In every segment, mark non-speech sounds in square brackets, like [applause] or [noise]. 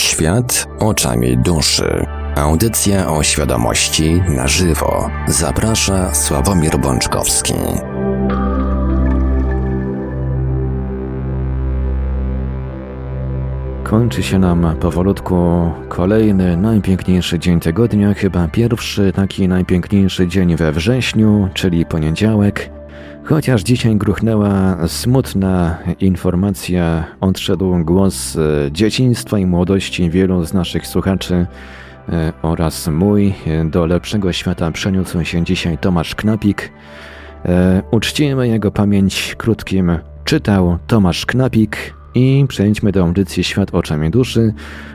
Świat oczami duszy. Audycja o świadomości na żywo. Zaprasza Sławomir Bączkowski. Kończy się nam powolutku kolejny najpiękniejszy dzień tygodnia, chyba pierwszy taki najpiękniejszy dzień we wrześniu, czyli poniedziałek. Chociaż dzisiaj gruchnęła smutna informacja, odszedł głos e, dzieciństwa i młodości wielu z naszych słuchaczy e, oraz mój. Do lepszego świata przeniósł się dzisiaj Tomasz Knapik. E, uczcimy jego pamięć krótkim czytał Tomasz Knapik i przejdźmy do audycji Świat oczami duszy,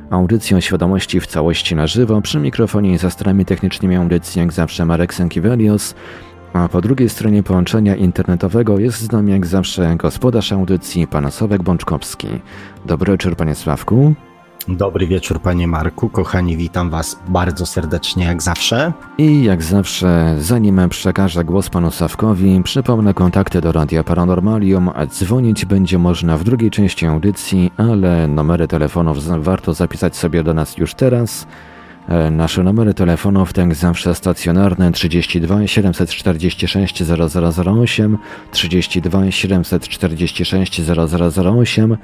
audycji o świadomości w całości na żywo. Przy mikrofonie i za starami technicznymi audycji jak zawsze Marek Sankiewelios, a po drugiej stronie połączenia internetowego jest z nami jak zawsze gospodarz audycji, pan Sławek Bączkowski. Dobry wieczór, panie Sławku. Dobry wieczór, panie Marku. Kochani, witam was bardzo serdecznie, jak zawsze. I jak zawsze, zanim przekażę głos panu Sawkowi, przypomnę kontakty do Radia Paranormalium. Dzwonić będzie można w drugiej części audycji, ale numery telefonów warto zapisać sobie do nas już teraz – nasze numery telefonów, tak zawsze stacjonarne 32 746 0008, 32 746 0008,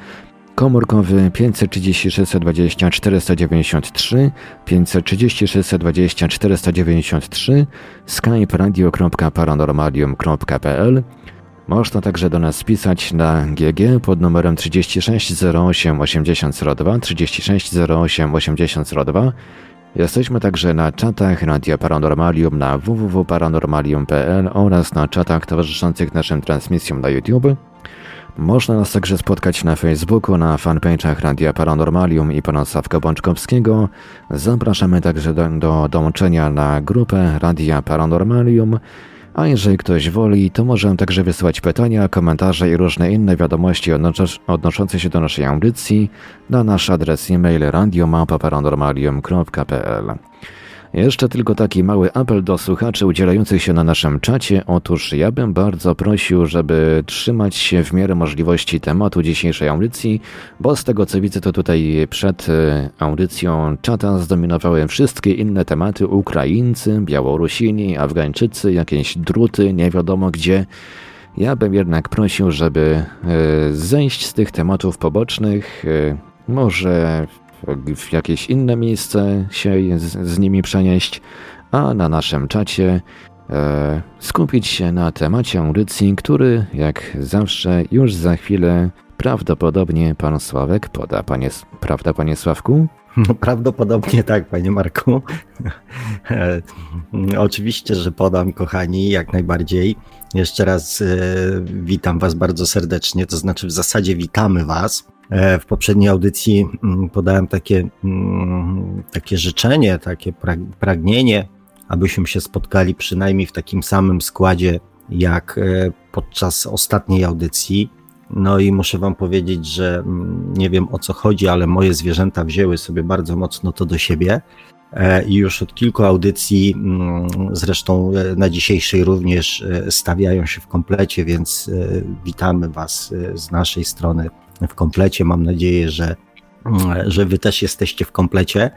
komórkowy 536 20 493, 536 20 493, skype radio.paranormalium.pl można także do nas pisać na GG pod numerem 36 08 8002, 36 08 8002 Jesteśmy także na czatach Radia Paranormalium na www.paranormalium.pl oraz na czatach towarzyszących naszym transmisjom na YouTube. Można nas także spotkać na Facebooku, na fanpage'ach Radia Paranormalium i pana Sawka Bączkowskiego. Zapraszamy także do, do dołączenia na grupę Radia Paranormalium a jeżeli ktoś woli, to może także wysyłać pytania, komentarze i różne inne wiadomości odnoszące się do naszej audycji na nasz adres e-mail radiomapa.paranormalium.pl. Jeszcze tylko taki mały apel do słuchaczy udzielających się na naszym czacie. Otóż ja bym bardzo prosił, żeby trzymać się w miarę możliwości tematu dzisiejszej audycji, bo z tego co widzę, to tutaj przed e, audycją czata zdominowały wszystkie inne tematy: Ukraińcy, Białorusini, Afgańczycy, jakieś druty, nie wiadomo gdzie. Ja bym jednak prosił, żeby e, zejść z tych tematów pobocznych, e, może w jakieś inne miejsce się z, z nimi przenieść, a na naszym czacie e, skupić się na temacie audycji, który jak zawsze już za chwilę prawdopodobnie pan Sławek poda. Panie, prawda, panie Sławku? [laughs] No, prawdopodobnie tak, panie Marku. [laughs] E, oczywiście, że podam, kochani, jak najbardziej. Jeszcze raz e, witam Was bardzo serdecznie, to znaczy w zasadzie witamy Was. E, w poprzedniej audycji mm, podałem takie, mm, takie życzenie, takie pragnienie, abyśmy się spotkali przynajmniej w takim samym składzie jak e, podczas ostatniej audycji. No i muszę Wam powiedzieć, że mm, nie wiem o co chodzi, ale moje zwierzęta wzięły sobie bardzo mocno to do siebie. E, I już od kilku audycji, zresztą na dzisiejszej również, stawiają się w komplecie, więc witamy Was z naszej strony w komplecie. Mam nadzieję, że, że Wy też jesteście w komplecie.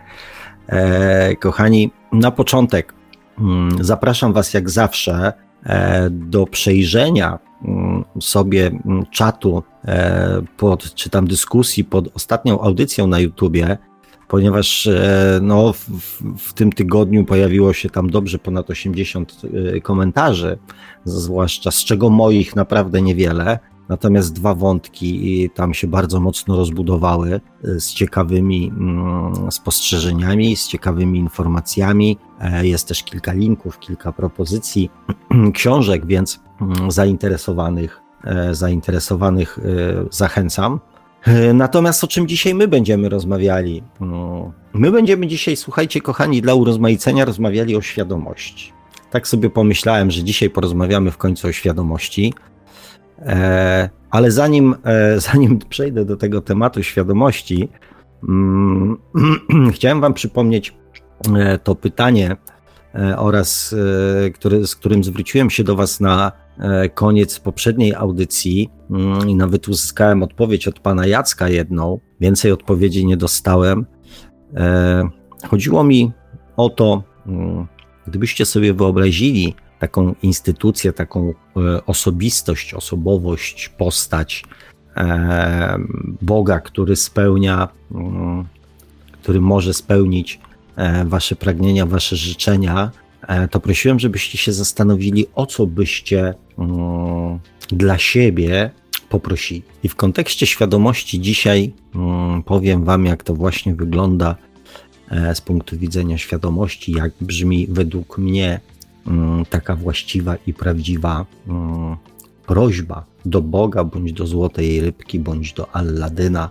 E, kochani, na początek mm, zapraszam Was jak zawsze e, do przejrzenia mm, sobie mm, czatu e, pod, czy tam dyskusji pod ostatnią audycją na YouTubie, ponieważ no, w, w, tym tygodniu pojawiło się tam dobrze ponad 80 komentarzy, zwłaszcza z czego moich naprawdę niewiele. Natomiast dwa wątki tam się bardzo mocno rozbudowały e, z ciekawymi mm, spostrzeżeniami, z ciekawymi informacjami. E, jest też kilka linków, kilka propozycji [clears throat] książek, więc mm, zainteresowanych, e, zainteresowanych zachęcam. Natomiast o czym dzisiaj my będziemy rozmawiali? Mm, my będziemy dzisiaj, słuchajcie, kochani, dla urozmaicenia rozmawiali o świadomości. Tak sobie pomyślałem, że dzisiaj porozmawiamy w końcu o świadomości. E, ale zanim, e, zanim przejdę do tego tematu świadomości, mm, [clears throat] chciałem Wam przypomnieć e, to pytanie oraz który, z którym zwróciłem się do Was na koniec poprzedniej audycji mm, i nawet uzyskałem odpowiedź od pana Jacka jedną. Więcej odpowiedzi nie dostałem. chodziło mi o to, mm, gdybyście sobie wyobrazili taką instytucję, taką osobistość, osobowość, postać Boga, który spełnia, mm, który może spełnić Wasze pragnienia, Wasze życzenia, E, to prosiłem, żebyście się zastanowili, o co byście mm, dla siebie poprosili. I w kontekście świadomości dzisiaj mm, powiem Wam, jak to właśnie wygląda e, z punktu widzenia świadomości, jak brzmi według mnie taka właściwa i prawdziwa prośba do Boga, bądź do złotej rybki, bądź do Alladyna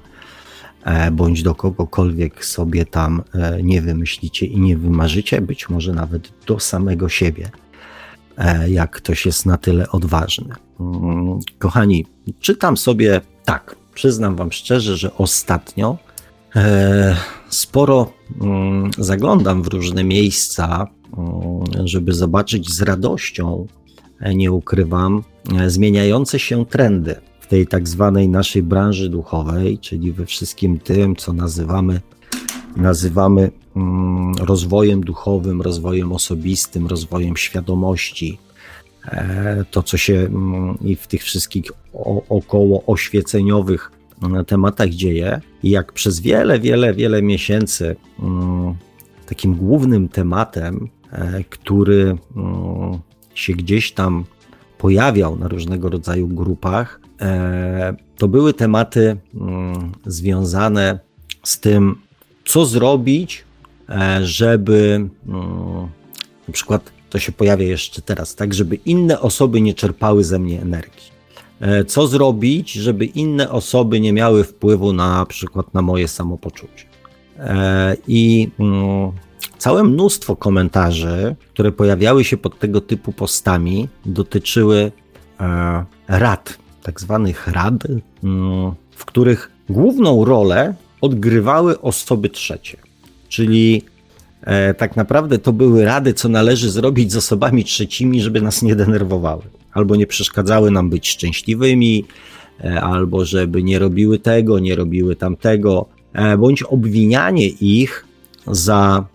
E, bądź do kogokolwiek sobie tam e, nie wymyślicie i nie wymarzycie, być może nawet do samego siebie, e, jak ktoś jest na tyle odważny. Mm, kochani, czytam sobie tak, przyznam Wam szczerze, że ostatnio sporo mm, zaglądam w różne miejsca, mm, żeby zobaczyć z radością, nie ukrywam, zmieniające się trendy w tej tak zwanej naszej branży duchowej, czyli we wszystkim tym, co nazywamy, nazywamy mm, rozwojem duchowym, rozwojem osobistym, rozwojem świadomości. E, to, co się mm, i w tych wszystkich około oświeceniowych mm, tematach dzieje, i jak przez wiele, wiele, wiele miesięcy takim głównym tematem, e, który się gdzieś tam pojawiał na różnego rodzaju grupach, E, to były tematy mm, związane z tym, co zrobić, e, żeby mm, na przykład to się pojawia jeszcze teraz, tak, żeby inne osoby nie czerpały ze mnie energii. E, co zrobić, żeby inne osoby nie miały wpływu na, na przykład na moje samopoczucie. I mm, całe mnóstwo komentarzy, które pojawiały się pod tego typu postami, dotyczyły rad tak zwanych rad, mm, w których główną rolę odgrywały osoby trzecie. Czyli e, tak naprawdę to były rady, co należy zrobić z osobami trzecimi, żeby nas nie denerwowały, albo nie przeszkadzały nam być szczęśliwymi, e, albo żeby nie robiły tego, nie robiły tamtego, e, bądź obwinianie ich za,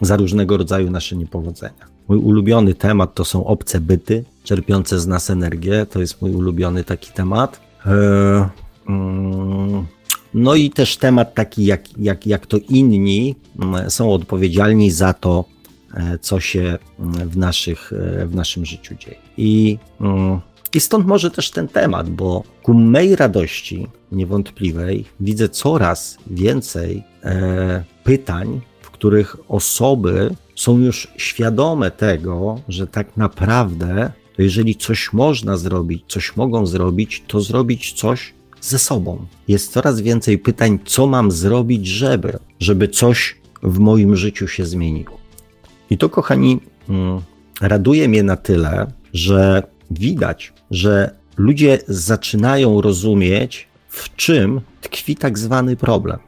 za różnego rodzaju nasze niepowodzenia. Mój ulubiony temat to są obce byty, czerpiące z nas energię. To jest mój ulubiony taki temat. E, mm, no i też temat taki, jak, jak, jak to inni mm, są odpowiedzialni za to, e, co się mm, w, naszych, e, w naszym życiu dzieje. I, I stąd może też ten temat, bo ku mej radości niewątpliwej widzę coraz więcej pytań, których osoby są już świadome tego, że tak naprawdę, to jeżeli coś można zrobić, coś mogą zrobić, to zrobić coś ze sobą. Jest coraz więcej pytań, co mam zrobić, żeby, żeby coś w moim życiu się zmieniło. I to, kochani, mm, raduje mnie na tyle, że widać, że ludzie zaczynają rozumieć, w czym tkwi tak zwany problem.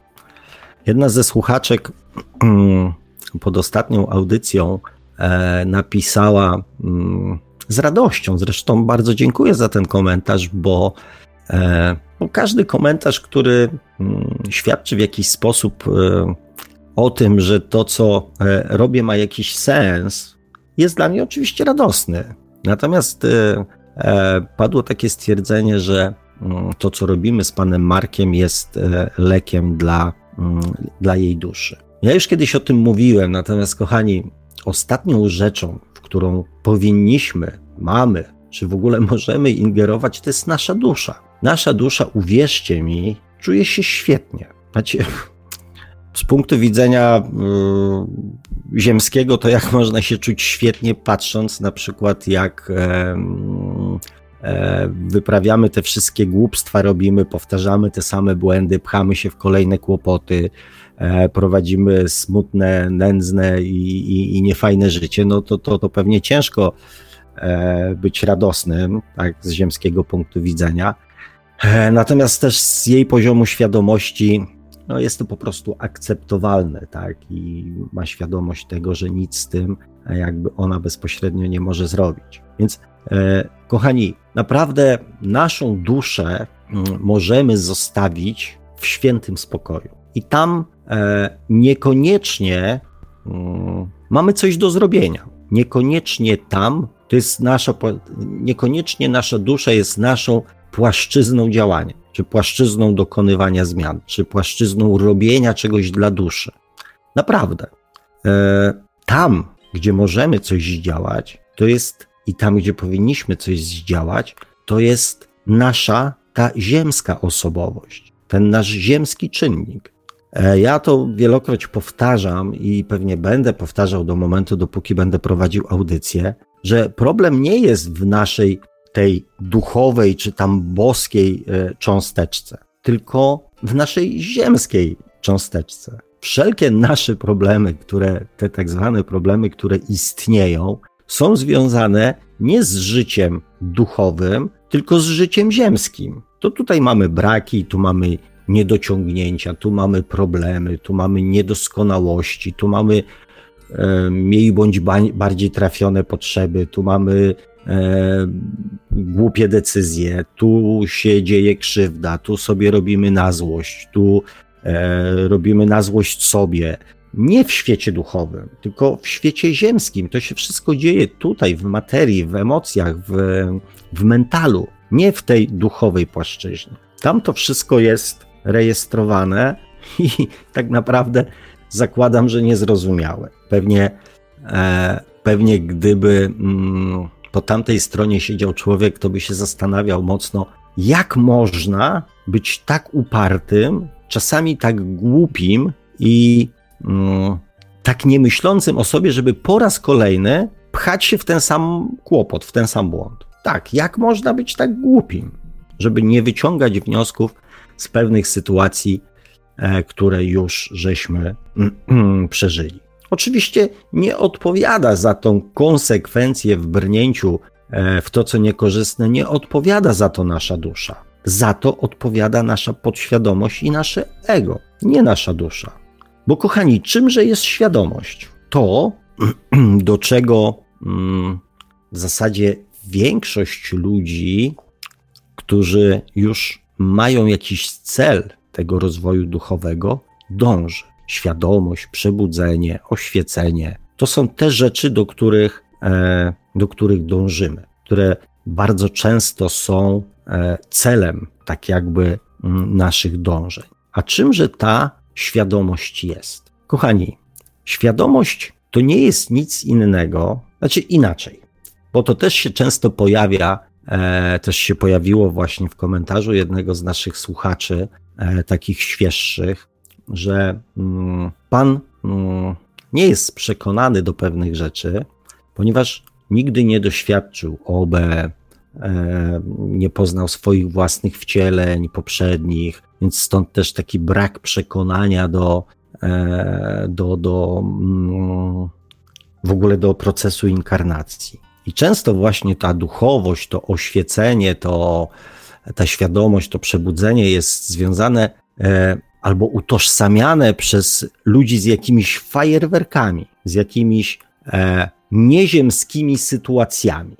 Jedna ze słuchaczek pod ostatnią audycją e, napisała mm, z radością. Zresztą bardzo dziękuję za ten komentarz, bo, e, każdy komentarz, który mm, świadczy w jakiś sposób e, o tym, że to, co robię, ma jakiś sens, jest dla mnie oczywiście radosny. Natomiast padło takie stwierdzenie, że mm, to, co robimy z panem Markiem, jest lekiem dla, dla jej duszy. Ja już kiedyś o tym mówiłem, natomiast kochani, ostatnią rzeczą, w którą powinniśmy, mamy, czy w ogóle możemy ingerować, to jest nasza dusza. Nasza dusza, uwierzcie mi, czuje się świetnie. Z punktu widzenia y, ziemskiego, to jak można się czuć świetnie, patrząc na przykład, jak e, e, wyprawiamy te wszystkie głupstwa, robimy, powtarzamy te same błędy, pchamy się w kolejne kłopoty, prowadzimy smutne, nędzne i, i, i niefajne życie, no to, to, to pewnie ciężko e, być radosnym, tak, z ziemskiego punktu widzenia. E, natomiast też z jej poziomu świadomości, no jest to po prostu akceptowalne, tak, i ma świadomość tego, że nic z tym jakby ona bezpośrednio nie może zrobić. Więc, e, kochani, naprawdę naszą duszę m, możemy zostawić w świętym spokoju. I tam e, niekoniecznie mm, mamy coś do zrobienia. Niekoniecznie tam to jest nasza, niekoniecznie nasza dusza jest naszą płaszczyzną działania, czy płaszczyzną dokonywania zmian, czy płaszczyzną robienia czegoś dla duszy. Naprawdę. E, tam, gdzie możemy coś zdziałać, to jest i tam, gdzie powinniśmy coś zdziałać, to jest nasza ta ziemska osobowość, ten nasz ziemski czynnik. E, ja to wielokroć powtarzam i pewnie będę powtarzał do momentu, dopóki będę prowadził audycję, że problem nie jest w naszej tej duchowej czy tam boskiej e, cząsteczce, tylko w naszej ziemskiej cząsteczce. Wszelkie nasze problemy, które, te tak zwane problemy, które istnieją, są związane nie z życiem duchowym, tylko z życiem ziemskim. To tutaj mamy braki, tu mamy niedociągnięcia, tu mamy problemy, tu mamy niedoskonałości, tu mamy e, mniej bądź bardziej trafione potrzeby, tu mamy e, głupie decyzje, tu się dzieje krzywda, tu sobie robimy na złość, tu e, robimy na złość sobie. Nie w świecie duchowym, tylko w świecie ziemskim. To się wszystko dzieje tutaj, w materii, w emocjach, w, w mentalu, nie w tej duchowej płaszczyźnie. Tam to wszystko jest rejestrowane [laughs] i tak naprawdę zakładam, że niezrozumiałe. Pewnie, e, pewnie gdyby mm, po tamtej stronie siedział człowiek, to by się zastanawiał mocno, jak można być tak upartym, czasami tak głupim i mm, tak niemyślącym o sobie, żeby po raz kolejny pchać się w ten sam kłopot, w ten sam błąd. Tak, jak można być tak głupim, żeby nie wyciągać wniosków z pewnych sytuacji, e, które już żeśmy [clears throat] przeżyli. Oczywiście nie odpowiada za tą konsekwencję w brnięciu e, w to, co niekorzystne, nie odpowiada za to nasza dusza. Za to odpowiada nasza podświadomość i nasze ego, nie nasza dusza. Bo kochani, czymże jest świadomość? To, [clears throat] do czego mm, w zasadzie większość ludzi, którzy już mają jakiś cel tego rozwoju duchowego, dąży. Świadomość, przebudzenie, oświecenie to są te rzeczy, do których, e, do których dążymy, które bardzo często są e, celem, tak jakby naszych dążeń. A czymże ta świadomość jest? Kochani, świadomość to nie jest nic innego, znaczy inaczej, bo to też się często pojawia też się pojawiło właśnie w komentarzu jednego z naszych słuchaczy, e, takich świeższych, że mm, pan mm, nie jest przekonany do pewnych rzeczy, ponieważ nigdy nie doświadczył OB, e, nie poznał swoich własnych wcieleń poprzednich, więc stąd też taki brak przekonania do, e, do, do mm, w ogóle do procesu inkarnacji. I często właśnie ta duchowość, to oświecenie, to ta świadomość, to przebudzenie jest związane e, albo utożsamiane przez ludzi z jakimiś fajerwerkami, z jakimiś e, nieziemskimi sytuacjami.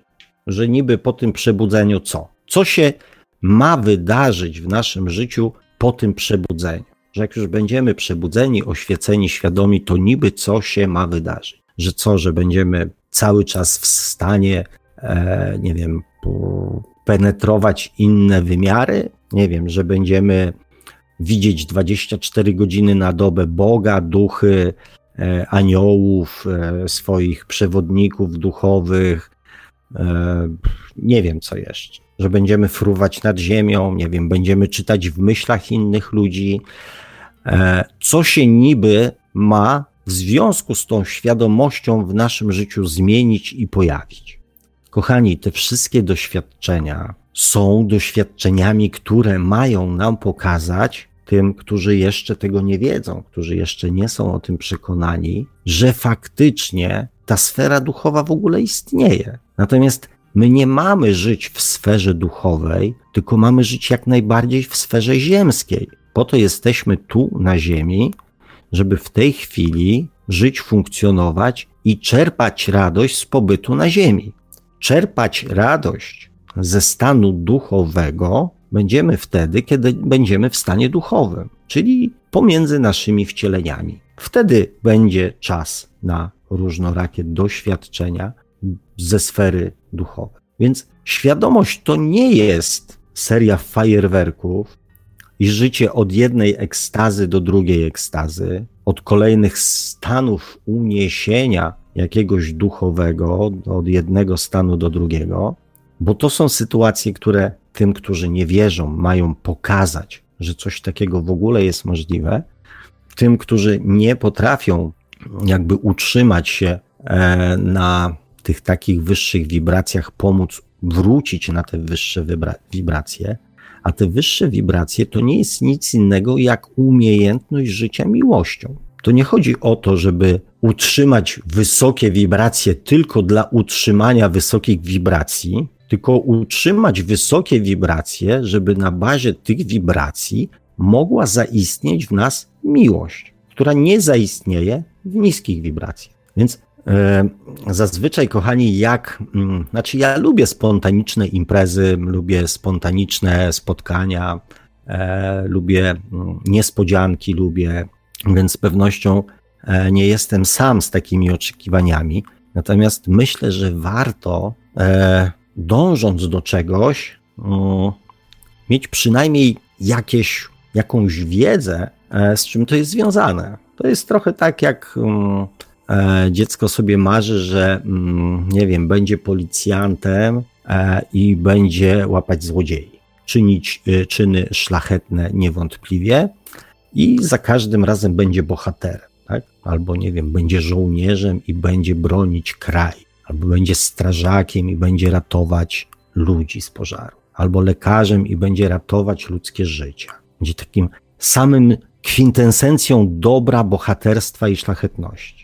Że niby po tym przebudzeniu co? Co się ma wydarzyć w naszym życiu po tym przebudzeniu? Że jak już będziemy przebudzeni, oświeceni, świadomi, to niby co się ma wydarzyć? Że co, że będziemy cały czas w stanie, e, nie wiem, penetrować inne wymiary. Nie wiem, że będziemy widzieć 24 godziny na dobę Boga, duchy, e, aniołów, e, swoich przewodników duchowych. Nie wiem co jeszcze. Że będziemy fruwać nad ziemią, nie wiem, będziemy czytać w myślach innych ludzi. Co się niby ma w związku z tą świadomością w naszym życiu zmienić i pojawić. Kochani, te wszystkie doświadczenia są doświadczeniami, które mają nam pokazać, tym, którzy jeszcze tego nie wiedzą, którzy jeszcze nie są o tym przekonani, że faktycznie ta sfera duchowa w ogóle istnieje. Natomiast my nie mamy żyć w sferze duchowej, tylko mamy żyć jak najbardziej w sferze ziemskiej. Po to jesteśmy tu na Ziemi, żeby w tej chwili żyć, funkcjonować i czerpać radość z pobytu na Ziemi. Czerpać radość ze stanu duchowego będziemy wtedy, kiedy będziemy w stanie duchowym, czyli pomiędzy naszymi wcieleniami. Wtedy będzie czas na różnorakie doświadczenia ze sfery duchowej. Więc świadomość to nie jest seria fajerwerków i życie od jednej ekstazy do drugiej ekstazy, od kolejnych stanów uniesienia jakiegoś duchowego od jednego stanu do drugiego, bo to są sytuacje, które tym, którzy nie wierzą, mają pokazać, że coś takiego w ogóle jest możliwe. Tym, którzy nie potrafią jakby utrzymać się e, na tych takich wyższych wibracjach, pomóc wrócić na te wyższe wibracje. A te wyższe wibracje to nie jest nic innego jak umiejętność życia miłością. To nie chodzi o to, żeby utrzymać wysokie wibracje tylko dla utrzymania wysokich wibracji, tylko utrzymać wysokie wibracje, żeby na bazie tych wibracji mogła zaistnieć w nas miłość, która nie zaistnieje w niskich wibracjach. Więc zazwyczaj, kochani, jak, mm, znaczy ja lubię spontaniczne imprezy, lubię spontaniczne spotkania, e, lubię mm, niespodzianki, lubię, więc z pewnością e, nie jestem sam z takimi oczekiwaniami. Natomiast myślę, że warto e, dążąc do czegoś, mieć przynajmniej jakieś, jakąś wiedzę, e, z czym to jest związane. To jest trochę tak, jak mm, e, dziecko sobie marzy, że mm, nie wiem, będzie policjantem e, i będzie łapać złodziei, czynić czyny szlachetne niewątpliwie i za każdym razem będzie bohaterem, tak? albo nie wiem, będzie żołnierzem i będzie bronić kraj albo będzie strażakiem i będzie ratować ludzi z pożaru, albo lekarzem i będzie ratować ludzkie życia. Będzie takim samym kwintesencją dobra, bohaterstwa i szlachetności.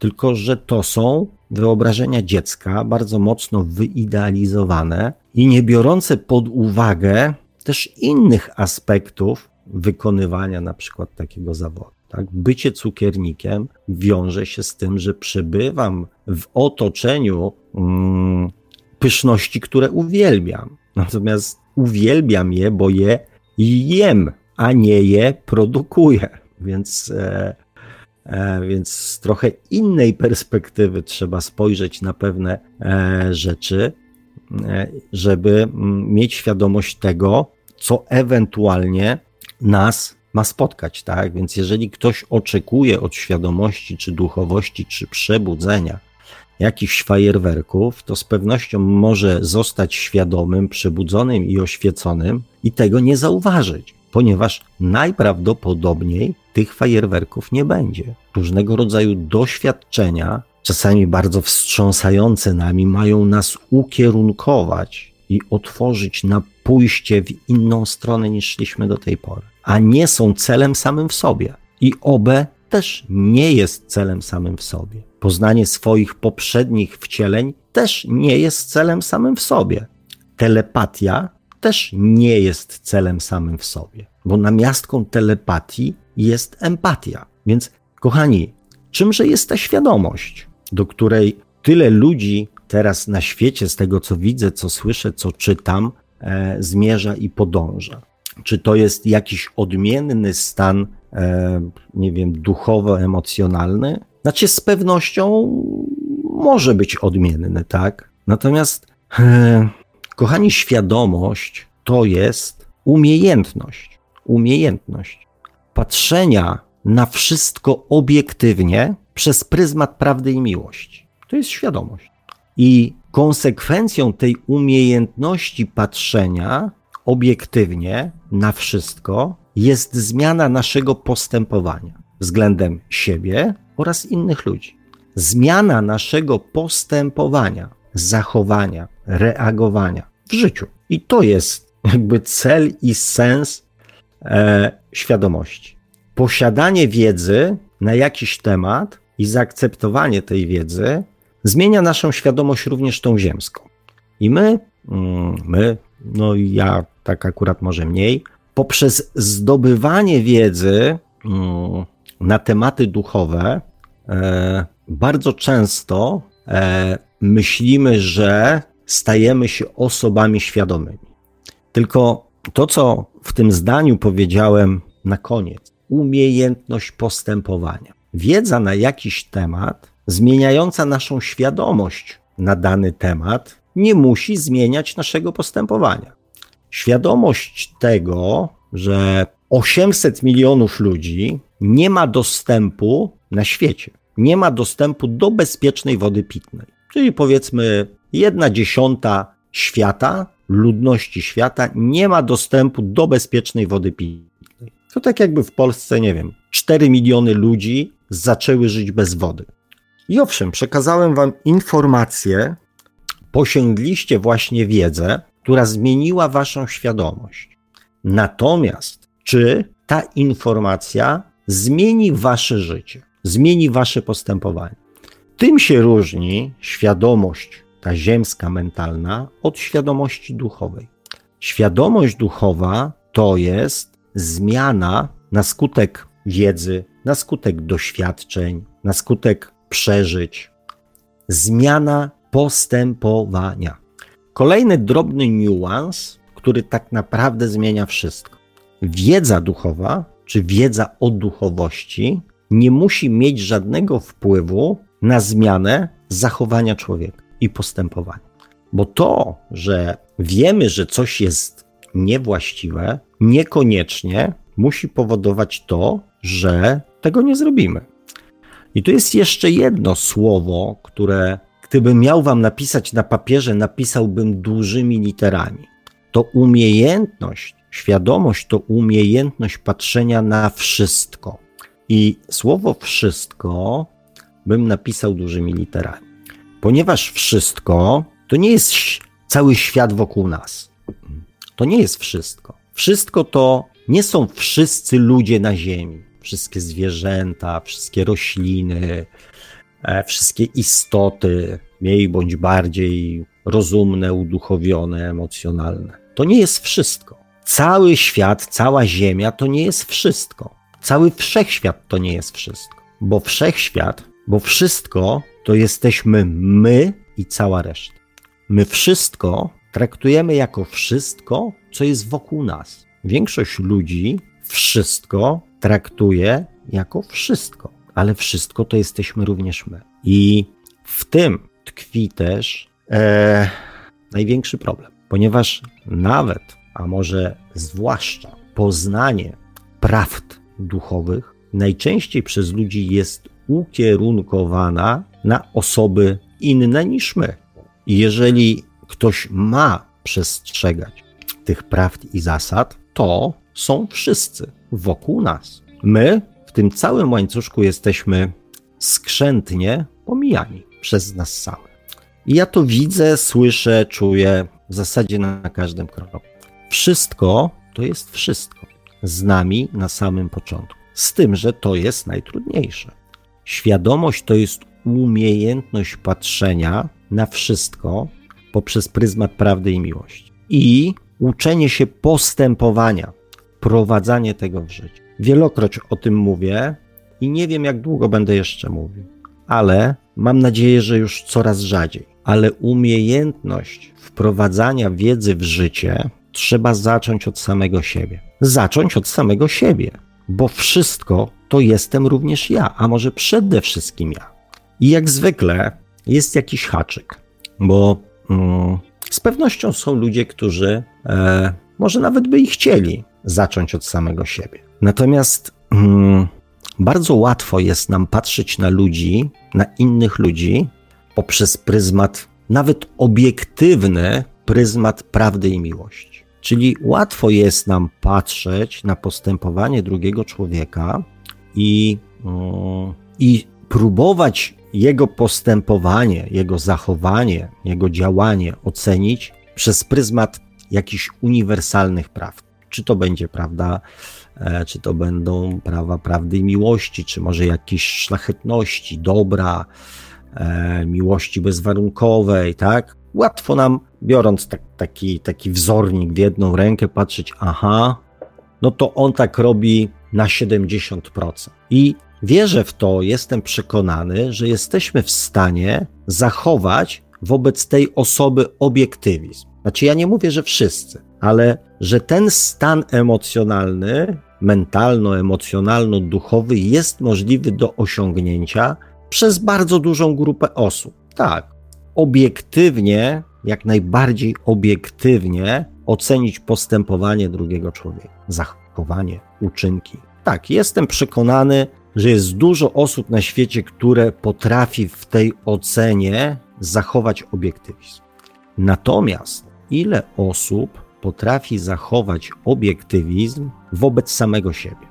Tylko, że to są wyobrażenia dziecka bardzo mocno wyidealizowane i nie biorące pod uwagę też innych aspektów wykonywania na przykład takiego zawodu. Tak? Bycie cukiernikiem wiąże się z tym, że przebywam w otoczeniu mm, pyszności, które uwielbiam. Natomiast uwielbiam je, bo je jem, a nie je produkuję. Więc, e, więc z trochę innej perspektywy trzeba spojrzeć na pewne e, rzeczy, e, żeby mm, mieć świadomość tego, co ewentualnie nas ma spotkać, tak? Więc jeżeli ktoś oczekuje od świadomości, czy duchowości, czy przebudzenia jakichś fajerwerków, to z pewnością może zostać świadomym, przebudzonym i oświeconym i tego nie zauważyć, ponieważ najprawdopodobniej tych fajerwerków nie będzie. Różnego rodzaju doświadczenia, czasami bardzo wstrząsające nami, mają nas ukierunkować i otworzyć na pójście w inną stronę niż szliśmy do tej pory a nie są celem samym w sobie. I obe też nie jest celem samym w sobie. Poznanie swoich poprzednich wcieleń też nie jest celem samym w sobie. Telepatia też nie jest celem samym w sobie, bo namiastką telepatii jest empatia. Więc, kochani, czymże jest ta świadomość, do której tyle ludzi teraz na świecie, z tego co widzę, co słyszę, co czytam, e, zmierza i podąża? Czy to jest jakiś odmienny stan, e, nie wiem, duchowo-emocjonalny? Znaczy, z pewnością może być odmienny, tak? Natomiast, e, kochani, świadomość to jest umiejętność. Umiejętność patrzenia na wszystko obiektywnie przez pryzmat prawdy i miłości. To jest świadomość. I konsekwencją tej umiejętności patrzenia obiektywnie na wszystko jest zmiana naszego postępowania względem siebie oraz innych ludzi. Zmiana naszego postępowania, zachowania, reagowania w życiu. I to jest jakby cel i sens e, świadomości. Posiadanie wiedzy na jakiś temat i zaakceptowanie tej wiedzy zmienia naszą świadomość również tą ziemską. I my, mm, my, no ja tak akurat może mniej, poprzez zdobywanie wiedzy mm, na tematy duchowe, e, bardzo często e, myślimy, że stajemy się osobami świadomymi. Tylko to, co w tym zdaniu powiedziałem na koniec, umiejętność postępowania. Wiedza na jakiś temat, zmieniająca naszą świadomość na dany temat, nie musi zmieniać naszego postępowania. Świadomość tego, że 800 milionów ludzi nie ma dostępu na świecie, nie ma dostępu do bezpiecznej wody pitnej. Czyli powiedzmy, jedna dziesiąta świata, ludności świata nie ma dostępu do bezpiecznej wody pitnej. To tak jakby w Polsce, nie wiem, 4 miliony ludzi zaczęły żyć bez wody. I owszem, przekazałem Wam informację, posięgliście właśnie wiedzę, która zmieniła Waszą świadomość. Natomiast, czy ta informacja zmieni Wasze życie, zmieni Wasze postępowanie? Tym się różni świadomość, ta ziemska, mentalna, od świadomości duchowej. Świadomość duchowa to jest zmiana na skutek wiedzy, na skutek doświadczeń, na skutek przeżyć, zmiana postępowania. Kolejny drobny niuans, który tak naprawdę zmienia wszystko. Wiedza duchowa, czy wiedza o duchowości, nie musi mieć żadnego wpływu na zmianę zachowania człowieka i postępowania. Bo to, że wiemy, że coś jest niewłaściwe, niekoniecznie musi powodować to, że tego nie zrobimy. I tu jest jeszcze jedno słowo, które gdybym miał wam napisać na papierze, napisałbym dużymi literami. To umiejętność, świadomość to umiejętność patrzenia na wszystko. I słowo wszystko bym napisał dużymi literami. Ponieważ wszystko to nie jest cały świat wokół nas. To nie jest wszystko. Wszystko to nie są wszyscy ludzie na Ziemi, wszystkie zwierzęta, wszystkie rośliny, e, wszystkie istoty, mniej bądź bardziej rozumne, uduchowione, emocjonalne. To nie jest wszystko. Cały świat, cała Ziemia to nie jest wszystko. Cały wszechświat to nie jest wszystko. Bo wszechświat, bo wszystko to jesteśmy my i cała reszta. My wszystko traktujemy jako wszystko, co jest wokół nas. Większość ludzi wszystko traktuje jako wszystko, ale wszystko to jesteśmy również my. I w tym tkwi też e, największy problem, ponieważ nawet, a może zwłaszcza poznanie prawd duchowych najczęściej przez ludzi jest ukierunkowana na osoby inne niż my. Jeżeli ktoś ma przestrzegać tych prawd i zasad, to są wszyscy wokół nas. My w tym całym łańcuszku jesteśmy skrzętnie pomijani przez nas samych. I ja to widzę, słyszę, czuję w zasadzie na każdym kroku. Wszystko to jest wszystko. Z nami na samym początku. Z tym, że to jest najtrudniejsze. Świadomość to jest umiejętność patrzenia na wszystko poprzez pryzmat prawdy i miłości. I uczenie się postępowania, prowadzenie tego w życiu. Wielokroć o tym mówię i nie wiem, jak długo będę jeszcze mówił, ale mam nadzieję, że już coraz rzadziej. Ale umiejętność wprowadzania wiedzy w życie trzeba zacząć od samego siebie. Zacząć od samego siebie, bo wszystko to jestem również ja, a może przede wszystkim ja. I jak zwykle jest jakiś haczyk, bo mm, z pewnością są ludzie, którzy e, może nawet by i chcieli zacząć od samego siebie. Natomiast mm, bardzo łatwo jest nam patrzeć na ludzi, na innych ludzi poprzez pryzmat, nawet obiektywny pryzmat prawdy i miłości. Czyli łatwo jest nam patrzeć na postępowanie drugiego człowieka i, mm, i próbować jego postępowanie, jego zachowanie, jego działanie ocenić przez pryzmat jakichś uniwersalnych praw. Czy to będzie prawda, e, czy to będą prawa prawdy i miłości, czy może jakieś szlachetności, dobra, e, miłości bezwarunkowej, tak? Łatwo nam, biorąc tak, taki, taki wzornik w jedną rękę, patrzeć, aha, no to on tak robi na 70%. I wierzę w to, jestem przekonany, że jesteśmy w stanie zachować wobec tej osoby obiektywizm. Znaczy, ja nie mówię, że wszyscy, ale że ten stan emocjonalny, mentalno-emocjonalno-duchowy jest możliwy do osiągnięcia przez bardzo dużą grupę osób. Tak, obiektywnie, jak najbardziej obiektywnie ocenić postępowanie drugiego człowieka, zachowanie, uczynki. Tak, jestem przekonany, że jest dużo osób na świecie, które potrafi w tej ocenie zachować obiektywizm. Natomiast ile osób potrafi zachować obiektywizm wobec samego siebie?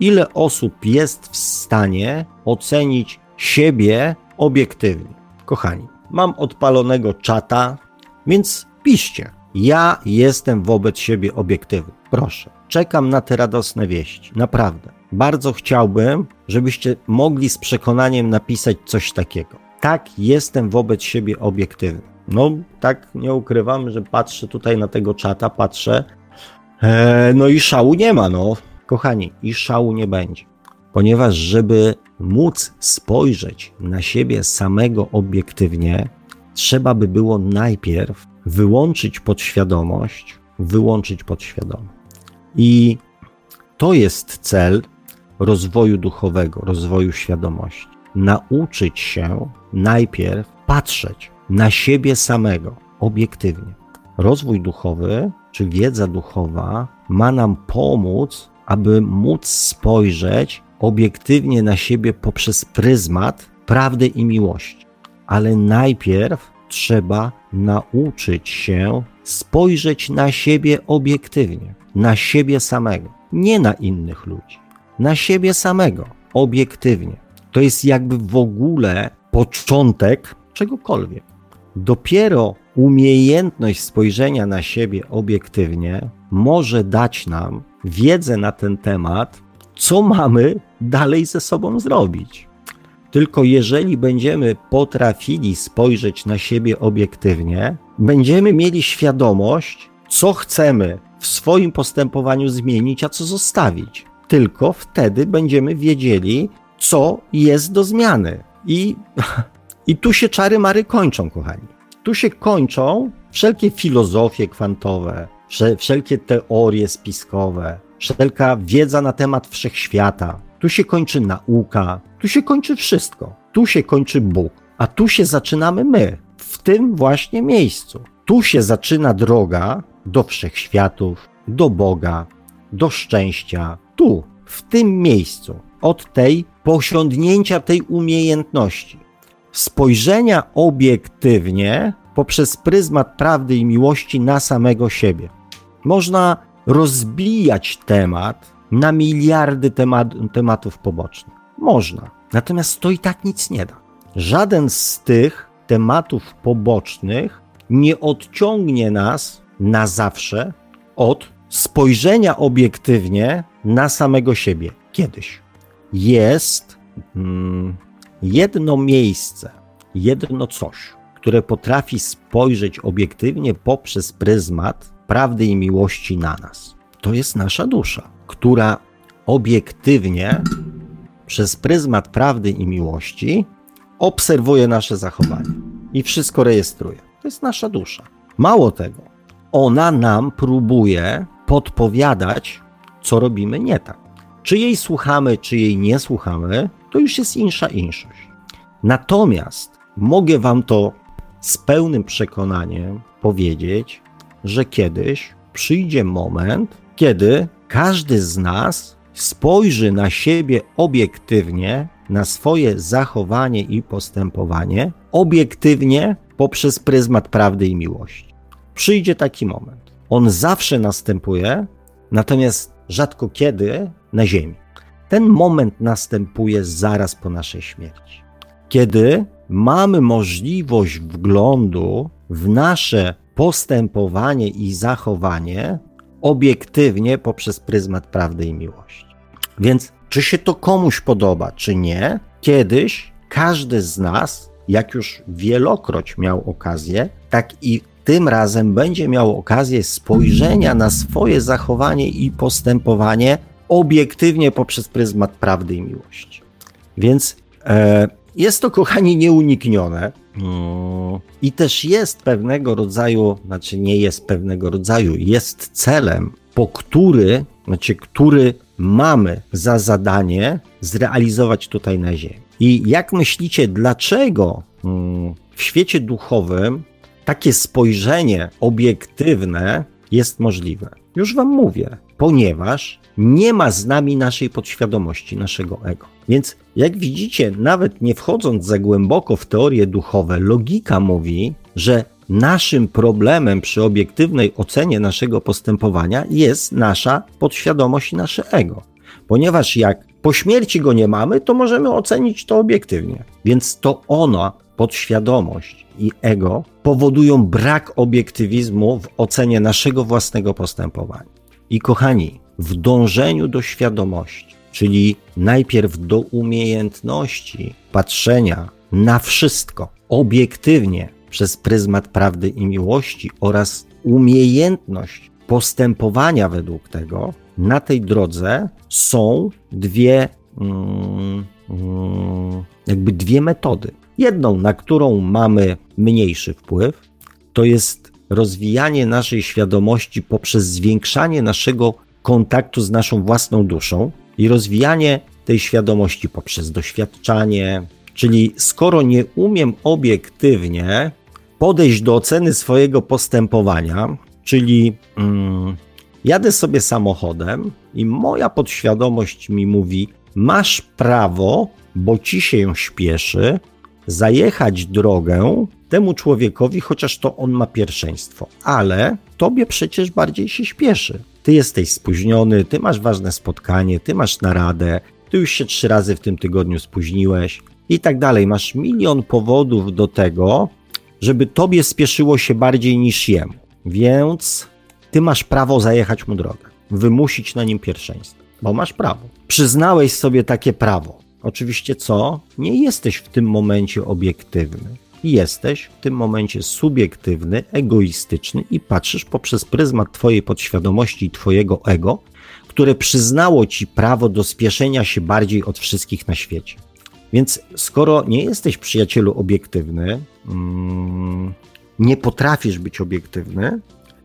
Ile osób jest w stanie ocenić siebie obiektywnie? Kochani, mam odpalonego czata, więc piszcie. Ja jestem wobec siebie obiektywny. Proszę, czekam na te radosne wieści. Naprawdę. Bardzo chciałbym, żebyście mogli z przekonaniem napisać coś takiego. Tak, jestem wobec siebie obiektywny. No, tak nie ukrywam, że patrzę tutaj na tego czata, patrzę. E, no i szału nie ma, no. Kochani, i szału nie będzie. Ponieważ, żeby móc spojrzeć na siebie samego obiektywnie, trzeba by było najpierw wyłączyć podświadomość, wyłączyć podświadomość. I to jest cel rozwoju duchowego, rozwoju świadomości. Nauczyć się najpierw patrzeć na siebie samego obiektywnie. Rozwój duchowy czy wiedza duchowa ma nam pomóc, aby móc spojrzeć obiektywnie na siebie poprzez pryzmat prawdy i miłości. Ale najpierw trzeba nauczyć się spojrzeć na siebie obiektywnie, na siebie samego, nie na innych ludzi, na siebie samego, obiektywnie. To jest jakby w ogóle początek czegokolwiek. Dopiero umiejętność spojrzenia na siebie obiektywnie może dać nam wiedzę na ten temat, co mamy dalej ze sobą zrobić. Tylko jeżeli będziemy potrafili spojrzeć na siebie obiektywnie, będziemy mieli świadomość, co chcemy w swoim postępowaniu zmienić, a co zostawić. Tylko wtedy będziemy wiedzieli, co jest do zmiany. I, [laughs] i tu się czary mary kończą, kochani. Tu się kończą wszelkie filozofie kwantowe, wszelkie teorie spiskowe, wszelka wiedza na temat wszechświata. Tu się kończy nauka, tu się kończy wszystko. Tu się kończy Bóg, a tu się zaczynamy my, w tym właśnie miejscu. Tu się zaczyna droga do wszechświatów, do Boga, do szczęścia. Tu, w tym miejscu, od tej posiądnięcia tej umiejętności, spojrzenia obiektywnie poprzez pryzmat prawdy i miłości na samego siebie. Można rozbijać temat na miliardy temat, tematów pobocznych. Można. Natomiast to i tak nic nie da. Żaden z tych tematów pobocznych nie odciągnie nas na zawsze od spojrzenia obiektywnie na samego siebie. Kiedyś. Jest hmm, jedno miejsce, jedno coś, które potrafi spojrzeć obiektywnie poprzez pryzmat prawdy i miłości na nas. To jest nasza dusza, która obiektywnie przez pryzmat prawdy i miłości obserwuje nasze zachowanie i wszystko rejestruje. To jest nasza dusza. Mało tego, ona nam próbuje podpowiadać, co robimy nie tak. Czy jej słuchamy, czy jej nie słuchamy, to już jest insza inszość. Natomiast mogę Wam to z pełnym przekonaniem powiedzieć, że kiedyś przyjdzie moment, kiedy każdy z nas spojrzy na siebie obiektywnie, na swoje zachowanie i postępowanie, obiektywnie poprzez pryzmat prawdy i miłości. Przyjdzie taki moment. On zawsze następuje, natomiast rzadko kiedy na Ziemi. Ten moment następuje zaraz po naszej śmierci, kiedy mamy możliwość wglądu w nasze postępowanie i zachowanie obiektywnie poprzez pryzmat prawdy i miłości. Więc czy się to komuś podoba, czy nie, kiedyś każdy z nas, jak już wielokroć miał okazję, tak i tym razem będzie miał okazję spojrzenia na swoje zachowanie i postępowanie obiektywnie poprzez pryzmat prawdy i miłości. Więc e, jest to, kochani, nieuniknione. Mm, I też jest pewnego rodzaju, znaczy nie jest pewnego rodzaju, jest celem, po który, znaczy, który mamy za zadanie zrealizować tutaj na Ziemi. I jak myślicie, dlaczego mm, w świecie duchowym takie spojrzenie obiektywne jest możliwe? Już Wam mówię, ponieważ nie ma z nami naszej podświadomości, naszego ego. Więc jak widzicie, nawet nie wchodząc za głęboko w teorie duchowe, logika mówi, że naszym problemem przy obiektywnej ocenie naszego postępowania jest nasza podświadomość i nasze ego. Ponieważ jak po śmierci go nie mamy, to możemy ocenić to obiektywnie. Więc to ono, podświadomość i ego, powodują brak obiektywizmu w ocenie naszego własnego postępowania. I kochani, w dążeniu do świadomości, czyli najpierw do umiejętności patrzenia na wszystko obiektywnie przez pryzmat prawdy i miłości oraz umiejętność postępowania według tego, na tej drodze są dwie, mm, mm, jakby dwie metody. Jedną, na którą mamy mniejszy wpływ, to jest rozwijanie naszej świadomości poprzez zwiększanie naszego kontaktu z naszą własną duszą i rozwijanie tej świadomości poprzez doświadczanie. Czyli skoro nie umiem obiektywnie podejść do oceny swojego postępowania, czyli mm, jadę sobie samochodem i moja podświadomość mi mówi: Masz prawo, bo ci się śpieszy, zajechać drogę temu człowiekowi, chociaż to on ma pierwszeństwo, ale tobie przecież bardziej się śpieszy. Ty jesteś spóźniony, ty masz ważne spotkanie, ty masz naradę, ty już się trzy razy w tym tygodniu spóźniłeś i tak dalej. Masz milion powodów do tego, żeby tobie spieszyło się bardziej niż jemu. Więc ty masz prawo zajechać mu drogę, wymusić na nim pierwszeństwo, bo masz prawo. Przyznałeś sobie takie prawo. Oczywiście co? Nie jesteś w tym momencie obiektywny. Jesteś w tym momencie subiektywny, egoistyczny i patrzysz poprzez pryzmat Twojej podświadomości i Twojego ego, które przyznało Ci prawo do spieszenia się bardziej od wszystkich na świecie. Więc skoro nie jesteś przyjacielu obiektywny, mm, nie potrafisz być obiektywny,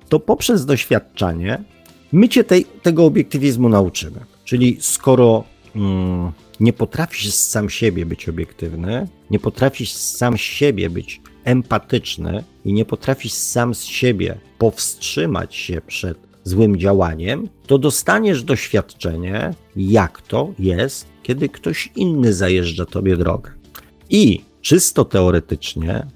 to poprzez doświadczanie my cię tej, tego obiektywizmu nauczymy. Czyli skoro mm, nie potrafisz sam siebie być obiektywny, nie potrafisz sam siebie być empatyczny i nie potrafisz sam z siebie powstrzymać się przed złym działaniem, to dostaniesz doświadczenie, jak to jest, kiedy ktoś inny zajeżdża tobie drogę. I czysto teoretycznie,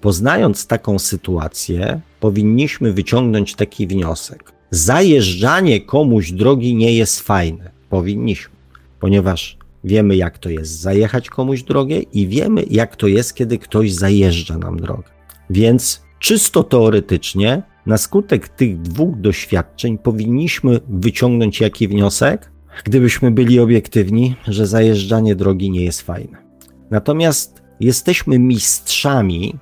poznając taką sytuację, powinniśmy wyciągnąć taki wniosek. Zajeżdżanie komuś drogi nie jest fajne. Powinniśmy, ponieważ wiemy, jak to jest zajechać komuś drogę i wiemy, jak to jest, kiedy ktoś zajeżdża nam drogę. Więc czysto teoretycznie, na skutek tych dwóch doświadczeń, powinniśmy wyciągnąć jaki wniosek, gdybyśmy byli obiektywni, że zajeżdżanie drogi nie jest fajne. Natomiast jesteśmy mistrzami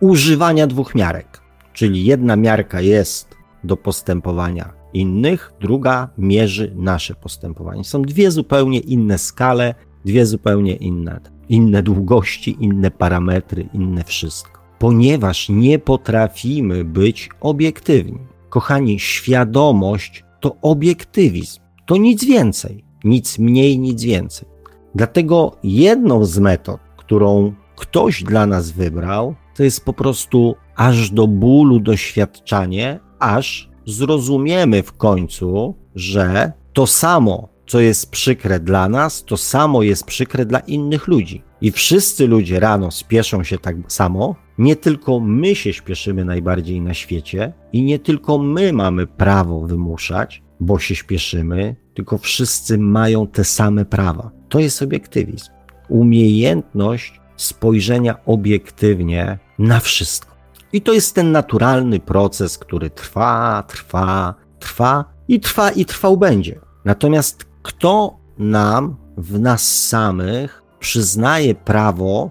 używania dwóch miarek. Czyli jedna miarka jest do postępowania innych, druga mierzy nasze postępowanie. Są dwie zupełnie inne skale, dwie zupełnie inne, inne długości, inne parametry, inne wszystko. Ponieważ nie potrafimy być obiektywni. Kochani, świadomość to obiektywizm. To nic więcej, nic mniej, nic więcej. Dlatego jedną z metod, którą ktoś dla nas wybrał, to jest po prostu aż do bólu doświadczanie, aż zrozumiemy w końcu, że to samo, co jest przykre dla nas, to samo jest przykre dla innych ludzi. I wszyscy ludzie rano spieszą się tak samo. Nie tylko my się śpieszymy najbardziej na świecie, i nie tylko my mamy prawo wymuszać, bo się śpieszymy, tylko wszyscy mają te same prawa. To jest obiektywizm. Umiejętność spojrzenia obiektywnie na wszystko. I to jest ten naturalny proces, który trwa, trwa, trwa i trwa i trwał będzie. Natomiast kto nam w nas samych przyznaje prawo,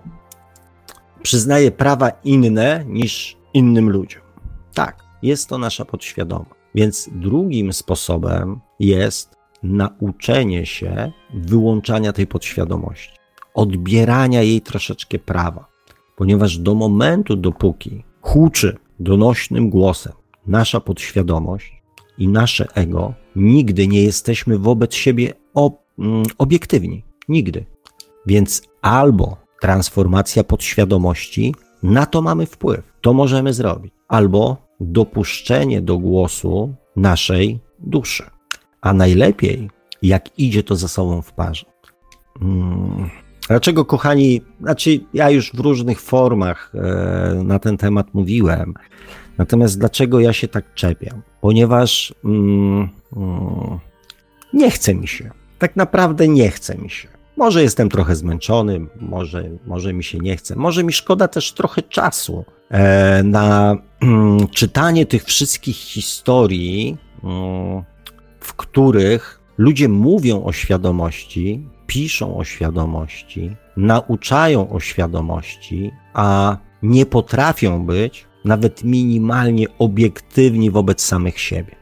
przyznaje prawa inne niż innym ludziom? Tak, jest to nasza podświadoma. Więc drugim sposobem jest nauczenie się wyłączania tej podświadomości, odbierania jej troszeczkę prawa ponieważ do momentu, dopóki huczy donośnym głosem nasza podświadomość i nasze ego, nigdy nie jesteśmy wobec siebie ob mm, obiektywni. Nigdy. Więc albo transformacja podświadomości, na to mamy wpływ, to możemy zrobić, albo dopuszczenie do głosu naszej duszy. A najlepiej, jak idzie to ze sobą w parze. Hmm. Dlaczego, kochani, znaczy ja już w różnych formach e, na ten temat mówiłem, natomiast dlaczego ja się tak czepiam? Ponieważ mm, mm, nie chce mi się. Tak naprawdę nie chce mi się. Może jestem trochę zmęczony, może, może mi się nie chce, może mi szkoda też trochę czasu e, na mm, czytanie tych wszystkich historii, mm, w których ludzie mówią o świadomości, piszą o świadomości, nauczają o świadomości, a nie potrafią być nawet minimalnie obiektywni wobec samych siebie.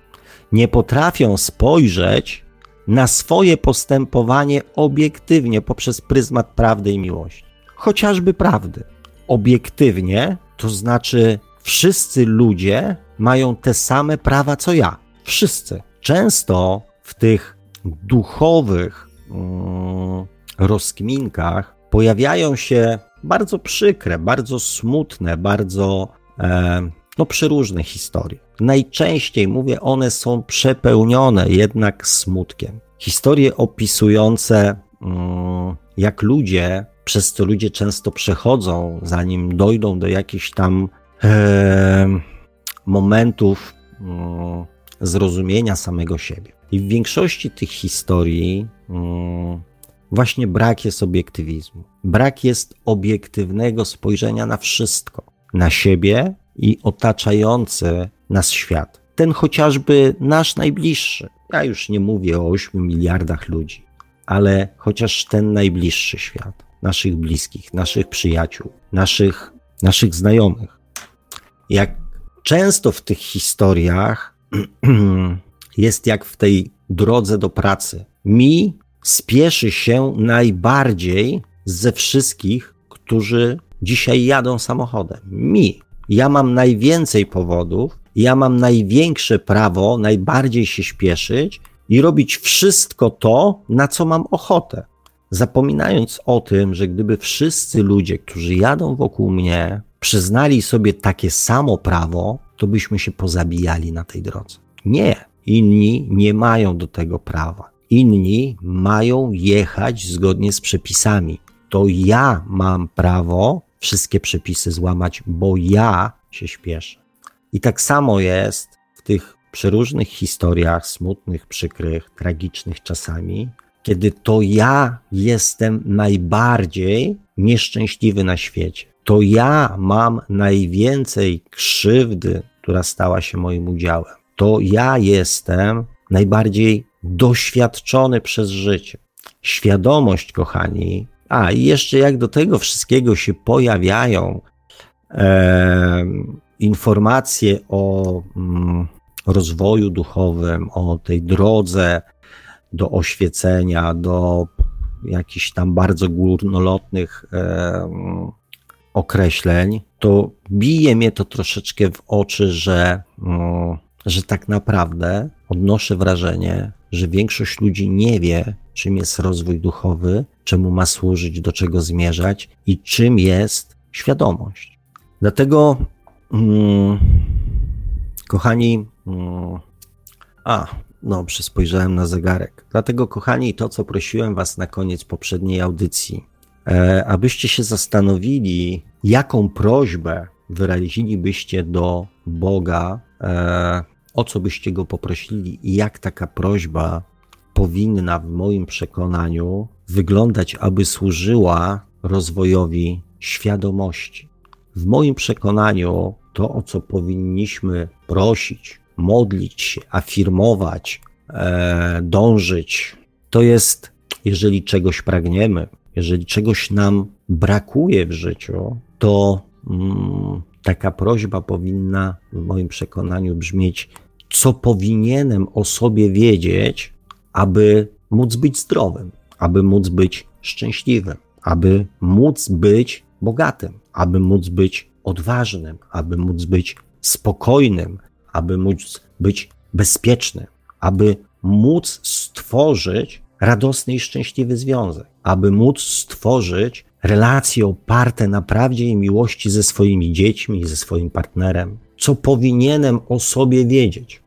Nie potrafią spojrzeć na swoje postępowanie obiektywnie poprzez pryzmat prawdy i miłości. Chociażby prawdy. Obiektywnie to znaczy wszyscy ludzie mają te same prawa co ja. Wszyscy. Często w tych duchowych rozkminkach pojawiają się bardzo przykre, bardzo smutne, bardzo e, no, przeróżne historie. Najczęściej, mówię, one są przepełnione jednak smutkiem. Historie opisujące, mm, jak ludzie, przez co ludzie często przechodzą, zanim dojdą do jakichś tam e, momentów mm, zrozumienia samego siebie. I w większości tych historii mm, właśnie brak jest obiektywizmu. Brak jest obiektywnego spojrzenia na wszystko, na siebie i otaczający nas świat. Ten chociażby nasz najbliższy. Ja już nie mówię o 8 miliardach ludzi, ale chociaż ten najbliższy świat, naszych bliskich, naszych przyjaciół, naszych, naszych znajomych. Jak często w tych historiach [clears throat] jest jak w tej drodze do pracy. Mi spieszy się najbardziej ze wszystkich, którzy dzisiaj jadą samochodem. Mi. Ja mam najwięcej powodów, ja mam największe prawo najbardziej się śpieszyć i robić wszystko to, na co mam ochotę. Zapominając o tym, że gdyby wszyscy ludzie, którzy jadą wokół mnie, przyznali sobie takie samo prawo, to byśmy się pozabijali na tej drodze. Nie, inni nie mają do tego prawa. Inni mają jechać zgodnie z przepisami. To ja mam prawo wszystkie przepisy złamać, bo ja się śpieszę. I tak samo jest w tych przeróżnych historiach, smutnych, przykrych, tragicznych czasami, kiedy to ja jestem najbardziej nieszczęśliwy na świecie. To ja mam najwięcej krzywdy, która stała się moim udziałem. To ja jestem najbardziej doświadczony przez życie. Świadomość, kochani, a i jeszcze jak do tego wszystkiego się pojawiają e, informacje o mm, rozwoju duchowym, o tej drodze do oświecenia, do jakichś tam bardzo górnolotnych e, określeń, to bije mnie to troszeczkę w oczy, że, mm, że tak naprawdę odnoszę wrażenie, że większość ludzi nie wie, czym jest rozwój duchowy, czemu ma służyć, do czego zmierzać i czym jest świadomość. Dlatego, mm, kochani, mm, a, no, spojrzałem na zegarek. Dlatego, kochani, to, co prosiłem Was na koniec poprzedniej audycji, abyście się zastanowili, jaką prośbę wyrazilibyście do Boga, e, o co byście go poprosili i jak taka prośba powinna, w moim przekonaniu, wyglądać, aby służyła rozwojowi świadomości. W moim przekonaniu, to o co powinniśmy prosić, modlić się, afirmować, e, dążyć, to jest, jeżeli czegoś pragniemy, jeżeli czegoś nam brakuje w życiu, to mm, taka prośba powinna, w moim przekonaniu, brzmieć: Co powinienem o sobie wiedzieć, aby móc być zdrowym, aby móc być szczęśliwym, aby móc być bogatym, aby móc być odważnym, aby móc być spokojnym, aby móc być bezpiecznym, aby móc stworzyć radosny i szczęśliwy związek, aby móc stworzyć relacje oparte na prawdzie i miłości ze swoimi dziećmi, ze swoim partnerem, co powinienem o sobie wiedzieć.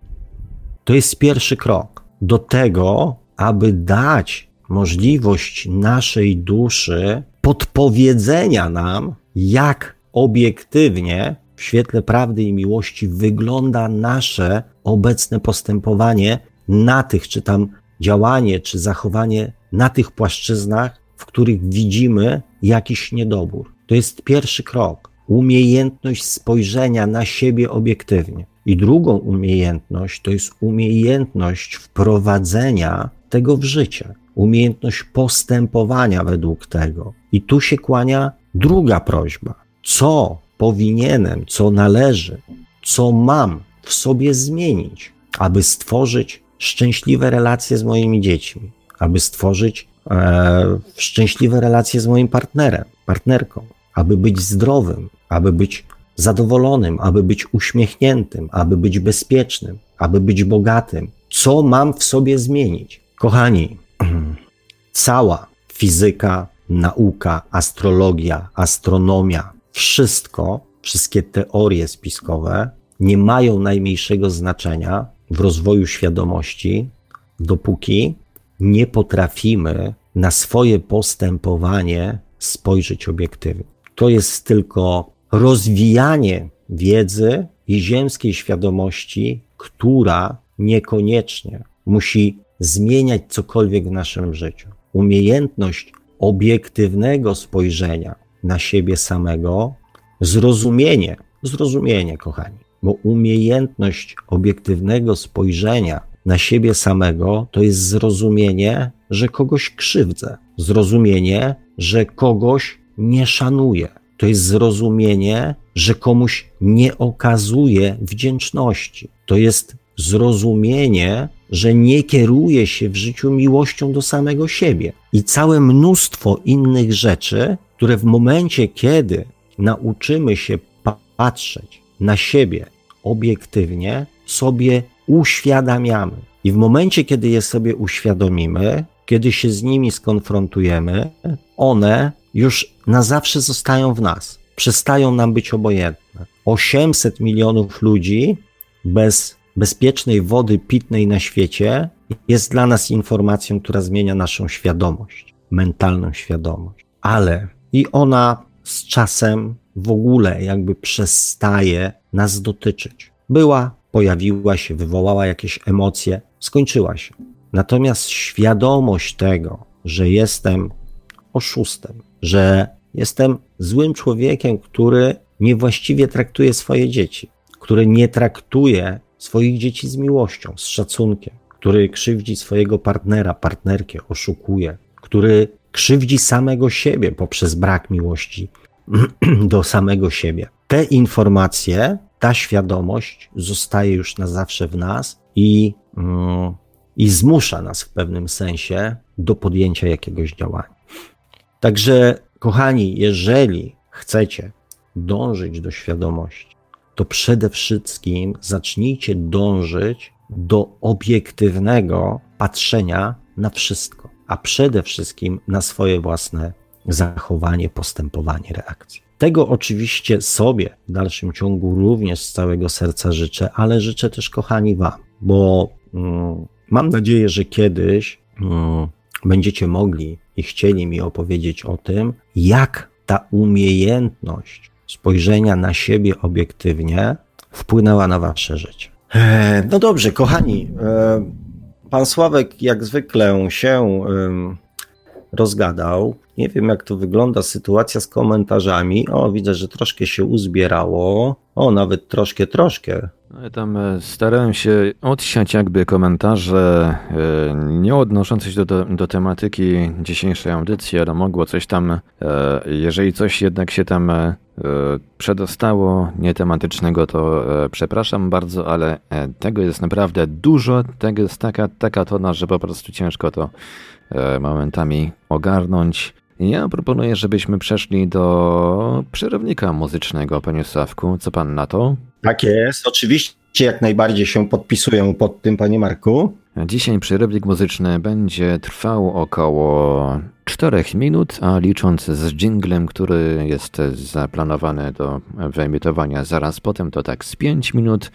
To jest pierwszy krok do tego, aby dać możliwość naszej duszy podpowiedzenia nam, jak obiektywnie w świetle prawdy i miłości wygląda nasze obecne postępowanie na tych, czy tam działanie, czy zachowanie na tych płaszczyznach, w których widzimy jakiś niedobór. To jest pierwszy krok. Umiejętność spojrzenia na siebie obiektywnie. I drugą umiejętność to jest umiejętność wprowadzenia tego w życie, umiejętność postępowania według tego. I tu się kłania druga prośba. Co powinienem, co należy, co mam w sobie zmienić, aby stworzyć szczęśliwe relacje z moimi dziećmi, aby stworzyć e, szczęśliwe relacje z moim partnerem, partnerką, aby być zdrowym, aby być zadowolonym, aby być uśmiechniętym, aby być bezpiecznym, aby być bogatym. Co mam w sobie zmienić? Kochani, [clears throat] cała fizyka, nauka, astrologia, astronomia, wszystko, wszystkie teorie spiskowe nie mają najmniejszego znaczenia w rozwoju świadomości, dopóki nie potrafimy na swoje postępowanie spojrzeć obiektywnie. To jest tylko rozwijanie wiedzy i ziemskiej świadomości, która niekoniecznie musi zmieniać cokolwiek w naszym życiu. Umiejętność obiektywnego spojrzenia na siebie samego, zrozumienie, zrozumienie, kochani, bo umiejętność obiektywnego spojrzenia na siebie samego to jest zrozumienie, że kogoś krzywdzę, zrozumienie, że kogoś nie szanuję. To jest zrozumienie, że komuś nie okazuje wdzięczności. To jest zrozumienie, że nie kieruje się w życiu miłością do samego siebie. I całe mnóstwo innych rzeczy, które w momencie, kiedy nauczymy się patrzeć na siebie obiektywnie, sobie uświadamiamy. I w momencie, kiedy je sobie uświadomimy, kiedy się z nimi skonfrontujemy, one już na zawsze zostają w nas, przestają nam być obojętne. 800 milionów ludzi bez bezpiecznej wody pitnej na świecie jest dla nas informacją, która zmienia naszą świadomość, mentalną świadomość. Ale i ona z czasem w ogóle jakby przestaje nas dotyczyć. Była, pojawiła się, wywołała jakieś emocje, skończyła się. Natomiast świadomość tego, że jestem oszustem, że jestem złym człowiekiem, który niewłaściwie traktuje swoje dzieci, który nie traktuje swoich dzieci z miłością, z szacunkiem, który krzywdzi swojego partnera, partnerkę, oszukuje, który krzywdzi samego siebie poprzez brak miłości [clears throat] do samego siebie. Te informacje, ta świadomość zostaje już na zawsze w nas i, mm, i zmusza nas w pewnym sensie do podjęcia jakiegoś działania. Także, kochani, jeżeli chcecie dążyć do świadomości, to przede wszystkim zacznijcie dążyć do obiektywnego patrzenia na wszystko, a przede wszystkim na swoje własne zachowanie, postępowanie, reakcje. Tego oczywiście sobie w dalszym ciągu również z całego serca życzę, ale życzę też, kochani, Wam, bo mm, mam nadzieję, że kiedyś mm, będziecie mogli i chcieli mi opowiedzieć o tym, jak ta umiejętność spojrzenia na siebie obiektywnie wpłynęła na wasze życie. E, no dobrze, kochani. E, pan Sławek jak zwykle się rozgadał. Nie wiem, jak to wygląda sytuacja z komentarzami. O, widzę, że troszkę się uzbierało. O, nawet troszkę, troszkę. No, ja tam e, starałem się odsiać jakby komentarze nie odnoszące się do, do, tematyki dzisiejszej audycji, ale mogło coś tam, jeżeli coś jednak się tam E, przedostało nietematycznego, to e, przepraszam bardzo, ale e, tego jest naprawdę dużo, tego jest taka, taka tona, że po prostu ciężko to momentami ogarnąć. Ja proponuję, żebyśmy przeszli do przerywnika muzycznego, panie Sławku. Co pan na to? Tak jest, oczywiście jak najbardziej się podpisuję pod tym, panie Marku. Dzisiaj przerywnik muzyczny będzie trwał około 4 minut, a licząc z jinglem, który jest zaplanowany do wyemitowania zaraz potem, to tak z 5 minut.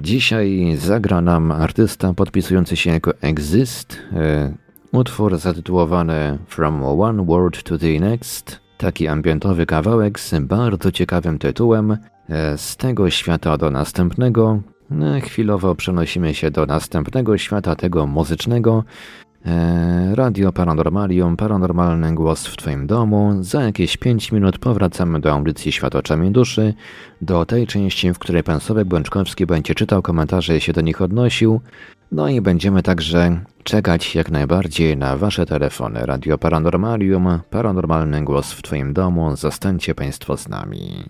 Dzisiaj zagra nam artysta podpisujący się jako Exist, e, utwór zatytułowany From One World to the Next. Taki ambientowy kawałek z bardzo ciekawym tytułem e, Z tego świata do następnego. E, chwilowo przenosimy się do następnego świata, tego muzycznego. E, Radio Paranormalium, paranormalny głos w Twoim domu. Za jakieś 5 minut powracamy do audycji Świat oczami duszy, do tej części, w której pan Sławek Błęczkowski będzie czytał komentarze i się do nich odnosił. No i będziemy także czekać jak najbardziej na Wasze telefony. Radio Paranormalium, paranormalny głos w Twoim domu. Zostańcie Państwo z nami.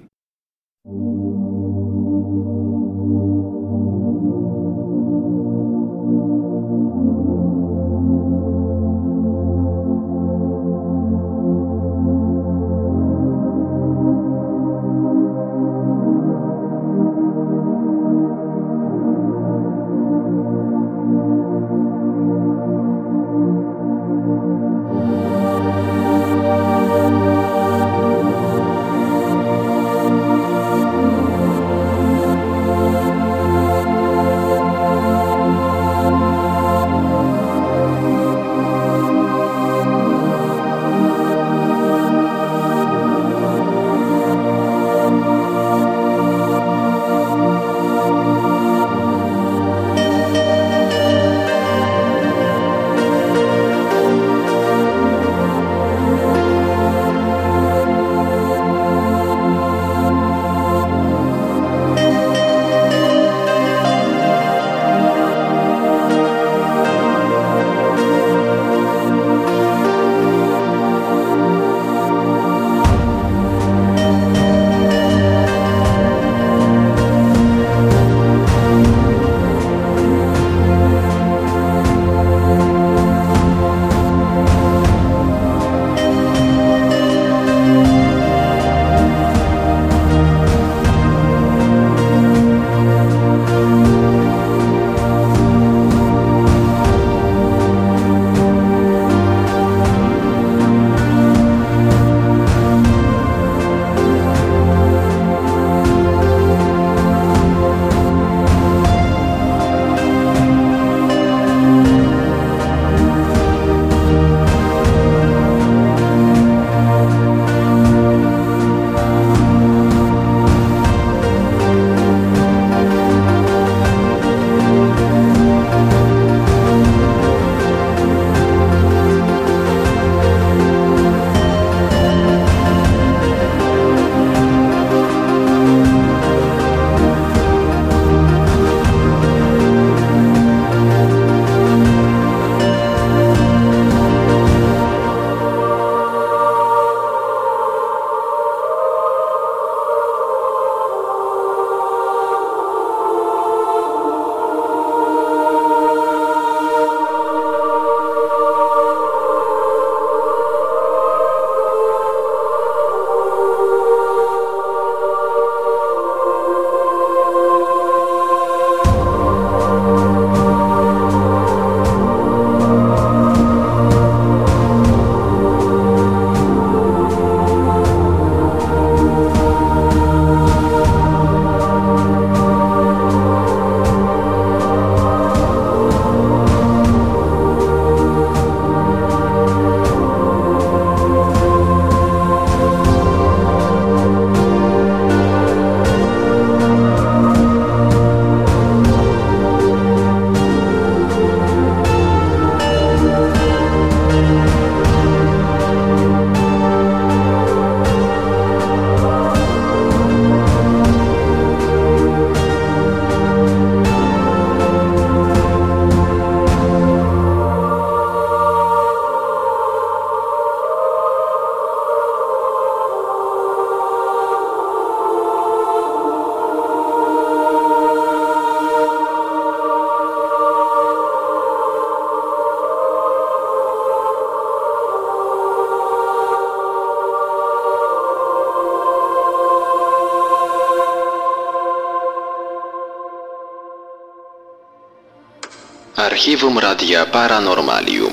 Archiwum Radia Paranormalium.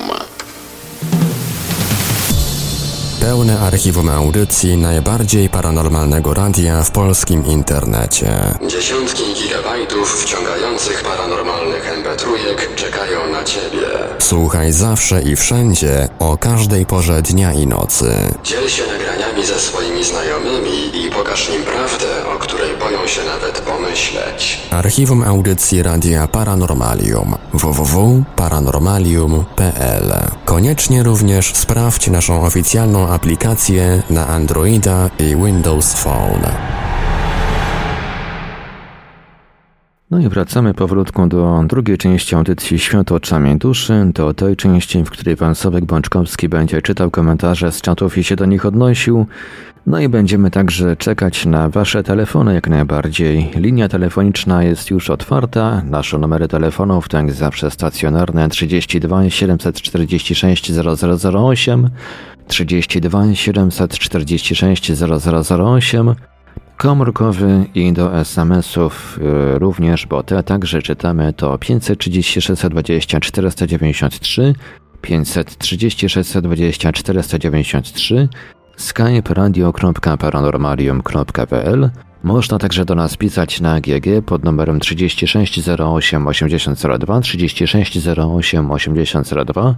Pełne archiwum audycji najbardziej paranormalnego radia w polskim internecie. Dziesiątki gigabajtów wciągających paranormalnych mp czekają na Ciebie. Słuchaj zawsze i wszędzie, o każdej porze dnia i nocy. Dziel się nagraniami ze swoimi znajomymi i pokaż im prawdę, o której boją się nawet pomyśleć. Archiwum audycji Radia Paranormalium www.paranormalium.pl Koniecznie również sprawdź naszą oficjalną aplikację na Androida i Windows Phone. No i wracamy powrótku do drugiej części audycji Świat oczami duszy, do tej części, w której pan Sobek Bączkowski będzie czytał komentarze z czatów i się do nich odnosił. No i będziemy także czekać na wasze telefony jak najbardziej. Linia telefoniczna jest już otwarta. Nasze numery telefonów to jak zawsze stacjonarne 32 746 0008 32 746 0008 komórkowy i do SMS-ów y, również, bo te także czytamy to 530 620 493, 530 620 493, skype radio.paranormalium.pl Można także do nas pisać na GG pod numerem 3608 8002, 3608 8002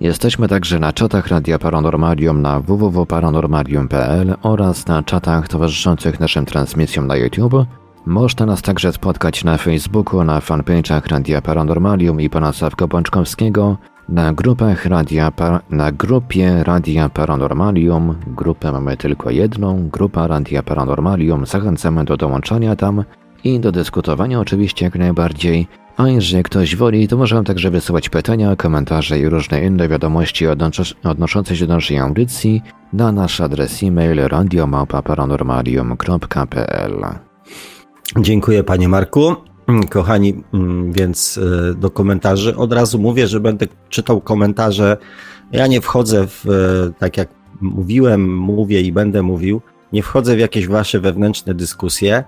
Jesteśmy także na czatach Radia Paranormalium na www.paranormalium.pl oraz na czatach towarzyszących naszym transmisjom na YouTube. Można nas także spotkać na Facebooku, na fanpage'ach Radia Paranormalium i pana Sławka Bączkowskiego, na grupach Radia na grupie Radia Paranormalium. Grupę mamy tylko jedną, grupa Radia Paranormalium. Zachęcamy do dołączania tam i do dyskutowania oczywiście jak najbardziej. A jeżeli ktoś woli, to możemy także wysyłać pytania, komentarze i różne inne wiadomości odnoszące się do naszej audycji na nasz adres e-mail radiomałpa-paranormalium.pl Dziękuję panie Marku. Kochani, mm, więc e, do komentarzy od razu mówię, że będę czytał komentarze. Ja nie wchodzę w, e, tak jak mówiłem, mówię i będę mówił, nie wchodzę w jakieś wasze wewnętrzne dyskusje.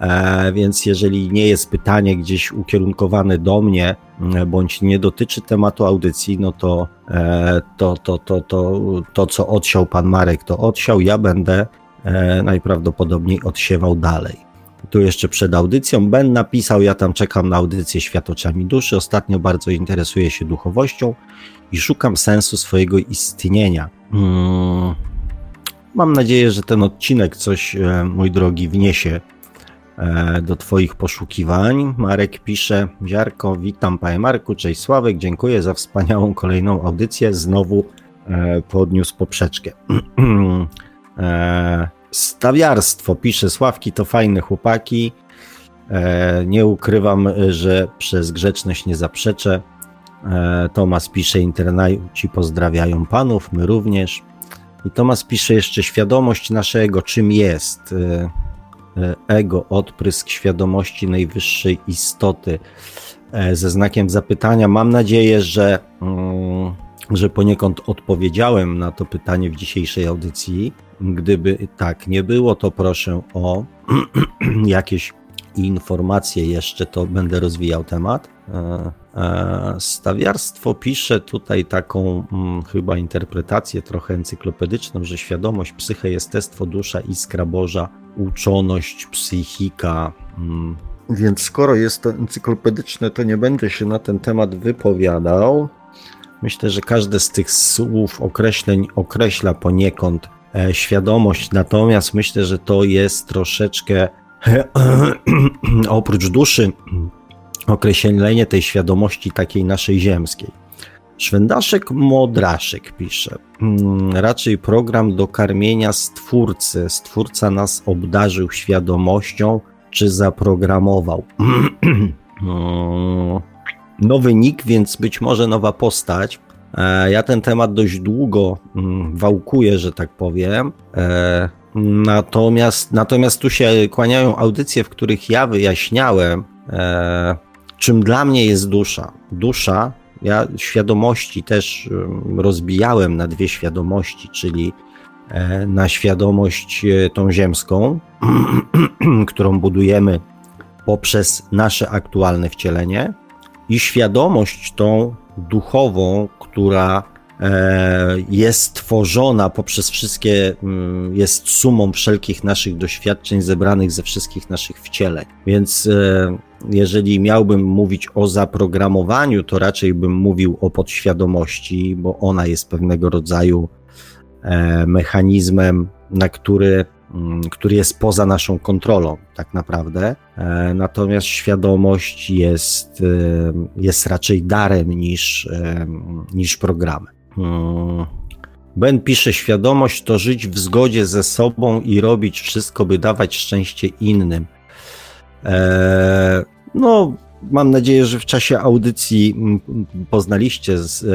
E, więc jeżeli nie jest pytanie gdzieś ukierunkowane do mnie, e, bądź nie dotyczy tematu audycji, no to e, to, to, to, to, to co odsiał pan Marek, to odsiał, ja będę najprawdopodobniej odsiewał dalej. Tu jeszcze przed audycją Ben napisał, ja tam czekam na audycję Świat oczami duszy, ostatnio bardzo interesuję się duchowością i szukam sensu swojego istnienia. Hmm. Mam nadzieję, że ten odcinek coś, mój drogi, wniesie E, do Twoich poszukiwań. Marek pisze, Ziarko, witam Panie Marku, cześć Sławek, dziękuję za wspaniałą kolejną audycję, znowu e, podniósł poprzeczkę. [clears throat] e, stawiarstwo, pisze Sławki, to fajne chłopaki, e, nie ukrywam, że przez grzeczność nie zaprzeczę. E, Tomas pisze, internauci pozdrawiają panów, my również. I Tomas pisze jeszcze świadomość naszego, czym jest. E, E, ego, odprysk świadomości najwyższej istoty e, ze znakiem zapytania. Mam nadzieję, że, mm, że poniekąd odpowiedziałem na to pytanie w dzisiejszej audycji. Gdyby tak nie było, to proszę o [clears throat] jakieś informacje jeszcze, to będę rozwijał temat. E, stawiarstwo pisze tutaj taką hmm, chyba interpretację trochę encyklopedyczną, że świadomość, psyche, jestestwo, dusza, iskra Boża uczoność, psychika. Mm. Więc skoro jest to encyklopedyczne, to nie będę się na ten temat wypowiadał. Myślę, że każde z tych słów, określeń określa poniekąd e, świadomość, natomiast myślę, że to jest troszeczkę [clears throat] oprócz duszy określenie tej świadomości takiej naszej ziemskiej. Szwendaszek Modraszek pisze. Hmm, raczej program do karmienia stwórcy. Stwórca nas obdarzył świadomością, czy zaprogramował. [clears throat] Nowy nick, więc być może nowa postać. E, ja ten temat dość długo hmm, wałkuję, że tak powiem. E, natomiast, natomiast tu się kłaniają audycje, w których ja wyjaśniałem, e, czym dla mnie jest dusza. Dusza ja świadomości też rozbijałem na dwie świadomości, czyli e, na świadomość e, tą ziemską, [clears throat] którą budujemy poprzez nasze aktualne wcielenie, i świadomość tą duchową, która e, jest tworzona poprzez wszystkie, jest sumą wszelkich naszych doświadczeń zebranych ze wszystkich naszych wcieleń. Więc jeżeli miałbym mówić o zaprogramowaniu, to raczej bym mówił o podświadomości, bo ona jest pewnego rodzaju e, mechanizmem, na który Mm, który jest poza naszą kontrolą, tak naprawdę. E, natomiast świadomość jest, e, jest raczej darem niż, niż programem. Mm. Ben pisze: Świadomość to żyć w zgodzie ze sobą i robić wszystko, by dawać szczęście innym. No, mam nadzieję, że w czasie audycji mm, poznaliście z,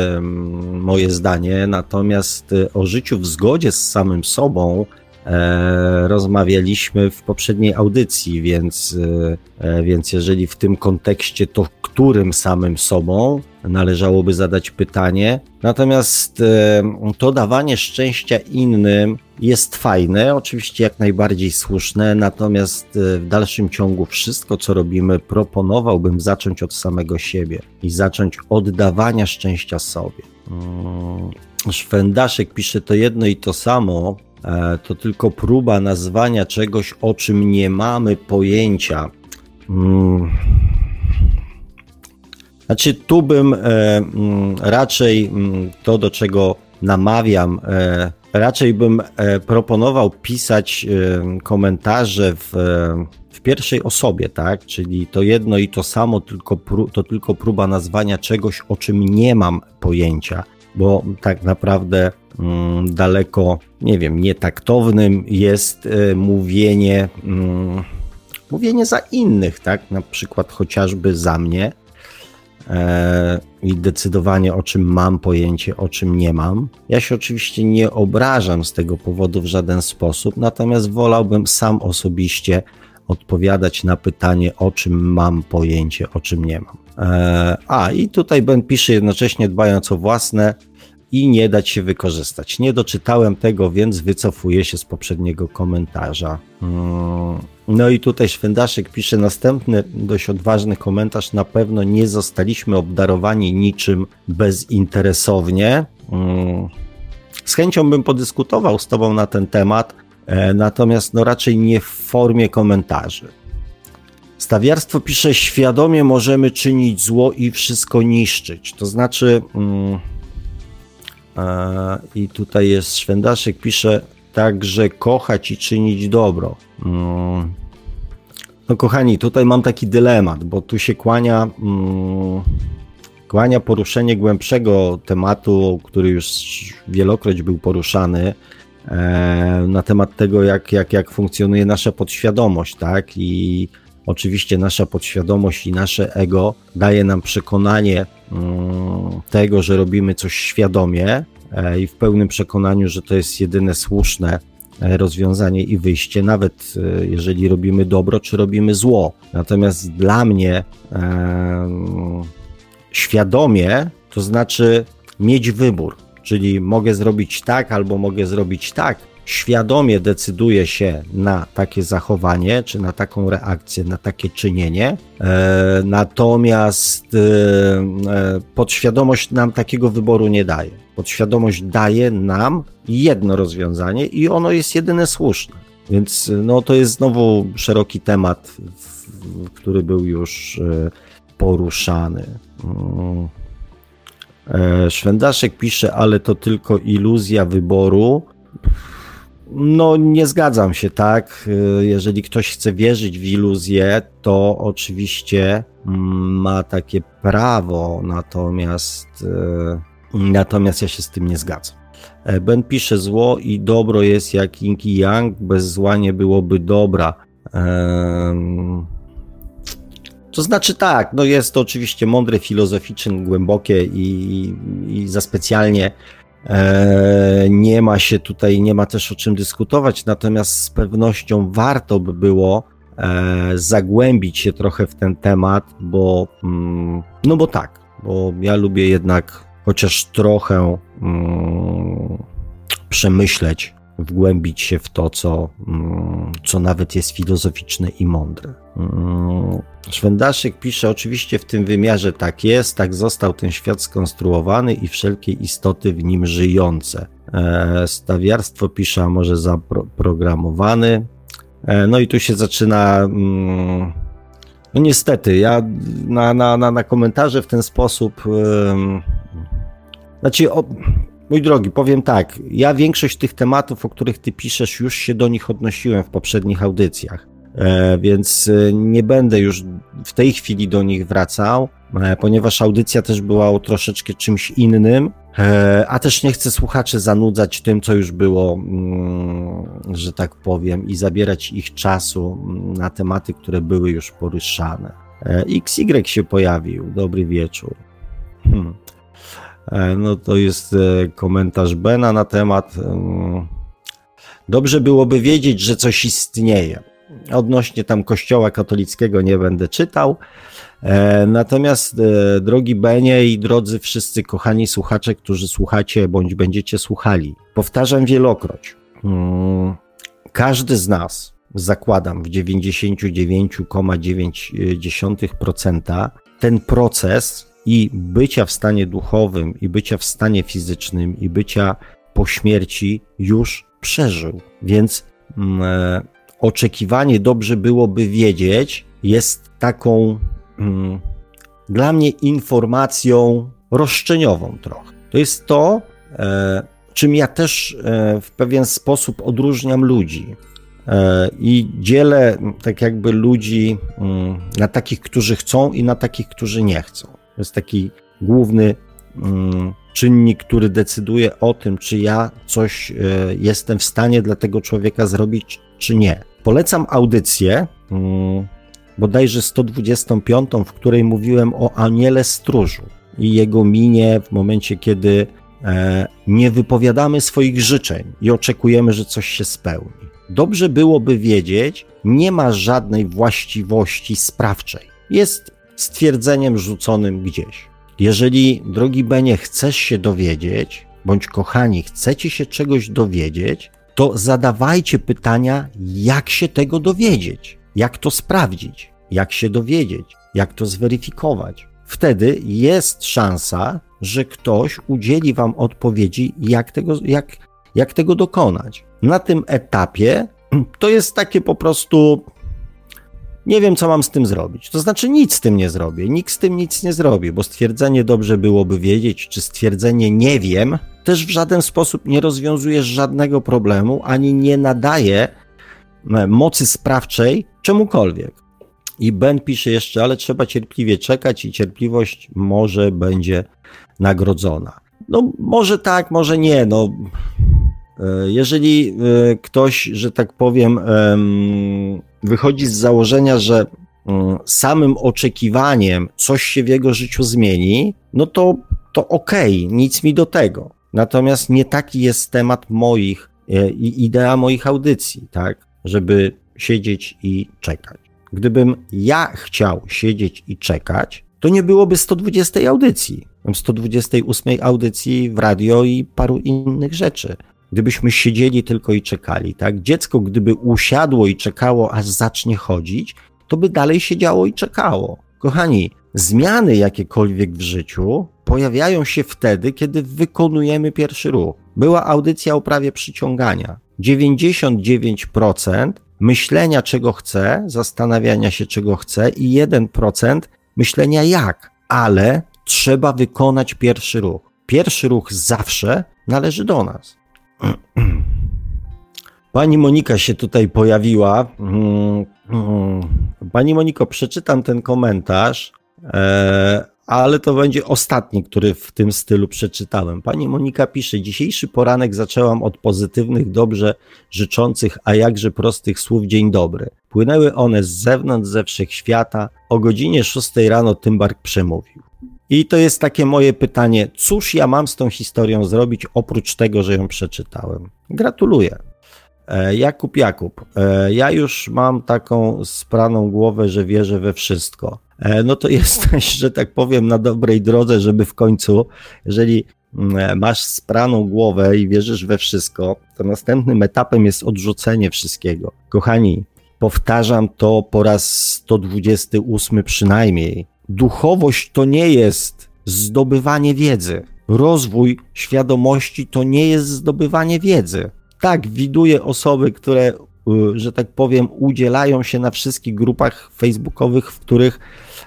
moje zdanie, natomiast o życiu w zgodzie z samym sobą E, rozmawialiśmy w poprzedniej audycji, więc, e, więc jeżeli w tym kontekście, to którym samym sobą należałoby zadać pytanie. Natomiast e, to dawanie szczęścia innym jest fajne, oczywiście jak najbardziej słuszne, natomiast w dalszym ciągu wszystko, co robimy, proponowałbym zacząć od samego siebie i zacząć od dawania szczęścia sobie. Mm, Szwendaszek pisze to jedno i to samo, E, to tylko próba nazwania czegoś, o czym nie mamy pojęcia. Hmm. Znaczy, tu bym e, mm, raczej mm, to, do czego namawiam, e, raczej bym proponował pisać komentarze w, w pierwszej osobie, tak? Czyli to jedno i to samo, tylko to tylko próba nazwania czegoś, o czym nie mam pojęcia, bo tak naprawdę Mm, daleko, nie wiem, nietaktownym jest e, mówienie, mm, mówienie za innych, tak? Na przykład chociażby za mnie e, i decydowanie o czym mam pojęcie, o czym nie mam. Ja się oczywiście nie obrażam z tego powodu w żaden sposób, natomiast wolałbym sam osobiście odpowiadać na pytanie, o czym mam pojęcie, o czym nie mam. E, a i tutaj Ben pisze jednocześnie dbając o własne i nie dać się wykorzystać. Nie doczytałem tego, więc wycofuję się z poprzedniego komentarza. Mm, no i tutaj Szwendaszek pisze następny dość odważny komentarz. Na pewno nie zostaliśmy obdarowani niczym bezinteresownie. Mm, z chęcią bym podyskutował z Tobą na ten temat, e, natomiast no raczej nie w formie komentarzy. Stawiarstwo pisze: Świadomie możemy czynić zło i wszystko niszczyć. To znaczy. I tutaj jest Szwendaszek, pisze także kochać i czynić dobro. Mm. No kochani, tutaj mam taki dylemat, bo tu się kłania, mm, kłania poruszenie głębszego tematu, który już wielokroć był poruszany, e, na temat tego, jak, jak, jak funkcjonuje nasza podświadomość, tak? I oczywiście nasza podświadomość i nasze ego daje nam przekonanie mm, tego, że robimy coś świadomie e, i w pełnym przekonaniu, że to jest jedyne słuszne e, rozwiązanie i wyjście, nawet e, jeżeli robimy dobro, czy robimy zło. Natomiast dla mnie świadomie to znaczy mieć wybór, czyli mogę zrobić tak albo mogę zrobić tak, świadomie decyduje się na takie zachowanie, czy na taką reakcję, na takie czynienie. E, natomiast e, e, podświadomość nam takiego wyboru nie daje. Podświadomość daje nam jedno rozwiązanie i ono jest jedyne słuszne. Więc no, to jest znowu szeroki temat, który był już poruszany. Mm. Szwendaszek pisze, ale to tylko iluzja wyboru. No, nie zgadzam się, tak. Jeżeli ktoś chce wierzyć w iluzję, to oczywiście mm, ma takie prawo, natomiast, e, natomiast ja się z tym nie zgadzam. E, ben pisze: Zło i dobro jest jak yin i yang, bez zła nie byłoby dobra. To znaczy tak, no jest to oczywiście mądre, filozoficzne, głębokie i, i za specjalnie nie ma się tutaj, nie ma też o czym dyskutować, natomiast z pewnością warto by było e, zagłębić się trochę w ten temat, bo mm, no bo tak, bo ja lubię jednak chociaż trochę mm, przemyśleć, wgłębić się w to, co, mm, co nawet jest filozoficzne i mądre. Szwendaszek pisze, oczywiście w tym wymiarze tak jest, tak został ten świat skonstruowany i wszelkie istoty w nim żyjące. E, stawiarstwo pisze, a może zaprogramowany. E, no i tu się zaczyna. Mm, no niestety, ja na, na, na, na komentarze w ten sposób. Znaczy, mój drogi, powiem tak. Ja większość tych tematów, o których ty piszesz, już się do nich odnosiłem w poprzednich audycjach. E, więc e, nie będę już w tej chwili do nich wracał, e, ponieważ audycja też była o troszeczkę czymś innym, a też nie chcę słuchaczy zanudzać tym, co już było, mm, że tak powiem, i zabierać ich czasu mm, na tematy, które były już poruszane. XY się pojawił. Dobry wieczór. Hmm. No to jest komentarz Bena na temat. Mm, dobrze byłoby wiedzieć, że coś istnieje. Odnośnie tam kościoła katolickiego nie będę czytał. E, natomiast, e, drogi Benie i drodzy wszyscy kochani słuchacze, którzy słuchacie bądź będziecie słuchali, powtarzam wielokroć. Mm, każdy z nas, zakładam w 99,9% ten proces i bycia w stanie duchowym, i bycia w stanie fizycznym, i bycia po śmierci już przeżył. Więc mm, e, oczekiwanie dobrze byłoby wiedzieć, jest taką mm, dla mnie informacją roszczeniową trochę. To jest to, e, czym ja też e, w pewien sposób odróżniam ludzi. E, I dzielę tak jakby ludzi mm, na takich, którzy chcą i na takich, którzy nie chcą. To jest taki główny mm, czynnik, który decyduje o tym, czy ja coś e, jestem w stanie dla tego człowieka zrobić, czy nie. Polecam audycję, mm, bodajże 125, w której mówiłem o Aniele Stróżu i jego minie w momencie, kiedy e, nie wypowiadamy swoich życzeń i oczekujemy, że coś się spełni. Dobrze byłoby wiedzieć, nie ma żadnej właściwości sprawczej. Jest stwierdzeniem rzuconym gdzieś. Jeżeli, drogi Benie, chcesz się dowiedzieć, bądź kochani, chcecie się czegoś dowiedzieć, to zadawajcie pytania, jak się tego dowiedzieć, jak to sprawdzić, jak się dowiedzieć, jak to zweryfikować. Wtedy jest szansa, że ktoś udzieli Wam odpowiedzi, jak tego, jak, jak tego dokonać. Na tym etapie to jest takie po prostu. Nie wiem, co mam z tym zrobić. To znaczy, nic z tym nie zrobię. Nikt z tym nic nie zrobi, bo stwierdzenie dobrze byłoby wiedzieć, czy stwierdzenie nie wiem, też w żaden sposób nie rozwiązuje żadnego problemu, ani nie nadaje e, mocy sprawczej czemukolwiek. I Ben pisze jeszcze, ale trzeba cierpliwie czekać i cierpliwość może będzie nagrodzona. No, może tak, może nie. No, e, jeżeli e, ktoś, że tak powiem, wychodzi z założenia, że mm, samym oczekiwaniem coś się w jego życiu zmieni, no to, to okej, okay, nic mi do tego. Natomiast nie taki jest temat moich e, i idea moich audycji, tak? Żeby siedzieć i czekać. Gdybym ja chciał siedzieć i czekać, to nie byłoby 120 audycji, 128 audycji w radio i paru innych rzeczy. Gdybyśmy siedzieli tylko i czekali, tak? Dziecko, gdyby usiadło i czekało, aż zacznie chodzić, to by dalej siedziało i czekało. Kochani, zmiany jakiekolwiek w życiu pojawiają się wtedy, kiedy wykonujemy pierwszy ruch. Była audycja o prawie przyciągania. 99% myślenia, czego chcę, zastanawiania się, czego chcę, i 1% myślenia jak, ale trzeba wykonać pierwszy ruch. Pierwszy ruch zawsze należy do nas. [clears throat] Pani Monika się tutaj pojawiła. Mm, mm. Pani Moniko, przeczytam ten komentarz. E, ale to będzie ostatni, który w tym stylu przeczytałem. Pani Monika pisze: Dzisiejszy poranek zaczęłam od pozytywnych, dobrze życzących, a jakże prostych słów dzień dobry. Płynęły one z zewnątrz, ze wszechświata. O godzinie 6 rano Tymbark przemówił. I to jest takie moje pytanie: cóż ja mam z tą historią zrobić, oprócz tego, że ją przeczytałem? Gratuluję. E, Jakub Jakub, e, ja już mam taką spraną głowę, że wierzę we wszystko. E, no to [laughs] jesteś, że tak powiem, na dobrej drodze, żeby w końcu, jeżeli mm, masz spraną głowę i wierzysz we wszystko, to następnym etapem jest odrzucenie wszystkiego. Kochani, powtarzam to po raz 128 przynajmniej. Duchowość to nie jest zdobywanie wiedzy. Rozwój świadomości to nie jest zdobywanie wiedzy. Tak, widuję osoby, które, y, że tak powiem, udzielają się na wszystkich grupach facebookowych, w których,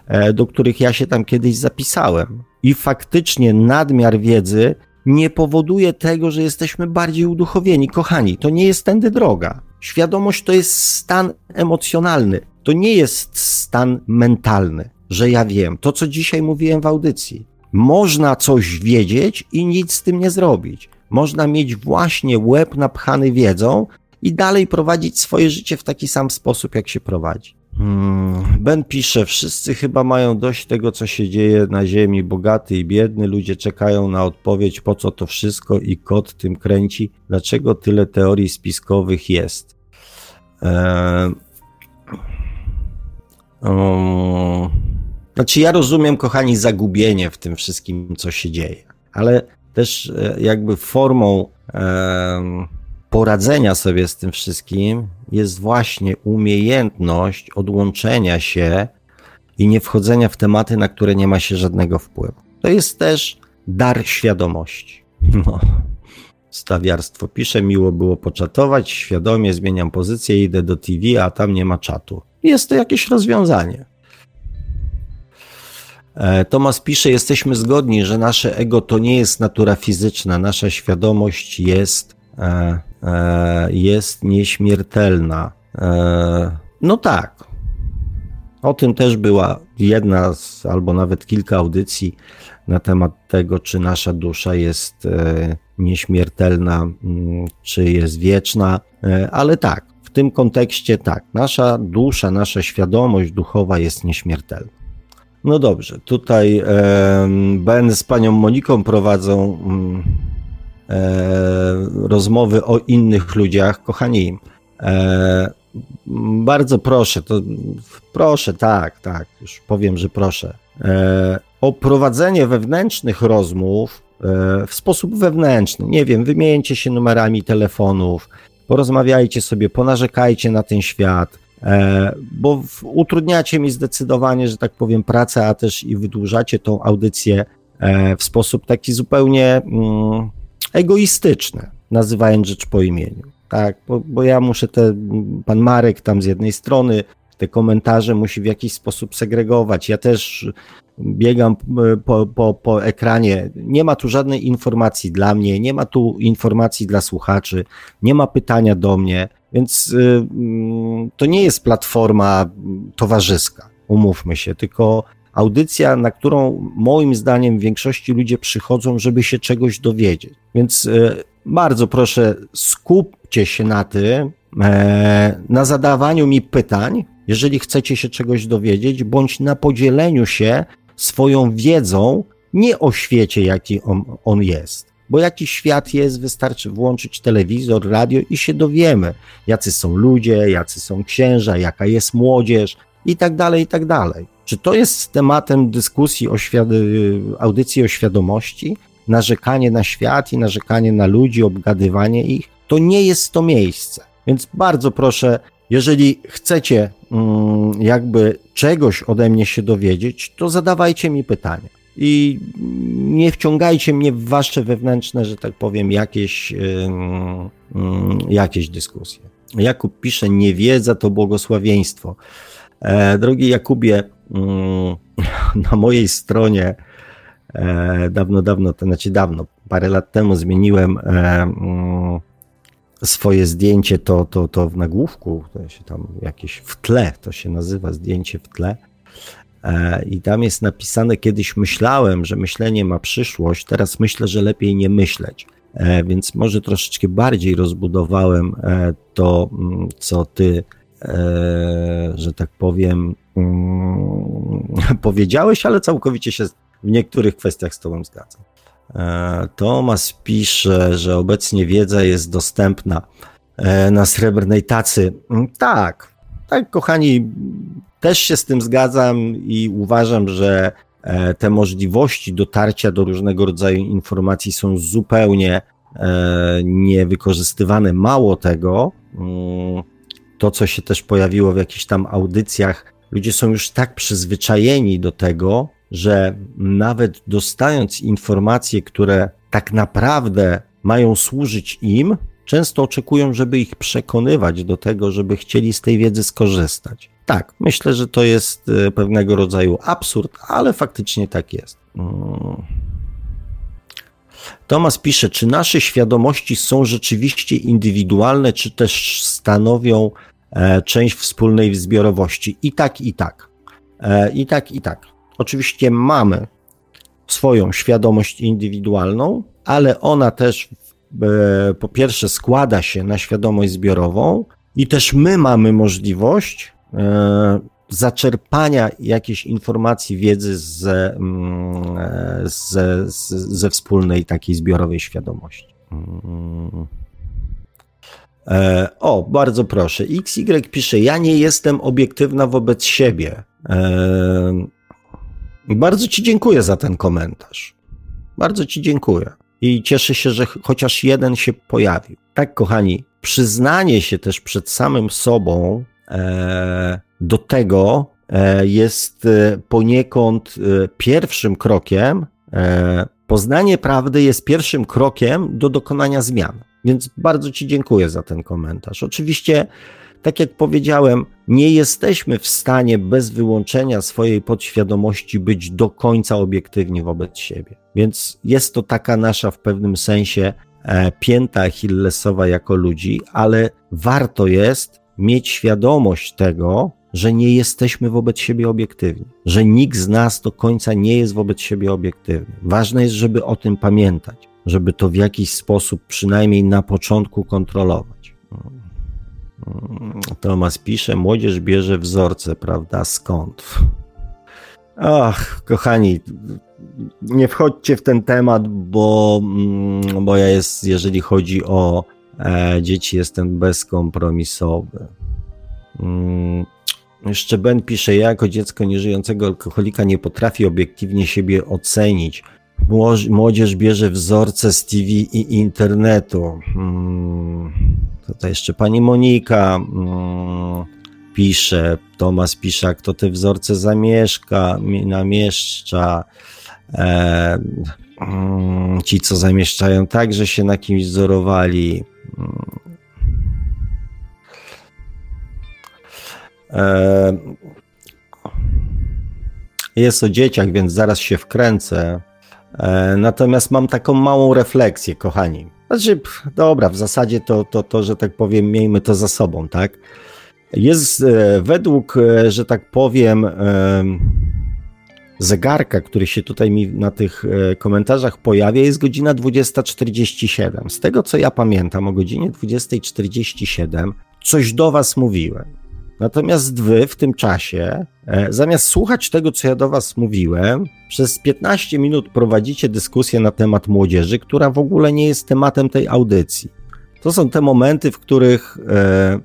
e, do których ja się tam kiedyś zapisałem. I faktycznie nadmiar wiedzy nie powoduje tego, że jesteśmy bardziej uduchowieni. Kochani, to nie jest tędy droga. Świadomość to jest stan emocjonalny, to nie jest stan mentalny, że ja wiem. To, co dzisiaj mówiłem w audycji. Można coś wiedzieć i nic z tym nie zrobić. Można mieć właśnie łeb napchany wiedzą i dalej prowadzić swoje życie w taki sam sposób, jak się prowadzi. Hmm. Ben pisze, wszyscy chyba mają dość tego, co się dzieje na ziemi, bogaty i biedny, ludzie czekają na odpowiedź, po co to wszystko i kot tym kręci, dlaczego tyle teorii spiskowych jest. Eee... Znaczy ja rozumiem, kochani, zagubienie w tym wszystkim, co się dzieje, ale też e, jakby formą e, poradzenia sobie z tym wszystkim jest właśnie umiejętność odłączenia się i nie wchodzenia w tematy, na które nie ma się żadnego wpływu. To jest też dar świadomości. [laughs] No. Stawiarstwo pisze, miło było poczatować, świadomie zmieniam pozycję, idę do TV, a tam nie ma czatu. Jest to jakieś rozwiązanie. E, Tomas pisze, jesteśmy zgodni, że nasze ego to nie jest natura fizyczna, nasza świadomość jest, e, e, jest nieśmiertelna. No tak. O tym też była jedna z, albo nawet kilka audycji na temat tego, czy nasza dusza jest nieśmiertelna, mm, czy jest wieczna, ale tak, w tym kontekście tak, nasza dusza, nasza świadomość duchowa jest nieśmiertelna. No dobrze, tutaj Ben z panią Moniką prowadzą mm, e, rozmowy o innych ludziach. Kochani, e, bardzo proszę, to proszę, tak, tak, już powiem, że proszę. E, o prowadzenie wewnętrznych rozmów w sposób wewnętrzny. Nie wiem, wymieńcie się numerami telefonów, porozmawiajcie sobie, ponarzekajcie na ten świat bo utrudniacie mi zdecydowanie, że tak powiem, pracę, a też i wydłużacie tą audycję e, w sposób taki zupełnie mm, egoistyczny, nazywając rzecz po imieniu. Tak, bo, bo ja muszę te, pan Marek tam z jednej strony, te komentarze musi w jakiś sposób segregować. Ja też biegam e, po, po, po ekranie. Nie ma tu żadnej informacji dla mnie, nie ma tu informacji dla słuchaczy, nie ma pytania do mnie. Więc y, mm, to nie jest platforma towarzyska, umówmy się, tylko audycja, na którą moim zdaniem w większości ludzie przychodzą, żeby się czegoś dowiedzieć. Więc y, bardzo proszę, skupcie się na tym, e, na zadawaniu mi pytań, jeżeli chcecie się czegoś dowiedzieć, bądź na podzieleniu się swoją wiedzą nie o świecie, jaki on, on jest bo jaki świat jest, wystarczy włączyć telewizor, radio i się dowiemy, jacy są ludzie, jacy są księża, jaka jest młodzież i tak dalej, i tak dalej. Czy to jest tematem dyskusji o audycji o świadomości? Narzekanie na świat i narzekanie na ludzi, obgadywanie ich? To nie jest to miejsce. Więc bardzo proszę, jeżeli chcecie mm, jakby czegoś ode mnie się dowiedzieć, to zadawajcie mi pytania i nie wciągajcie mnie w wasze wewnętrzne, że tak powiem, jakieś, jakieś dyskusje. Jakub pisze, niewiedza to błogosławieństwo. E, drogi Jakubie, [laughs] na mojej stronie e, dawno, dawno, to znaczy dawno, parę lat temu zmieniłem e, swoje zdjęcie, to, to, to w nagłówku, to się tam jakieś w tle, to się nazywa zdjęcie w tle. E, I tam jest napisane, kiedyś myślałem, że myślenie ma przyszłość, teraz myślę, że lepiej nie myśleć. E, więc może troszeczkę bardziej rozbudowałem e, to, mm, co ty, że tak powiem, mm, [laughs] powiedziałeś, ale całkowicie się w niektórych kwestiach z Tobą zgadzam. Tomas pisze, że obecnie wiedza jest dostępna na srebrnej tacy. Mm, tak, tak, kochani, też się z tym zgadzam i uważam, że e, te możliwości dotarcia do różnego rodzaju informacji są zupełnie e, niewykorzystywane. Mało tego, mm, to, co się też pojawiło w jakichś tam audycjach, ludzie są już tak przyzwyczajeni do tego, że nawet dostając informacje, które tak naprawdę mają służyć im, często oczekują, żeby ich przekonywać do tego, żeby chcieli z tej wiedzy skorzystać. Tak, myślę, że to jest e, pewnego rodzaju absurd, ale faktycznie tak jest. Mm. Tomas pisze, czy nasze świadomości są rzeczywiście indywidualne, czy też stanowią e, część wspólnej zbiorowości? I tak, i tak. E, I tak, i tak. Oczywiście mamy swoją świadomość indywidualną, ale ona też po pierwsze składa się na świadomość zbiorową i też my mamy możliwość zaczerpania jakiejś informacji, wiedzy ze, mm, e, ze, ze wspólnej takiej zbiorowej świadomości. Mm. O, bardzo proszę. XY pisze: Ja nie jestem obiektywna wobec siebie. Bardzo Ci dziękuję za ten komentarz. Bardzo Ci dziękuję. I cieszę się, że chociaż jeden się pojawił. Tak, kochani, przyznanie się też przed samym sobą e, do tego e, jest e, poniekąd e, pierwszym krokiem. E, poznanie prawdy jest pierwszym krokiem do dokonania zmian. Więc bardzo Ci dziękuję za ten komentarz. Oczywiście tak jak powiedziałem, nie jesteśmy w stanie bez wyłączenia swojej podświadomości być do końca obiektywni wobec siebie. Więc jest to taka nasza w pewnym sensie e, pięta Achillesowa jako ludzi, ale warto jest mieć świadomość tego, że nie jesteśmy wobec siebie obiektywni, że nikt z nas do końca nie jest wobec siebie obiektywny. Ważne jest, żeby o tym pamiętać, żeby to w jakiś sposób przynajmniej na początku kontrolować. Tomas pisze, młodzież bierze wzorce, prawda? Skąd? Ach, kochani, nie wchodźcie w ten temat, bo, mm, bo ja jest, jeżeli chodzi o dzieci, jestem bezkompromisowy. Mm, jeszcze Ben pisze, ja jako dziecko nieżyjącego alkoholika nie potrafię obiektywnie siebie ocenić. Młodzież bierze wzorce z TV i internetu. Hmm. Tutaj jeszcze pani Monika hmm, pisze, Tomasz pisze, kto te wzorce zamieszka, namieszcza. E, hmm, ci, co zamieszczają, także się na kimś wzorowali. E, jest o dzieciach, więc zaraz się wkręcę. E, natomiast mam taką małą refleksję, kochani. Znaczy, dobra, w zasadzie to, to, to, że tak powiem, miejmy to za sobą, tak? Jest e, według, że tak powiem, zegarka, który się tutaj mi na tych komentarzach pojawia, jest godzina 20.47. Z tego co ja pamiętam, o godzinie 20.47 coś do Was mówiłem. Natomiast wy w tym czasie, e, zamiast słuchać tego, co ja do was mówiłem, przez 15 minut prowadzicie dyskusję na temat młodzieży, która w ogóle nie jest tematem tej audycji. To są te momenty, w których, e,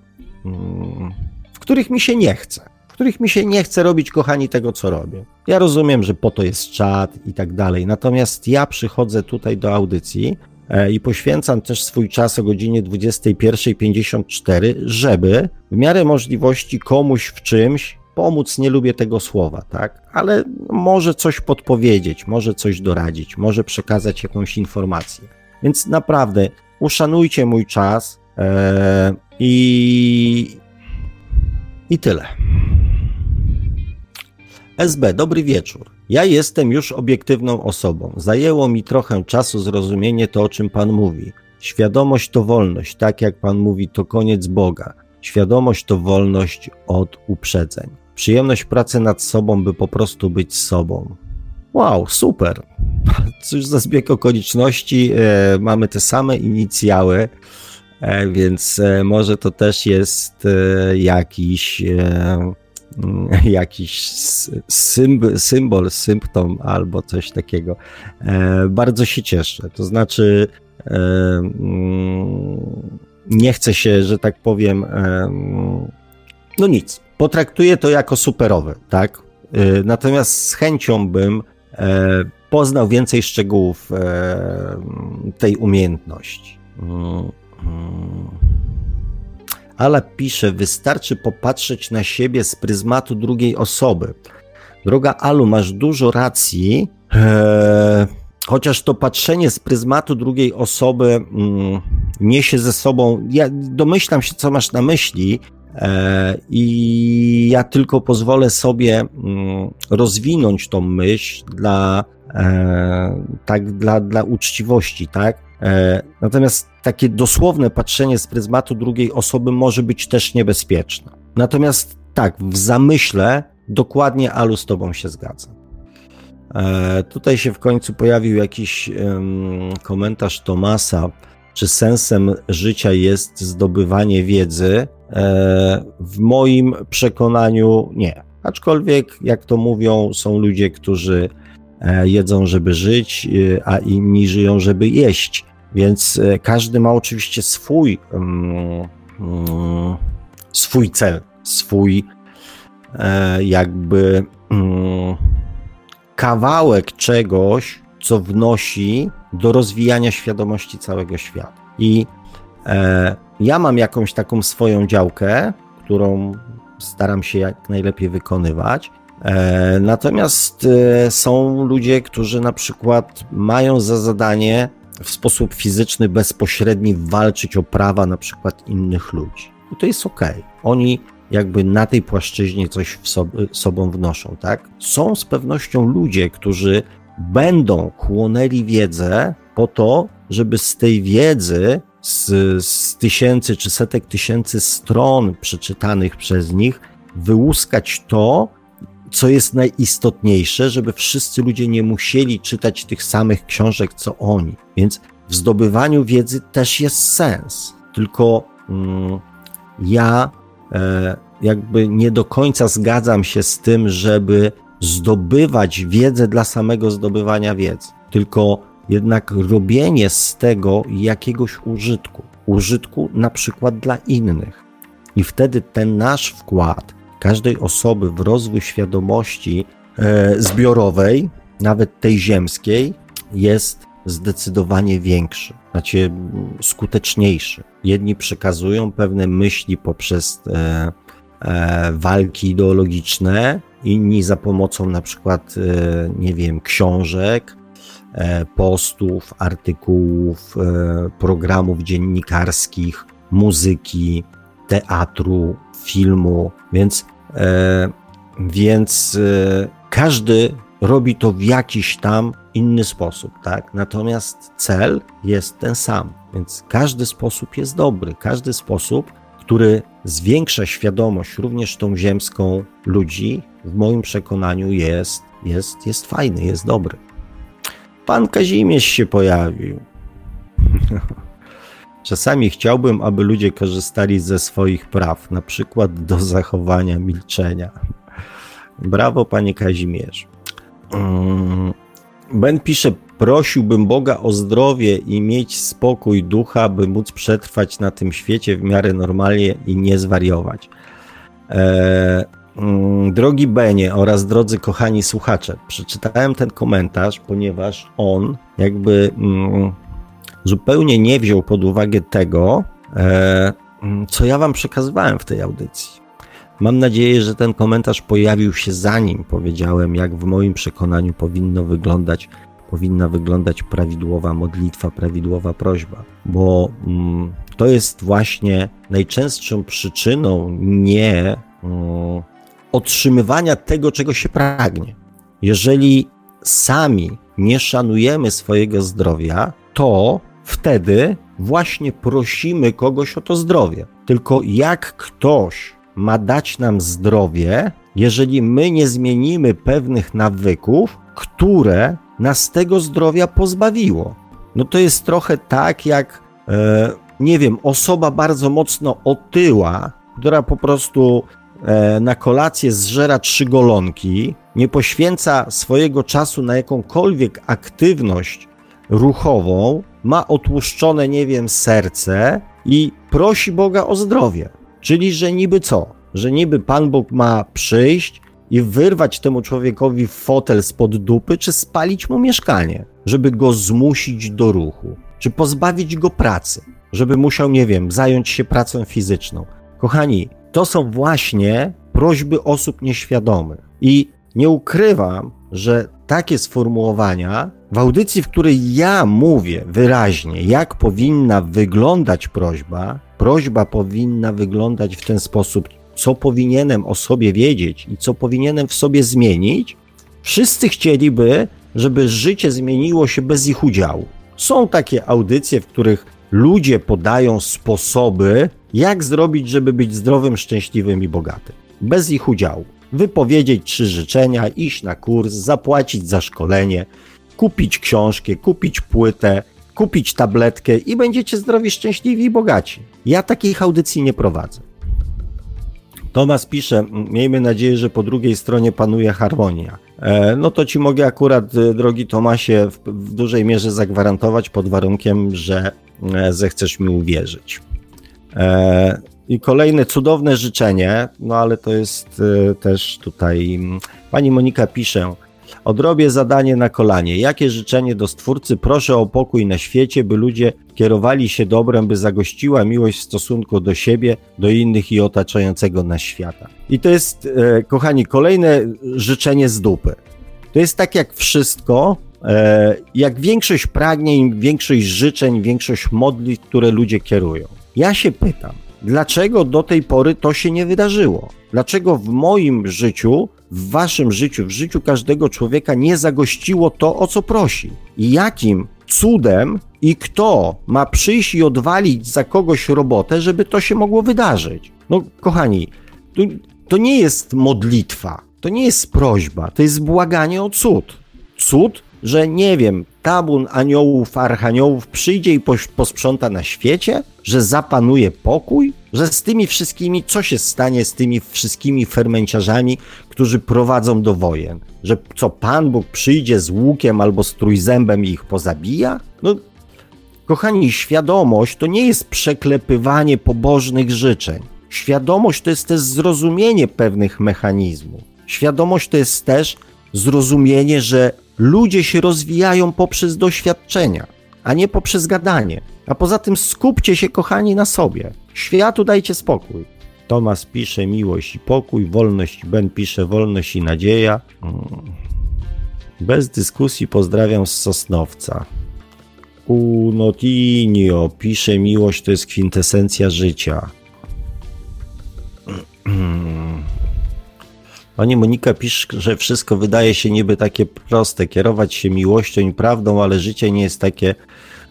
mm, w których mi się nie chce. Których mi się nie chce robić, kochani, tego, co robię. Ja rozumiem, że po to jest czat i tak dalej. Natomiast ja przychodzę tutaj do audycji E, i poświęcam też swój czas o godzinie 21.54, żeby w miarę możliwości komuś w czymś pomóc, nie lubię tego słowa, tak, ale może coś podpowiedzieć, może coś doradzić, może przekazać jakąś informację. Więc naprawdę uszanujcie mój czas e, i, i tyle. SB, dobry wieczór. Ja jestem już obiektywną osobą. Zajęło mi trochę czasu zrozumienie to, o czym Pan mówi. Świadomość to wolność, tak jak Pan mówi, to koniec Boga. Świadomość to wolność od uprzedzeń. Przyjemność pracy nad sobą, by po prostu być sobą. Wow, super. [laughs] Cóż za zbieg okoliczności. E, mamy te same inicjały, e, więc e, może to też jest e, jakiś e, [laughs] jakiś symbol, symbol, symptom albo coś takiego. E, bardzo się cieszę. To znaczy, e, mm, nie chcę się, że tak powiem, e, no nic. Potraktuję to jako superowe, tak? Natomiast z chęcią bym poznał więcej szczegółów tej umiejętności. Ala pisze, wystarczy popatrzeć na siebie z pryzmatu drugiej osoby. Droga Alu, masz dużo racji, eee, chociaż to patrzenie z pryzmatu drugiej osoby mm, niesie ze sobą. Ja domyślam się, co masz na myśli, e, i ja tylko pozwolę sobie mm, rozwinąć tą myśl dla, e, tak, dla, dla uczciwości, tak? E, natomiast takie dosłowne patrzenie z pryzmatu drugiej osoby może być też niebezpieczne. Natomiast tak, w zamyśle dokładnie Alu z tobą się zgadza. E, tutaj się w końcu pojawił jakiś komentarz Tomasa, czy sensem życia jest zdobywanie wiedzy. E, w moim przekonaniu nie. Aczkolwiek, jak to mówią, są ludzie, którzy jedzą, żeby żyć, e, a inni żyją, żeby jeść. Więc e, każdy ma oczywiście swój, mm, mm, swój cel, swój jakby mm, kawałek czegoś, co wnosi do rozwijania świadomości całego świata. I ja mam jakąś taką swoją działkę, którą staram się jak najlepiej wykonywać. E, natomiast e, są ludzie, którzy na przykład mają za zadanie w sposób fizyczny, bezpośredni walczyć o prawa na przykład innych ludzi. I to jest ok. Oni jakby na tej płaszczyźnie coś w sobie, sobą wnoszą, tak? Są z pewnością ludzie, którzy będą chłonęli wiedzę po to, żeby z tej wiedzy, z, z tysięcy czy setek tysięcy stron przeczytanych przez nich, wyłuskać to, co jest najistotniejsze, żeby wszyscy ludzie nie musieli czytać tych samych książek co oni. Więc w zdobywaniu wiedzy też jest sens. Tylko mm, ja e, jakby nie do końca zgadzam się z tym, żeby zdobywać wiedzę dla samego zdobywania wiedzy. Tylko jednak robienie z tego jakiegoś użytku. Użytku na przykład dla innych. I wtedy ten nasz wkład każdej osoby w rozwój świadomości e, zbiorowej, nawet tej ziemskiej, jest zdecydowanie większy, znaczy skuteczniejszy. Jedni przekazują pewne myśli poprzez e, e, walki ideologiczne, inni za pomocą na przykład, nie wiem, książek, postów, artykułów, programów dziennikarskich, muzyki, teatru, filmu, więc, e, więc e, każdy robi to w jakiś tam inny sposób, tak? Natomiast cel jest ten sam, więc każdy sposób jest dobry, każdy sposób, który zwiększa świadomość, również tą ziemską ludzi, w moim przekonaniu jest, jest, jest fajny, jest dobry. Pan Kazimierz się pojawił. [laughs] Czasami chciałbym, aby ludzie korzystali ze swoich praw, na przykład do zachowania milczenia. Brawo, panie Kazimierzu. Mm, ben pisze, prosiłbym Boga o zdrowie i mieć spokój ducha, by móc przetrwać na tym świecie w miarę normalnie i nie zwariować. Eee, drogi Benie oraz drodzy kochani słuchacze, przeczytałem ten komentarz, ponieważ on jakby mm, zupełnie nie wziął pod uwagę tego, e, co ja wam przekazywałem w tej audycji. Mam nadzieję, że ten komentarz pojawił się zanim powiedziałem, jak w moim przekonaniu powinno wyglądać, powinna wyglądać prawidłowa modlitwa, prawidłowa prośba, bo mm, to jest właśnie najczęstszą przyczyną nie mm, otrzymywania tego, czego się pragnie. Jeżeli sami nie szanujemy swojego zdrowia, to wtedy właśnie prosimy kogoś o to zdrowie. Tylko jak ktoś ma dać nam zdrowie, jeżeli my nie zmienimy pewnych nawyków, które nas tego zdrowia pozbawiło? No to jest trochę tak, jak, e, nie wiem, osoba bardzo mocno otyła, która po prostu e, na kolację zżera trzy golonki, nie poświęca swojego czasu na jakąkolwiek aktywność ruchową, ma otłuszczone, nie wiem, serce i prosi Boga o zdrowie. Czyli, że niby co? Że niby Pan Bóg ma przyjść i wyrwać temu człowiekowi fotel spod dupy, czy spalić mu mieszkanie, żeby go zmusić do ruchu, czy pozbawić go pracy, żeby musiał, nie wiem, zająć się pracą fizyczną. Kochani, to są właśnie prośby osób nieświadomych. I nie ukrywam, że takie sformułowania w audycji, w której ja mówię wyraźnie, jak powinna wyglądać prośba, prośba powinna wyglądać w ten sposób, co powinienem o sobie wiedzieć i co powinienem w sobie zmienić, wszyscy chcieliby, żeby życie zmieniło się bez ich udziału. Są takie audycje, w których ludzie podają sposoby, jak zrobić, żeby być zdrowym, szczęśliwym i bogatym, bez ich udziału. Wypowiedzieć trzy życzenia, iść na kurs, zapłacić za szkolenie, kupić książkę, kupić płytę, kupić tabletkę i będziecie zdrowi, szczęśliwi i bogaci. Ja takich audycji nie prowadzę. Tomas pisze, miejmy nadzieję, że po drugiej stronie panuje harmonia. E, no to ci mogę akurat, e, drogi Tomasie, w, w dużej mierze zagwarantować pod warunkiem, że e, zechcesz mi uwierzyć. I kolejne cudowne życzenie, no ale to jest też tutaj. Pani Monika pisze, Odrobię zadanie na kolanie. Jakie życzenie do Stwórcy? Proszę o pokój na świecie, by ludzie kierowali się dobrem, by zagościła miłość w stosunku do siebie, do innych i otaczającego nas świata. I to jest, e, kochani, kolejne życzenie z dupy. To jest tak jak wszystko, e, jak większość pragnień, większość życzeń, większość modlitw, które ludzie kierują. Ja się pytam, dlaczego do tej pory to się nie wydarzyło? Dlaczego w moim życiu w waszym życiu, w życiu każdego człowieka nie zagościło to, o co prosi. I jakim cudem i kto ma przyjść i odwalić za kogoś robotę, żeby to się mogło wydarzyć. No, kochani, to, to nie jest modlitwa, to nie jest prośba, to jest błaganie o cud. Cud, że nie wiem, tabun aniołów, archaniołów przyjdzie i posprząta na świecie, że zapanuje pokój, że z tymi wszystkimi, co się stanie z tymi wszystkimi fermenciarzami, którzy prowadzą do wojen? Że co, Pan Bóg przyjdzie z łukiem albo z trójzębem i ich pozabija? No, kochani, świadomość to nie jest przeklepywanie pobożnych życzeń. Świadomość to jest też zrozumienie pewnych mechanizmów. Świadomość to jest też zrozumienie, że ludzie się rozwijają poprzez doświadczenia, a nie poprzez gadanie. A poza tym skupcie się, kochani, na sobie. Światu dajcie spokój. Tomas pisze miłość i pokój, wolność, Ben pisze wolność i nadzieja. Mm. Bez dyskusji pozdrawiam z Sosnowca. Unotinio pisze miłość to jest kwintesencja życia. [clears throat] Pani Monika pisze, że wszystko wydaje się niby takie proste, kierować się miłością i prawdą, ale życie nie jest takie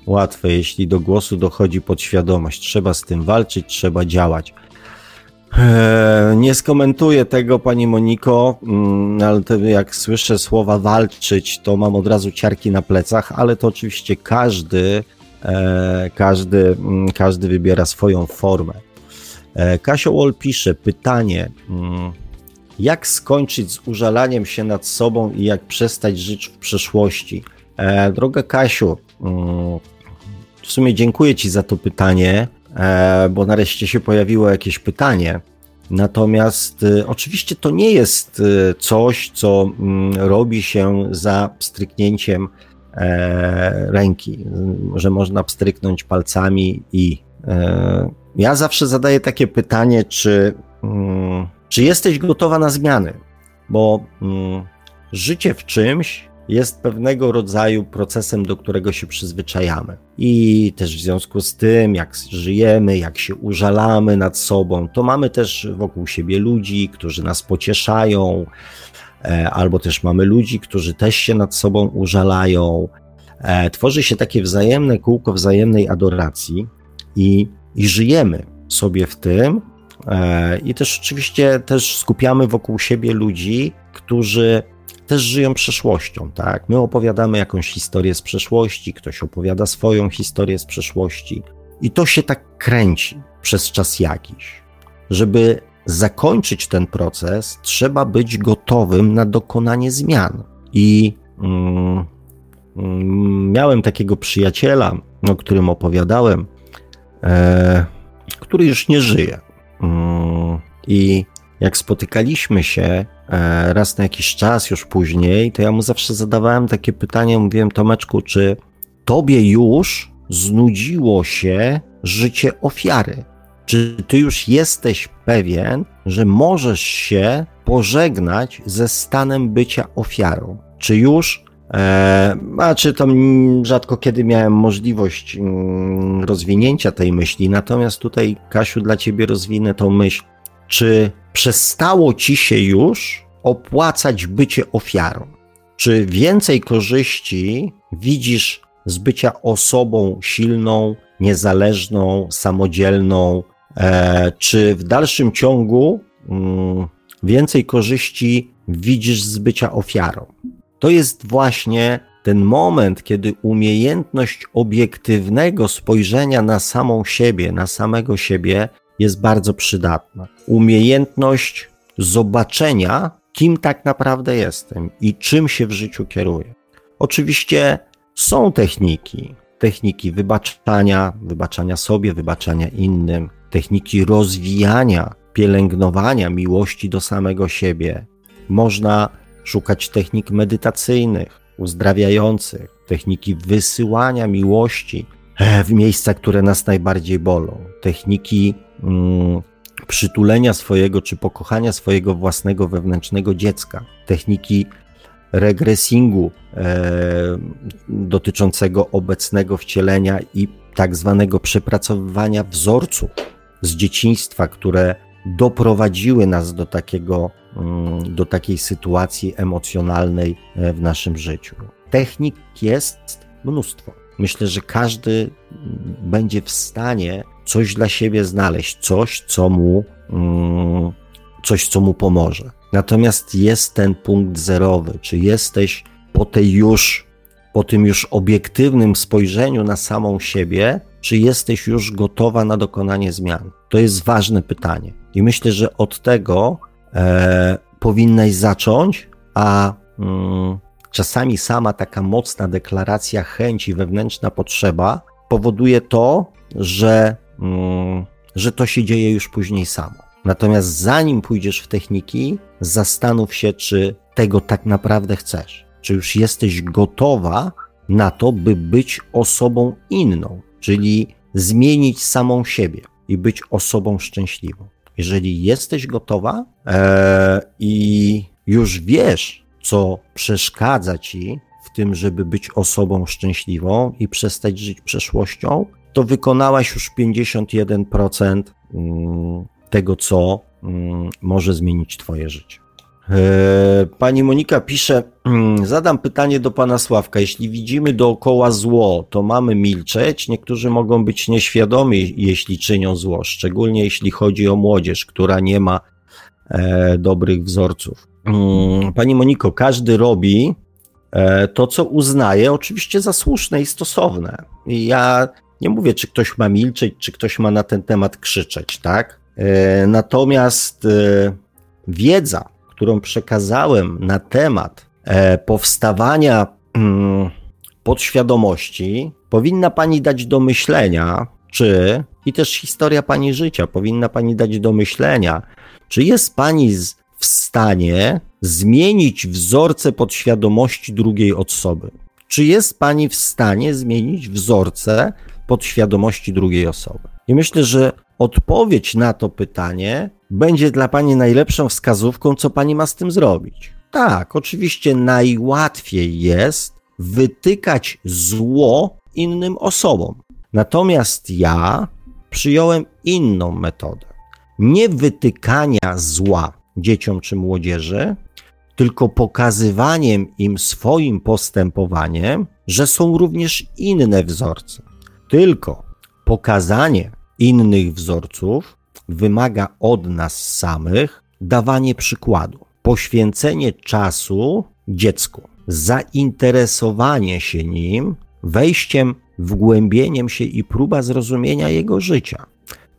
łatwe, jeśli do głosu dochodzi podświadomość. Trzeba z tym walczyć, trzeba działać. Eee, nie skomentuję tego, pani Moniko, mm, ale jak słyszę słowa walczyć, to mam od razu ciarki na plecach, ale to oczywiście każdy, e, każdy, mm, każdy wybiera swoją formę. E, Kasio Wall pisze, pytanie, mm, jak skończyć z użalaniem się nad sobą i jak przestać żyć w przeszłości? E, droga Kasiu, w sumie dziękuję Ci za to pytanie, e, bo nareszcie się pojawiło jakieś pytanie. Natomiast e, oczywiście to nie jest e, coś, co mm, robi się za stryknięciem ręki, że można pstryknąć palcami i ja zawsze zadaję takie pytanie, czy, mm, czy jesteś gotowa na zmiany? Bo mm, życie w czymś jest pewnego rodzaju procesem, do którego się przyzwyczajamy. I też w związku z tym, jak żyjemy, jak się użalamy nad sobą, to mamy też wokół siebie ludzi, którzy nas pocieszają, e, albo też mamy ludzi, którzy też się nad sobą użalają. E, tworzy się takie wzajemne kółko wzajemnej adoracji i, i żyjemy sobie w tym. E, I też oczywiście też skupiamy wokół siebie ludzi, którzy też żyją przeszłością, tak? My opowiadamy jakąś historię z przeszłości, ktoś opowiada swoją historię z przeszłości i to się tak kręci przez czas jakiś. Żeby zakończyć ten proces, trzeba być gotowym na dokonanie zmian. I mm, mm, miałem takiego przyjaciela, o którym opowiadałem, e, który już nie żyje. Mm, I jak spotykaliśmy się e, raz na jakiś czas, już później, to ja mu zawsze zadawałem takie pytanie, mówiłem Tomeczku, czy tobie już znudziło się życie ofiary? Czy ty już jesteś pewien, że możesz się pożegnać ze stanem bycia ofiarą? Czy już E, a czy to rzadko kiedy miałem możliwość mm, rozwinięcia tej myśli, natomiast tutaj, Kasiu, dla ciebie rozwinę tą myśl. Czy przestało ci się już opłacać bycie ofiarą? Czy więcej korzyści widzisz z bycia osobą silną, niezależną, samodzielną? E, czy w dalszym ciągu mm, więcej korzyści widzisz z bycia ofiarą? To jest właśnie ten moment, kiedy umiejętność obiektywnego spojrzenia na samą siebie, na samego siebie jest bardzo przydatna. Umiejętność zobaczenia, kim tak naprawdę jestem i czym się w życiu kieruję. Oczywiście są techniki, techniki wybaczania, wybaczania sobie, wybaczania innym, techniki rozwijania, pielęgnowania miłości do samego siebie. Można szukać technik medytacyjnych, uzdrawiających, techniki wysyłania miłości e, w miejsca, które nas najbardziej bolą, techniki mm, przytulenia swojego czy pokochania swojego własnego wewnętrznego dziecka, techniki regresingu e, dotyczącego obecnego wcielenia i tak zwanego przepracowywania wzorców z dzieciństwa, które doprowadziły nas do takiego do takiej sytuacji emocjonalnej e, w naszym życiu. Technik jest mnóstwo. Myślę, że każdy mm, będzie w stanie coś dla siebie znaleźć, coś, co mu, mm, coś, co mu pomoże. Natomiast jest ten punkt zerowy, czy jesteś po tej już, po tym już obiektywnym spojrzeniu na samą siebie, czy jesteś już gotowa na dokonanie zmian? To jest ważne pytanie. I myślę, że od tego e, powinnaś zacząć, a mm, czasami sama taka mocna deklaracja chęci, wewnętrzna potrzeba powoduje to, że, mm, że to się dzieje już później samo. Natomiast zanim pójdziesz w techniki, zastanów się, czy tego tak naprawdę chcesz. Czy już jesteś gotowa na to, by być osobą inną, czyli zmienić samą siebie i być osobą szczęśliwą. Jeżeli jesteś gotowa e, i już wiesz, co przeszkadza ci w tym, żeby być osobą szczęśliwą i przestać żyć przeszłością, to wykonałaś już 51% mm, tego, co mm, może zmienić Twoje życie. E, pani Monika pisze, mm, zadam pytanie do pana Sławka. Jeśli widzimy dookoła zło, to mamy milczeć. Niektórzy mogą być nieświadomi, jeśli czynią zło, szczególnie jeśli chodzi o młodzież, która nie ma e, dobrych wzorców. Mm, pani Moniko, każdy robi e, to, co uznaje, oczywiście za słuszne i stosowne. Ja nie mówię, czy ktoś ma milczeć, czy ktoś ma na ten temat krzyczeć, tak? Natomiast wiedza, którą przekazałem na temat e, powstawania mm, podświadomości, powinna pani dać do myślenia, czy, i też historia pani życia powinna pani dać do myślenia, czy jest pani w stanie zmienić wzorce podświadomości drugiej osoby? Czy jest pani w stanie zmienić wzorce podświadomości drugiej osoby? I myślę, że odpowiedź na to pytanie będzie dla Pani najlepszą wskazówką, co Pani ma z tym zrobić. Tak, oczywiście najłatwiej jest wytykać zło innym osobom. Natomiast ja przyjąłem inną metodę. Nie wytykania zła dzieciom czy młodzieży, tylko pokazywaniem im swoim postępowaniem, że są również inne wzorce. Tylko pokazanie innych wzorców wymaga od nas samych dawanie przykładu, poświęcenie czasu dziecku, zainteresowanie się nim, wejściem, wgłębieniem się i próba zrozumienia jego życia.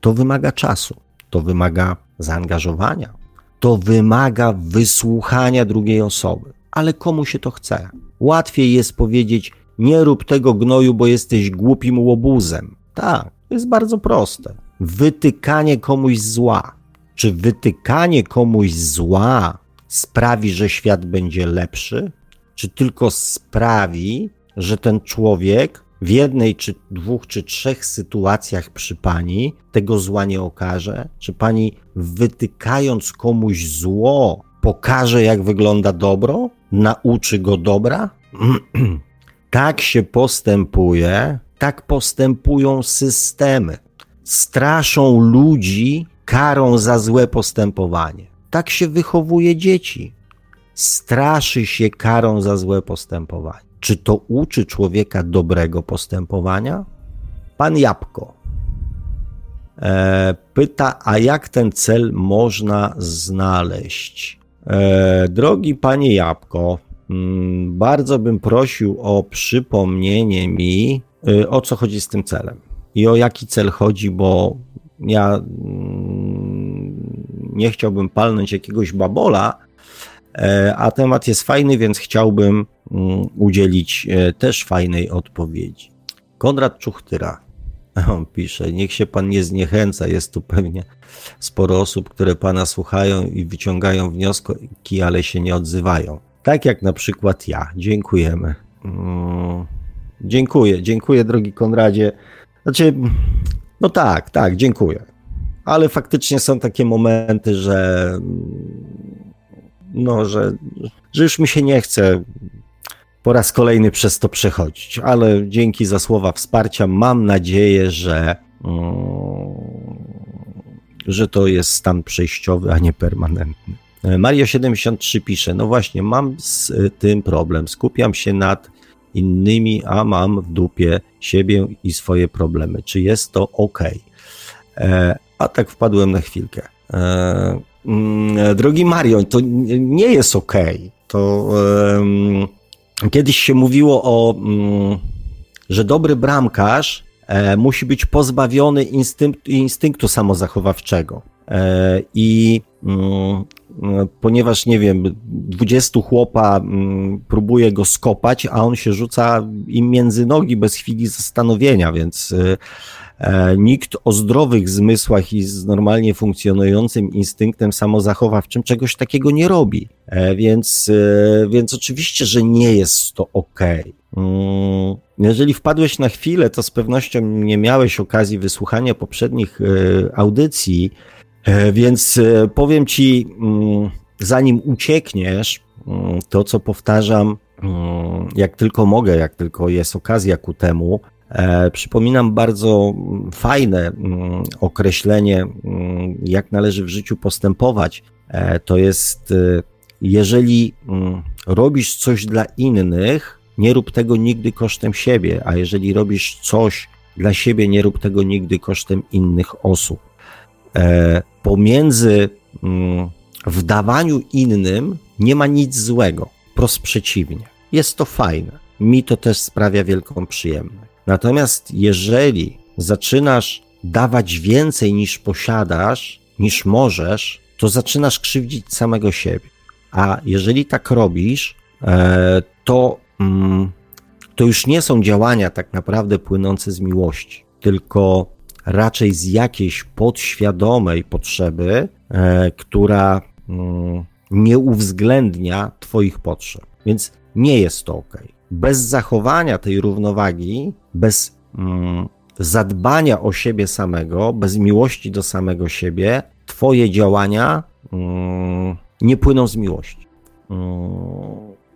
To wymaga czasu, to wymaga zaangażowania, to wymaga wysłuchania drugiej osoby. Ale komu się to chce? Łatwiej jest powiedzieć: Nie rób tego gnoju, bo jesteś głupim łobuzem. Tak, to jest bardzo proste. Wytykanie komuś zła. Czy wytykanie komuś zła sprawi, że świat będzie lepszy? Czy tylko sprawi, że ten człowiek w jednej, czy dwóch, czy trzech sytuacjach przy pani tego zła nie okaże? Czy pani wytykając komuś zło, pokaże, jak wygląda dobro? Nauczy go dobra? [clears throat] tak się postępuje, tak postępują systemy. Straszą ludzi karą za złe postępowanie. Tak się wychowuje dzieci. Straszy się karą za złe postępowanie. Czy to uczy człowieka dobrego postępowania? Pan Jabłko e, pyta, a jak ten cel można znaleźć? E, drogi panie Jabłko, mm, bardzo bym prosił o przypomnienie mi, o co chodzi z tym celem i o jaki cel chodzi, bo ja mm, nie chciałbym palnąć jakiegoś babola, e, a temat jest fajny, więc chciałbym mm, udzielić e, też fajnej odpowiedzi. Konrad Czuchtyra [laughs] on pisze, niech się pan nie zniechęca, jest tu pewnie sporo osób, które pana słuchają i wyciągają wnioski, ale się nie odzywają. Tak jak na przykład ja. Dziękujemy. Dziękuję, dziękuję drogi Konradzie. Znaczy, no tak, tak, dziękuję. Ale faktycznie są takie momenty, że no, że, że już mi się nie chce po raz kolejny przez to przechodzić, ale dzięki za słowa wsparcia mam nadzieję, że, mm, że to jest stan przejściowy, a nie permanentny. Mario73 pisze, no właśnie, mam z tym problem. Skupiam się nad innymi, a mam w dupie siebie i swoje problemy. Czy jest to ok? E, a tak wpadłem na chwilkę. E, mm, drogi Marion, to nie jest ok. To kiedyś się mówiło o, mm, że dobry bramkarz e, musi być pozbawiony instynktu, instynktu samozachowawczego. I mm, ponieważ nie wiem, 20 chłopa mm, próbuje go skopać, a on się rzuca im między nogi bez chwili zastanowienia, więc e, e, nikt o zdrowych zmysłach i z normalnie funkcjonującym instynktem samozachowawczym czegoś takiego nie robi. Więc, więc oczywiście, że nie jest to ok. Mm, jeżeli wpadłeś na chwilę, to z pewnością nie miałeś okazji wysłuchania poprzednich audycji, E, więc e, powiem ci, mm, zanim uciekniesz, mm, to co powtarzam, mm, jak tylko mogę, jak tylko jest okazja ku temu, e, przypominam bardzo fajne określenie, jak należy w życiu postępować. To jest, jeżeli robisz coś dla innych, nie rób tego nigdy kosztem siebie, a jeżeli robisz coś dla siebie, nie rób tego nigdy kosztem innych osób. E, pomiędzy mm, wdawaniu innym nie ma nic złego, wprost przeciwnie. Jest to fajne. Mi to też sprawia wielką przyjemność. Natomiast jeżeli zaczynasz dawać więcej niż posiadasz, niż możesz, to zaczynasz krzywdzić samego siebie. A jeżeli tak robisz, e, to, mm, to już nie są działania tak naprawdę płynące z miłości, tylko raczej z jakiejś podświadomej potrzeby, e, która mm, nie uwzględnia Twoich potrzeb. Więc nie jest to ok. Bez zachowania tej równowagi, bez mm, zadbania o siebie samego, bez miłości do samego siebie, Twoje działania mm, nie płyną z miłości.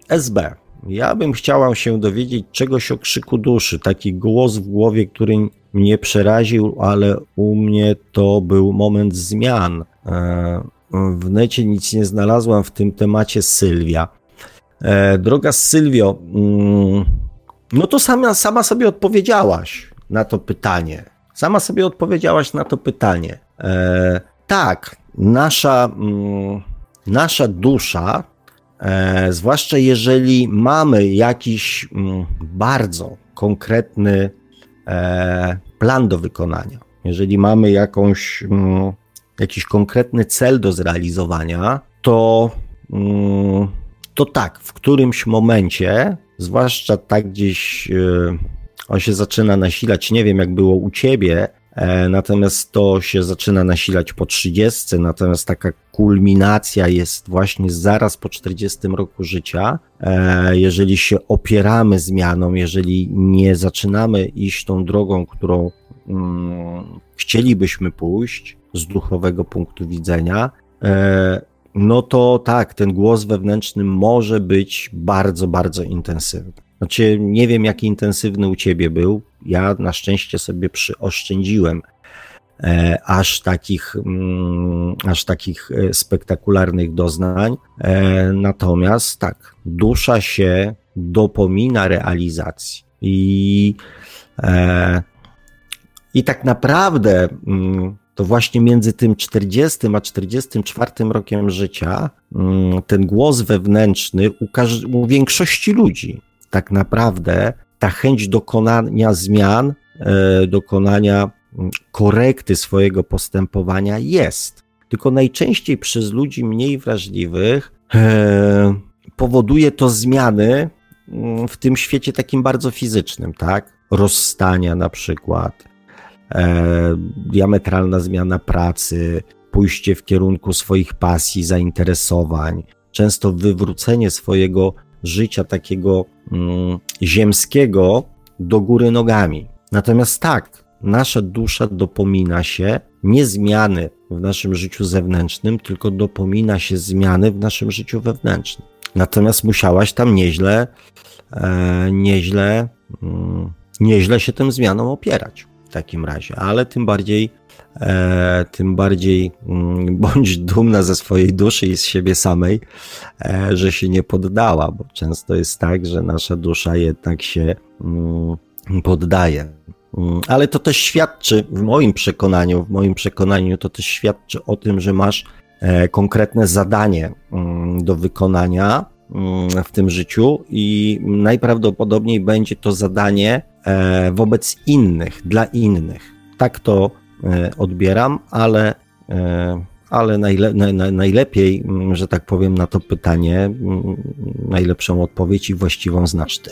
SB. Ja bym chciała się dowiedzieć czegoś o krzyku duszy, taki głos w głowie, który mnie przeraził, ale u mnie to był moment zmian. E, w necie nic nie znalazłam w tym temacie Sylwia. E, droga Sylwio, mm, no to sama, sama sobie odpowiedziałaś na to pytanie. Sama sobie odpowiedziałaś na to pytanie. E, tak, nasza, mm, nasza dusza, zwłaszcza jeżeli mamy jakiś mm, bardzo konkretny E, plan do wykonania, jeżeli mamy jakąś, mm, jakiś konkretny cel do zrealizowania, to, mm, to tak, w którymś momencie, zwłaszcza tak gdzieś e, on się zaczyna nasilać, nie wiem jak było u ciebie, E, natomiast to się zaczyna nasilać po 30, natomiast taka kulminacja jest właśnie zaraz po 40 roku życia. E, jeżeli się opieramy zmianom, jeżeli nie zaczynamy iść tą drogą, którą mm, chcielibyśmy pójść z duchowego punktu widzenia, e, no to tak, ten głos wewnętrzny może być bardzo, bardzo intensywny. Znaczy, nie wiem, jaki intensywny u ciebie był. Ja na szczęście sobie przyoszczędziłem e, aż takich, mm, aż takich e, spektakularnych doznań. E, natomiast tak, dusza się dopomina realizacji. I, e, i tak naprawdę mm, to właśnie między tym 40 a 44 rokiem życia mm, ten głos wewnętrzny u, u większości ludzi tak naprawdę ta chęć dokonania zmian, e, dokonania mm, korekty swojego postępowania jest. Tylko najczęściej przez ludzi mniej wrażliwych e, powoduje to zmiany mm, w tym świecie takim bardzo fizycznym, tak? Rozstania na przykład, e, diametralna zmiana pracy, pójście w kierunku swoich pasji, zainteresowań, często wywrócenie swojego życia takiego ziemskiego do góry nogami. Natomiast tak, nasza dusza dopomina się nie zmiany w naszym życiu zewnętrznym, tylko dopomina się zmiany w naszym życiu wewnętrznym. Natomiast musiałaś tam nieźle, e, nieźle, mm, nieźle się tym zmianom opierać w takim razie, ale tym bardziej e, tym bardziej mm, [laughs] bądź dumna ze swojej duszy i z siebie samej, e, że się nie poddała, bo często jest tak, że nasza dusza jednak się mm, poddaje. Mm, ale to też świadczy, w moim przekonaniu, w moim przekonaniu, to też świadczy o tym, że masz e, konkretne zadanie do wykonania w tym życiu i najprawdopodobniej będzie to zadanie e, wobec innych, dla innych. Tak to odbieram, ale, e, ale najle, najlepiej, mm, że tak powiem, na to pytanie, mm, najlepszą odpowiedź i właściwą znasz ty.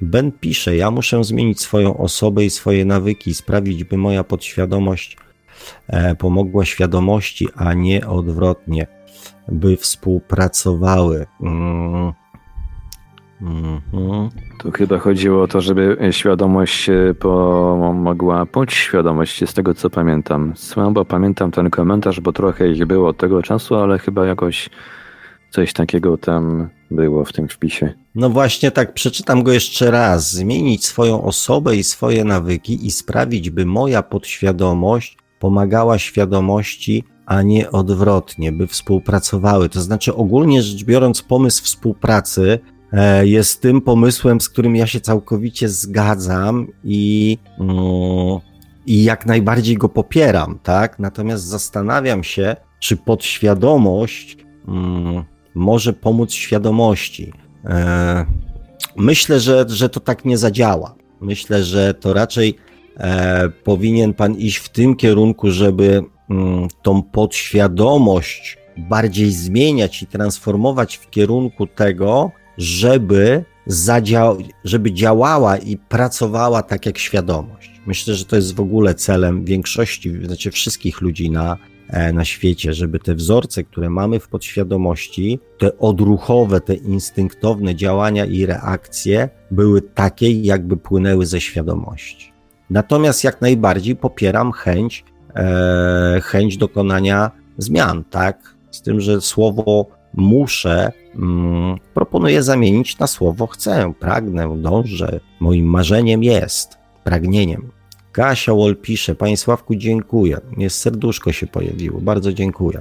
Ben pisze: Ja muszę zmienić swoją osobę i swoje nawyki, sprawić, by moja podświadomość e, pomogła świadomości, a nie odwrotnie, by współpracowały. Mm, Mhm. Tu chyba chodziło o to, żeby świadomość pomogła podświadomości, z tego co pamiętam. Słabo pamiętam ten komentarz, bo trochę ich było od tego czasu, ale chyba jakoś coś takiego tam było w tym wpisie. No właśnie tak, przeczytam go jeszcze raz. Zmienić swoją osobę i swoje nawyki i sprawić, by moja podświadomość pomagała świadomości, a nie odwrotnie, by współpracowały. To znaczy, ogólnie rzecz biorąc, pomysł współpracy E, jest tym pomysłem, z którym ja się całkowicie zgadzam i, mm, i jak najbardziej go popieram, tak? Natomiast zastanawiam się, czy podświadomość mm, może pomóc świadomości. E, myślę, że, że to tak nie zadziała. Myślę, że to raczej e, powinien pan iść w tym kierunku, żeby mm, tą podświadomość bardziej zmieniać i transformować w kierunku tego, żeby, zadział- żeby działała i pracowała tak jak świadomość. Myślę, że to jest w ogóle celem większości, znaczy wszystkich ludzi na, e, na świecie, żeby te wzorce, które mamy w podświadomości, te odruchowe, te instynktowne działania i reakcje były takie, jakby płynęły ze świadomości. Natomiast jak najbardziej popieram chęć, e, chęć dokonania zmian, tak? Z tym, że słowo muszę, mm, proponuję zamienić na słowo chcę, pragnę, dążę, moim marzeniem jest, pragnieniem. Kasia Wol pisze, Panie Sławku, dziękuję. Jest serduszko się pojawiło, bardzo dziękuję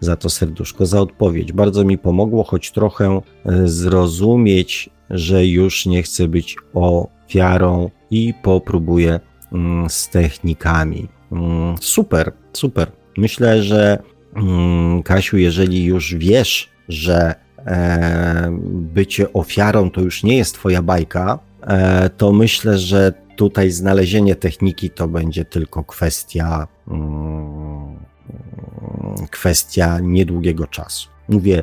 za to serduszko, za odpowiedź. Bardzo mi pomogło, choć trochę e, zrozumieć, że już nie chcę być ofiarą i popróbuję mm, z technikami. Mm, super, super. Myślę, że Kasiu, jeżeli już wiesz, że e, bycie ofiarą to już nie jest twoja bajka, e, to myślę, że tutaj znalezienie techniki to będzie tylko kwestia mm, kwestia niedługiego czasu. Mówię,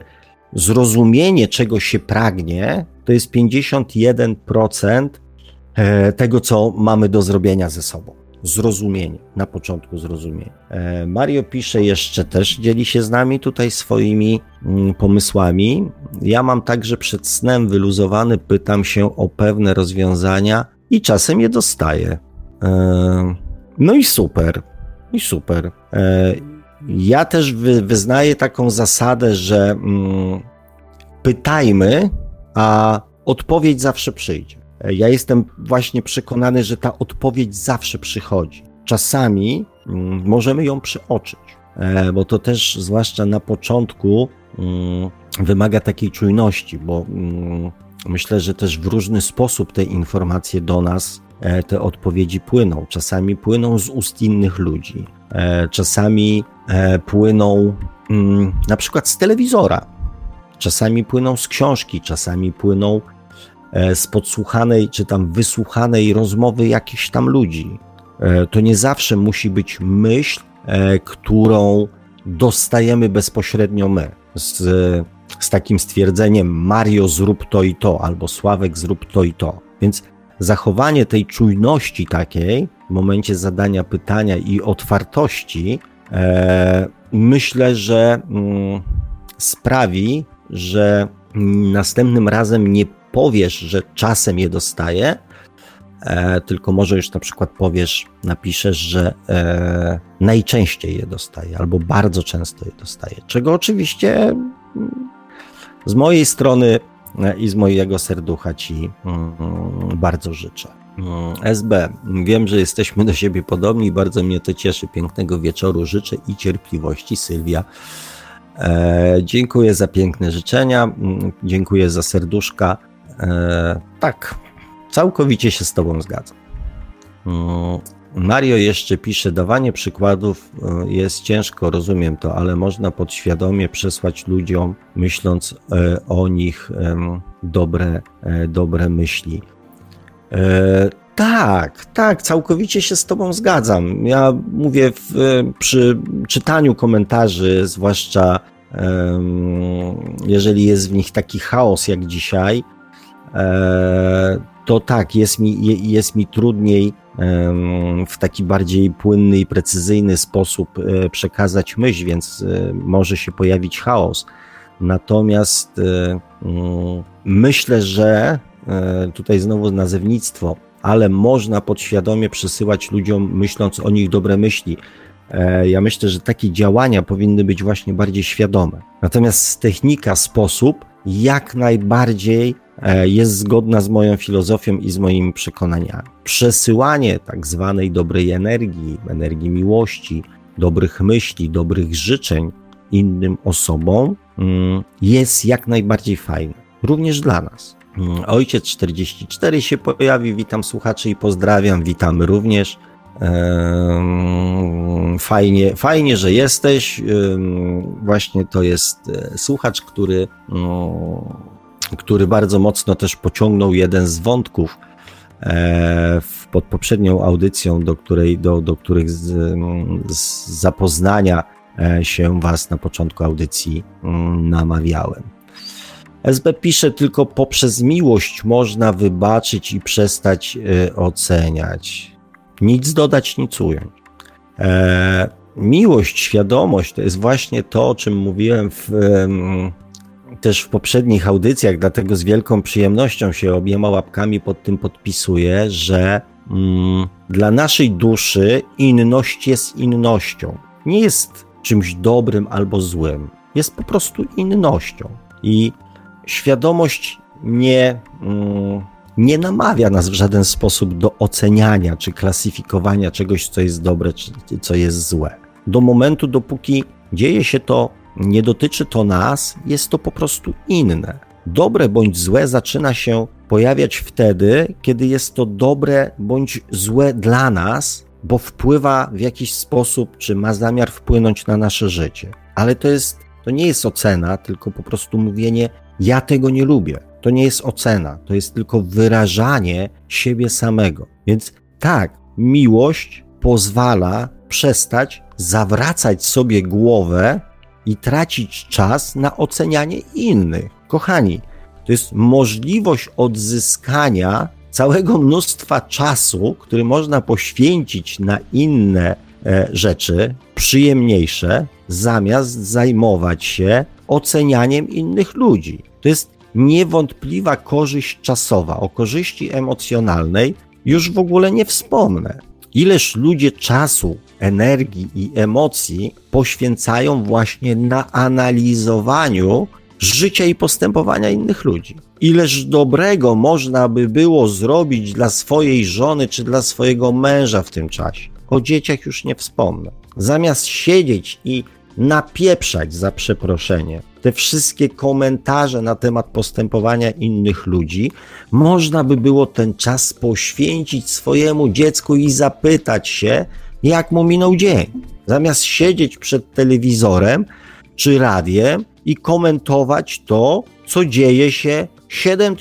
zrozumienie, czego się pragnie, to jest 51% e, tego, co mamy do zrobienia ze sobą. Zrozumienie, na początku zrozumienie. E, Mario pisze jeszcze też, dzieli się z nami tutaj swoimi mm, pomysłami. Ja mam także przed snem wyluzowany, pytam się o pewne rozwiązania i czasem je dostaję. E, no i super, i super. E, ja też wyznaję taką zasadę, że mm, pytajmy, a odpowiedź zawsze przyjdzie. Ja jestem właśnie przekonany, że ta odpowiedź zawsze przychodzi. Czasami mm, możemy ją przeoczyć, e, bo to też, zwłaszcza na początku, mm, wymaga takiej czujności, bo mm, myślę, że też w różny sposób te informacje do nas, e, te odpowiedzi płyną. Czasami płyną z ust innych ludzi, e, czasami płyną na przykład z telewizora, czasami płyną z książki, czasami płyną E, z podsłuchanej czy tam wysłuchanej rozmowy jakichś tam ludzi. E, to nie zawsze musi być myśl, e, którą dostajemy bezpośrednio my. Z, z takim stwierdzeniem Mario zrób to i to, albo Sławek zrób to i to. Więc zachowanie tej czujności takiej w momencie zadania pytania i otwartości, e, myślę, że mm, sprawi, że następnym razem nie powiesz, że czasem je dostaję, e, tylko może już na przykład powiesz, napiszesz, że e, najczęściej je dostaję, albo bardzo często je dostaję, czego oczywiście mm, z mojej strony e, i z mojego serducha Ci mm, bardzo życzę. Mm, SB, wiem, że jesteśmy do siebie podobni, bardzo mnie to cieszy. Pięknego wieczoru życzę i cierpliwości, Sylwia. E, dziękuję za piękne życzenia, dziękuję za serduszka. E, tak, całkowicie się z Tobą zgadzam. Mm, Mario jeszcze pisze, dawanie przykładów e, jest ciężko, rozumiem to, ale można podświadomie przesłać ludziom, myśląc e, o nich dobre, dobre myśli. Tak, tak, całkowicie się z Tobą zgadzam. Ja mówię w, przy czytaniu komentarzy, zwłaszcza jeżeli jest w nich taki chaos jak dzisiaj, to tak, jest mi, jest mi trudniej w taki bardziej płynny i precyzyjny sposób e, przekazać myśl, więc e, może się pojawić chaos. Natomiast mm, myślę, że tutaj znowu nazewnictwo, ale można podświadomie przesyłać ludziom, myśląc o nich dobre myśli. Ja myślę, że takie działania powinny być właśnie bardziej świadome. Natomiast technika, sposób jak najbardziej E, jest zgodna z moją filozofią i z moimi przekonaniami. Przesyłanie tak zwanej dobrej energii, energii miłości, dobrych myśli, dobrych życzeń innym osobom mm, jest jak najbardziej fajne, również dla nas. Mm, ojciec 44 się pojawi, witam słuchaczy i pozdrawiam, witamy również. Fajnie, fajnie, że jesteś. Właśnie to jest e, słuchacz, który no, który bardzo mocno też pociągnął jeden z wątków e, pod poprzednią audycją, do, której, do, do których z, z zapoznania e, się Was na początku audycji mm, namawiałem. SB pisze tylko poprzez miłość można wybaczyć i przestać e, oceniać. Nic dodać, nic ująć. miłość, świadomość to jest właśnie to, o czym mówiłem w też w poprzednich audycjach, dlatego z wielką przyjemnością się obiema łapkami pod tym podpisuję, że mm, dla naszej duszy inność jest innością. Nie jest czymś dobrym albo złym. Jest po prostu innością. I świadomość nie, mm, nie namawia nas w żaden sposób do oceniania czy klasyfikowania czegoś, co jest dobre, czy co jest złe. Do momentu, dopóki dzieje się to nie dotyczy to nas, jest to po prostu inne. Dobre bądź złe zaczyna się pojawiać wtedy, kiedy jest to dobre bądź złe dla nas, bo wpływa w jakiś sposób, czy ma zamiar wpłynąć na nasze życie. Ale to jest, to nie jest ocena, tylko po prostu mówienie, ja tego nie lubię. To nie jest ocena, to jest tylko wyrażanie siebie samego. Więc tak, miłość pozwala przestać zawracać sobie głowę i tracić czas na ocenianie innych. Kochani, to jest możliwość odzyskania całego mnóstwa czasu, który można poświęcić na inne e, rzeczy, przyjemniejsze, zamiast zajmować się ocenianiem innych ludzi. To jest niewątpliwa korzyść czasowa. O korzyści emocjonalnej już w ogóle nie wspomnę. Ileż ludzie czasu, energii i emocji poświęcają właśnie na analizowaniu życia i postępowania innych ludzi. Ileż dobrego można by było zrobić dla swojej żony czy dla swojego męża w tym czasie. O dzieciach już nie wspomnę. Zamiast siedzieć i napieprzać za przeproszenie te wszystkie komentarze na temat postępowania innych ludzi, można by było ten czas poświęcić swojemu dziecku i zapytać się, jak mu minął dzień. Zamiast siedzieć przed telewizorem czy radiem i komentować to, co dzieje się 7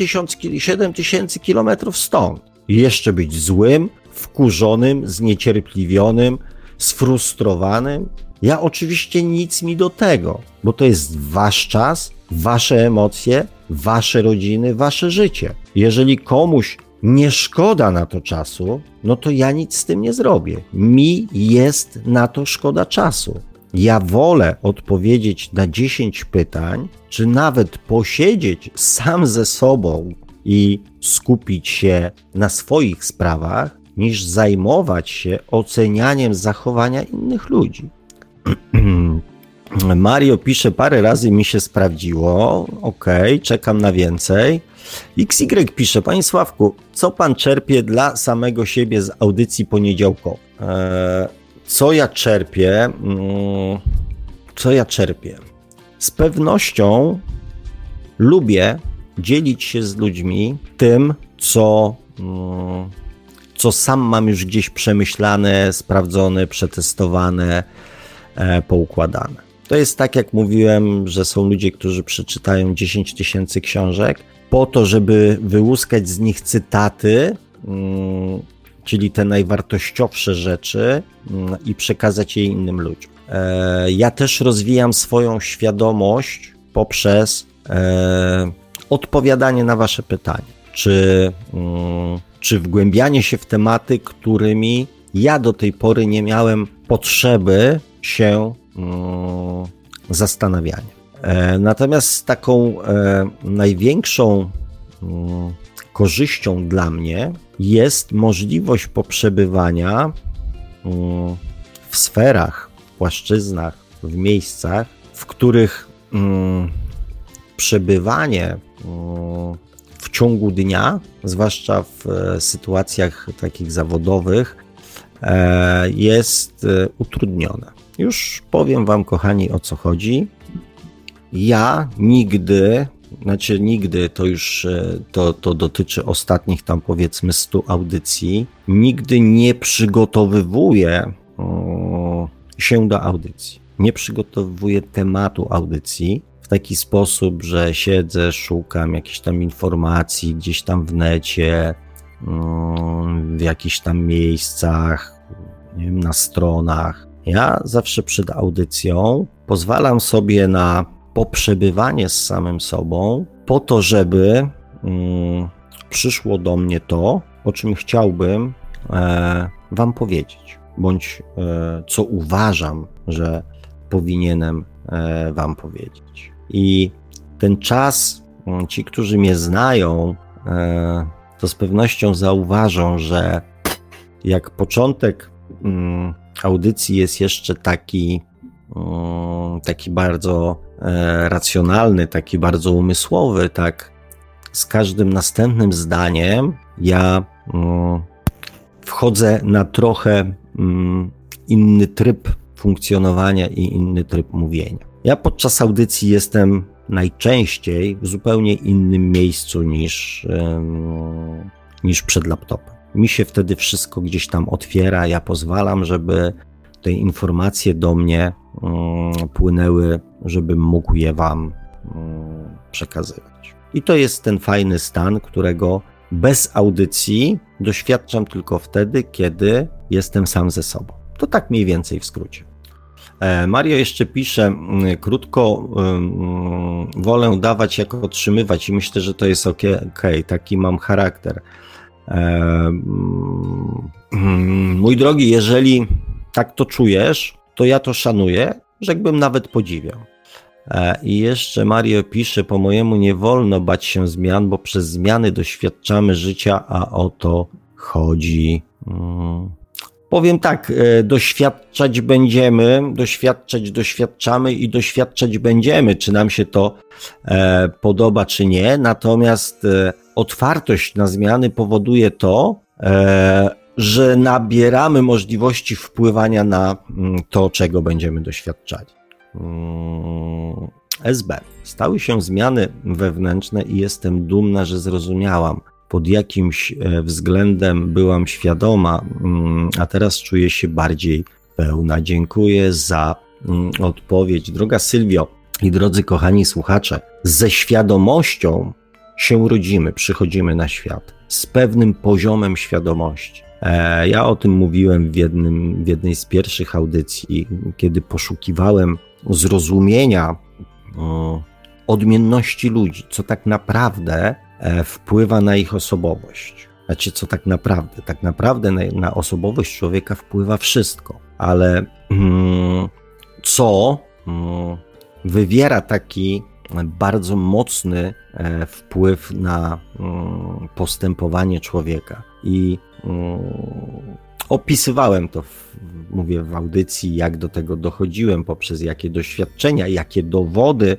tysięcy kilometrów stąd. I jeszcze być złym, wkurzonym, zniecierpliwionym, sfrustrowanym. Ja oczywiście nic mi do tego, bo to jest wasz czas, wasze emocje, wasze rodziny, wasze życie. Jeżeli komuś nie szkoda na to czasu, no to ja nic z tym nie zrobię. Mi jest na to szkoda czasu. Ja wolę odpowiedzieć na 10 pytań, czy nawet posiedzieć sam ze sobą i skupić się na swoich sprawach, niż zajmować się ocenianiem zachowania innych ludzi. [clears throat] Mario pisze, parę razy mi się sprawdziło. Ok, czekam na więcej. XY pisze, Panie Sławku, co pan czerpie dla samego siebie z audycji poniedziałkowej? Eee, co ja czerpię? Mm, co ja czerpię? Z pewnością lubię dzielić się z ludźmi tym, co, mm, co sam mam już gdzieś przemyślane, sprawdzone, przetestowane, poukładane. To jest tak, jak mówiłem, że są ludzie, którzy przeczytają 10 tysięcy książek po to, żeby wyłuskać z nich cytaty, mm, czyli te najwartościowsze rzeczy mm, i przekazać je innym ludziom. E, ja też rozwijam swoją świadomość poprzez e, odpowiadanie na Wasze pytania, czy, mm, czy wgłębianie się w tematy, którymi ja do tej pory nie miałem potrzeby się mm, zastanawiania. E, natomiast taką największą korzyścią dla mnie jest możliwość poprzebywania mm, w sferach, w płaszczyznach, w miejscach, w których mm, przebywanie mm, w ciągu dnia, zwłaszcza w e, sytuacjach takich zawodowych, e, jest e, utrudnione. Już powiem Wam, kochani, o co chodzi. Ja nigdy znaczy nigdy, to już e, to, to dotyczy ostatnich tam powiedzmy 100 audycji, nigdy nie przygotowywuję się do audycji. Nie przygotowuję tematu audycji w taki sposób, że siedzę, szukam jakichś tam informacji gdzieś tam w necie, w jakichś tam miejscach, nie wiem, na stronach. Ja zawsze przed audycją pozwalam sobie na poprzebywanie z samym sobą, po to, żeby mm, przyszło do mnie to, o czym chciałbym e, Wam powiedzieć, bądź e, co uważam, że powinienem e, Wam powiedzieć. I ten czas, mm, ci, którzy mnie znają, e, to z pewnością zauważą, że jak początek mm, audycji jest jeszcze taki, mm, taki bardzo E, racjonalny, taki bardzo umysłowy, tak z każdym następnym zdaniem ja mm, wchodzę na trochę mm, inny tryb funkcjonowania i inny tryb mówienia. Ja podczas audycji jestem najczęściej w zupełnie innym miejscu niż, niż przed laptopem. Mi się wtedy wszystko gdzieś tam otwiera, ja pozwalam, żeby te informacje do mnie mm, płynęły, żebym mógł je Wam mm, przekazywać. I to jest ten fajny stan, którego bez audycji doświadczam tylko wtedy, kiedy jestem sam ze sobą. To tak mniej więcej w skrócie. E, Mario jeszcze pisze, mm, krótko, wolę dawać jako otrzymywać i myślę, że to jest ok, okay taki mam charakter. Mm, mój drogi, jeżeli tak to czujesz, to ja to szanuję, rzekłbym nawet podziwiam. E, I jeszcze Mario pisze, po mojemu nie wolno bać się zmian, bo przez zmiany doświadczamy życia, a o to chodzi. Hmm. Powiem tak, e, doświadczać będziemy, doświadczać doświadczamy i doświadczać będziemy, czy nam się to e, podoba, czy nie. Natomiast otwartość na zmiany powoduje to, że nabieramy możliwości wpływania na mm, to, czego będziemy doświadczali. Mm, SB. Stały się zmiany wewnętrzne i jestem dumna, że zrozumiałam, pod jakimś e, względem byłam świadoma, mm, a teraz czuję się bardziej pełna. Dziękuję za odpowiedź. Droga Sylwio i drodzy kochani słuchacze, ze świadomością się rodzimy, przychodzimy na świat, z pewnym poziomem świadomości. E, ja o tym mówiłem w, jednym, w jednej z pierwszych audycji, kiedy poszukiwałem zrozumienia odmienności ludzi, co tak naprawdę e, wpływa na ich osobowość. Znaczy, co tak naprawdę? Tak naprawdę na, na osobowość człowieka wpływa wszystko, ale mm, co mm, wywiera taki bardzo mocny e, wpływ na mm, postępowanie człowieka. I mm, opisywałem to, w, mówię w audycji, jak do tego dochodziłem, poprzez jakie doświadczenia, jakie dowody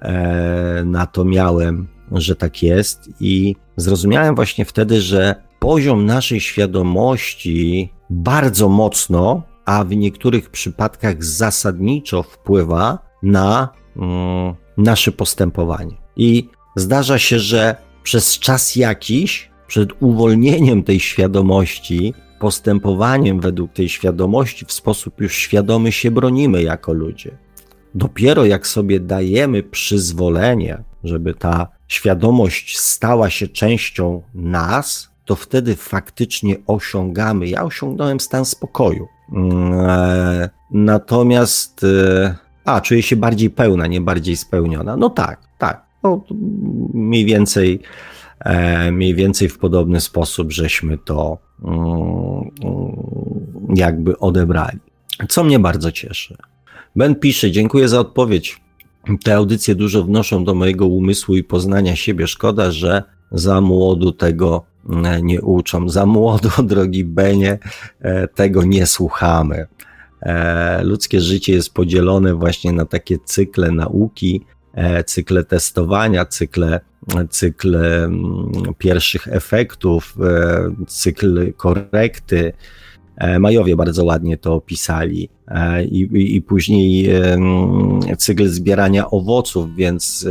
e, na to miałem, że tak jest. I zrozumiałem właśnie wtedy, że poziom naszej świadomości bardzo mocno, a w niektórych przypadkach zasadniczo wpływa na mm, nasze postępowanie. I zdarza się, że przez czas jakiś, przed uwolnieniem tej świadomości, postępowaniem według tej świadomości, w sposób już świadomy się bronimy jako ludzie. Dopiero jak sobie dajemy przyzwolenie, żeby ta świadomość stała się częścią nas, to wtedy faktycznie osiągamy. Ja osiągnąłem stan spokoju. Mm, e, natomiast e, a, czuję się bardziej pełna, nie bardziej spełniona. No tak, tak. No, mniej więcej, e, mniej więcej w podobny sposób żeśmy to mm, jakby odebrali. Co mnie bardzo cieszy. Ben pisze, dziękuję za odpowiedź. Te audycje dużo wnoszą do mojego umysłu i poznania siebie. Szkoda, że za młodu tego e, nie uczą. Za młodu, [laughs] drogi Benie, e, tego nie słuchamy. E, ludzkie życie jest podzielone właśnie na takie cykle nauki, e, cykle testowania, cykle, cykle mm, pierwszych efektów, e, cykl korekty. Majowie bardzo ładnie to opisali. I, i, i później cykl zbierania owoców, więc,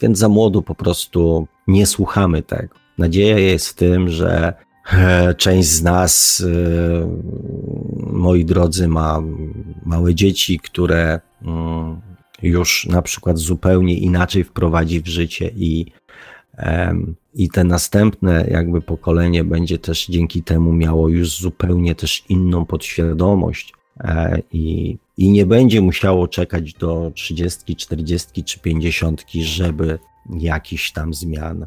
więc za młodu po prostu nie słuchamy tego. Nadzieja jest w tym, że część z nas, e, moi drodzy, ma małe dzieci, które mm, już na przykład zupełnie inaczej wprowadzi w życie i, i te następne jakby pokolenie będzie też dzięki temu miało już zupełnie też inną podświadomość e, i, i nie będzie musiało czekać do 30, 40 czy 50, żeby jakiś tam zmian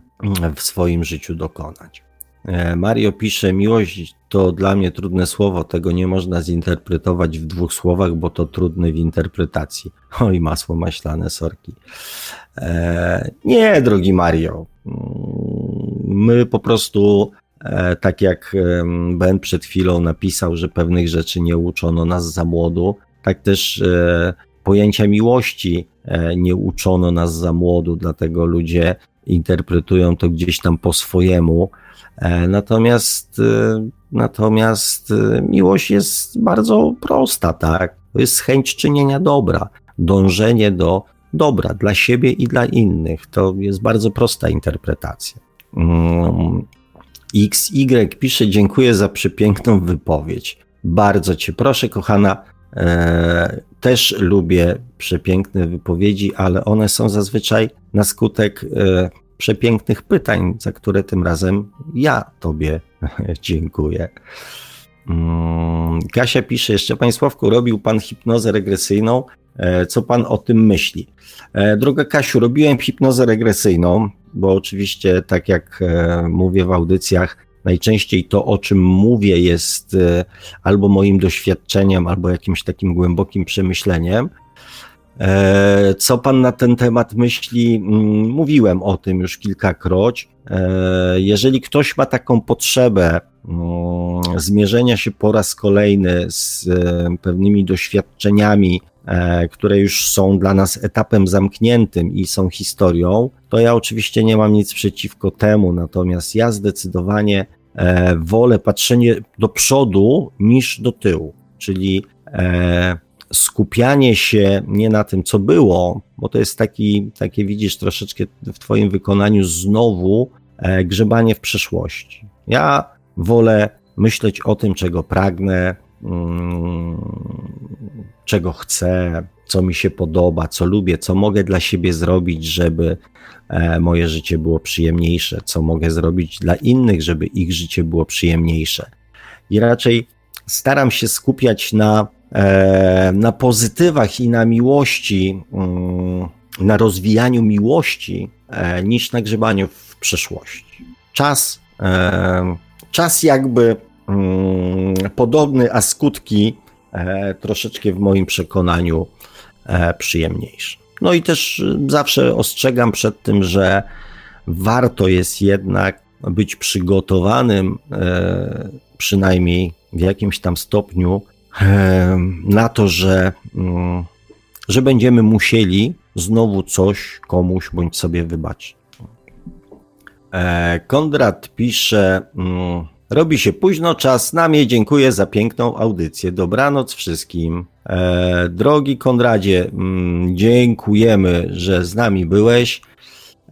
w swoim życiu dokonać. E, Mario pisze: Miłość to dla mnie trudne słowo, tego nie można zinterpretować w dwóch słowach, bo to trudne w interpretacji. [laughs] Oj, masło maślane, sorki. E, nie, drogi Mario. Mm, my po prostu, e, tak jak Ben przed chwilą napisał, że pewnych rzeczy nie uczono nas za młodu, tak też pojęcia miłości nie uczono nas za młodu, dlatego ludzie interpretują to gdzieś tam po swojemu. E, natomiast, e, natomiast e, miłość jest bardzo prosta, tak? To jest chęć czynienia dobra, dążenie do dobra dla siebie i dla innych. To jest bardzo prosta interpretacja. Mm, XY pisze: Dziękuję za przepiękną wypowiedź. Bardzo Cię proszę, kochana. E, też lubię przepiękne wypowiedzi, ale one są zazwyczaj na skutek e, przepięknych pytań, za które tym razem ja Tobie [laughs] dziękuję. Mm, Kasia pisze, jeszcze Państwowku, robił Pan hipnozę regresyjną. co pan o tym myśli. Droga Kasiu, robiłem hipnozę regresyjną, bo oczywiście, tak jak mówię w audycjach, najczęściej to, o czym mówię, jest albo moim doświadczeniem, albo jakimś takim głębokim przemyśleniem. E, co pan na ten temat myśli? Mm, mówiłem o tym już kilkakroć. E, jeżeli ktoś ma taką potrzebę mm, zmierzenia się po raz kolejny z e, pewnymi doświadczeniami, które już są dla nas etapem zamkniętym i są historią, to ja oczywiście nie mam nic przeciwko temu, natomiast ja zdecydowanie wolę patrzenie do przodu niż do tyłu, czyli skupianie się nie na tym, co było, bo to jest taki, takie widzisz troszeczkę w Twoim wykonaniu znowu e, grzebanie w przeszłości. Ja wolę myśleć o tym, czego pragnę, mm, czego chcę, co mi się podoba, co lubię, co mogę dla siebie zrobić, żeby e, moje życie było przyjemniejsze, co mogę zrobić dla innych, żeby ich życie było przyjemniejsze. I raczej staram się skupiać na na pozytywach i na miłości, mm, na rozwijaniu miłości, e, niż na grzebaniu w przeszłości. Czas, e, czas jakby mm, podobny, a skutki troszeczkę w moim przekonaniu przyjemniejsze. No i też zawsze ostrzegam przed tym, że warto jest jednak być przygotowanym, przynajmniej w jakimś tam stopniu, na to, że, mm, że będziemy musieli znowu coś komuś bądź sobie wybaczyć. E, Kondrat pisze, mm, robi się późno, czas na mnie, dziękuję za piękną audycję. Dobranoc wszystkim. E, drogi Konradzie, mm, dziękujemy, że z nami byłeś.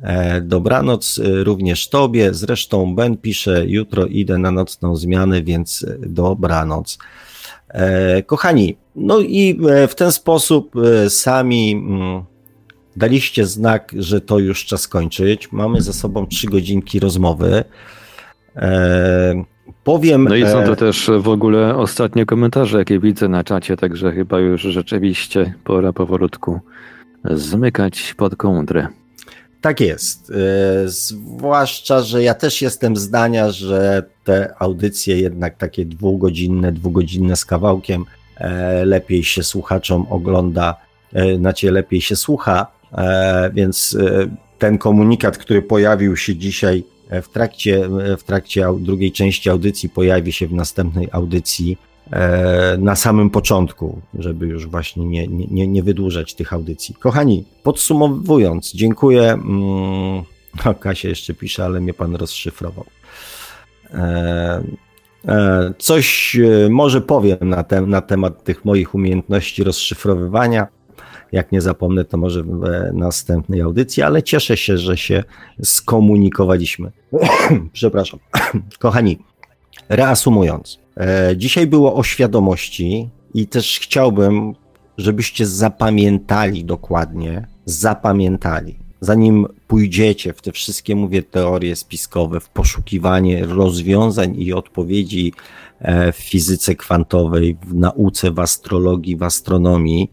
E, dobranoc również Tobie. Zresztą Ben pisze, jutro idę na nocną zmianę, więc dobranoc. E, kochani, no i e, w ten sposób e, sami mm, daliście znak, że to już czas kończyć. Mamy za sobą trzy godzinki rozmowy. Powiem. No i są to też w ogóle ostatnie komentarze, jakie widzę na czacie, także chyba już rzeczywiście pora powolutku zmykać pod kołdrę. Tak jest. E, zwłaszcza, że ja też jestem zdania, że te audycje jednak takie dwugodzinne, dwugodzinne z kawałkiem e, lepiej się słuchaczom ogląda, na ciebie lepiej się słucha, więc ten komunikat, który pojawił się dzisiaj w trakcie, w trakcie drugiej części audycji, pojawi się w następnej audycji na samym początku, żeby już właśnie nie, nie, nie wydłużać tych audycji. Kochani, podsumowując, dziękuję. Mm, [laughs] Kasia jeszcze pisze, ale mnie pan rozszyfrował. E, e, coś może powiem na, te, na temat tych moich umiejętności rozszyfrowywania. Jak nie zapomnę, to może w następnej audycji, ale cieszę się, że się skomunikowaliśmy. [coughs] Przepraszam. [coughs] Kochani, reasumując, E, dzisiaj było o świadomości i też chciałbym, żebyście zapamiętali dokładnie, zapamiętali, zanim pójdziecie w te wszystkie, mówię, teorie spiskowe, w poszukiwanie rozwiązań i odpowiedzi e, w fizyce kwantowej, w nauce, w astrologii, w astronomii,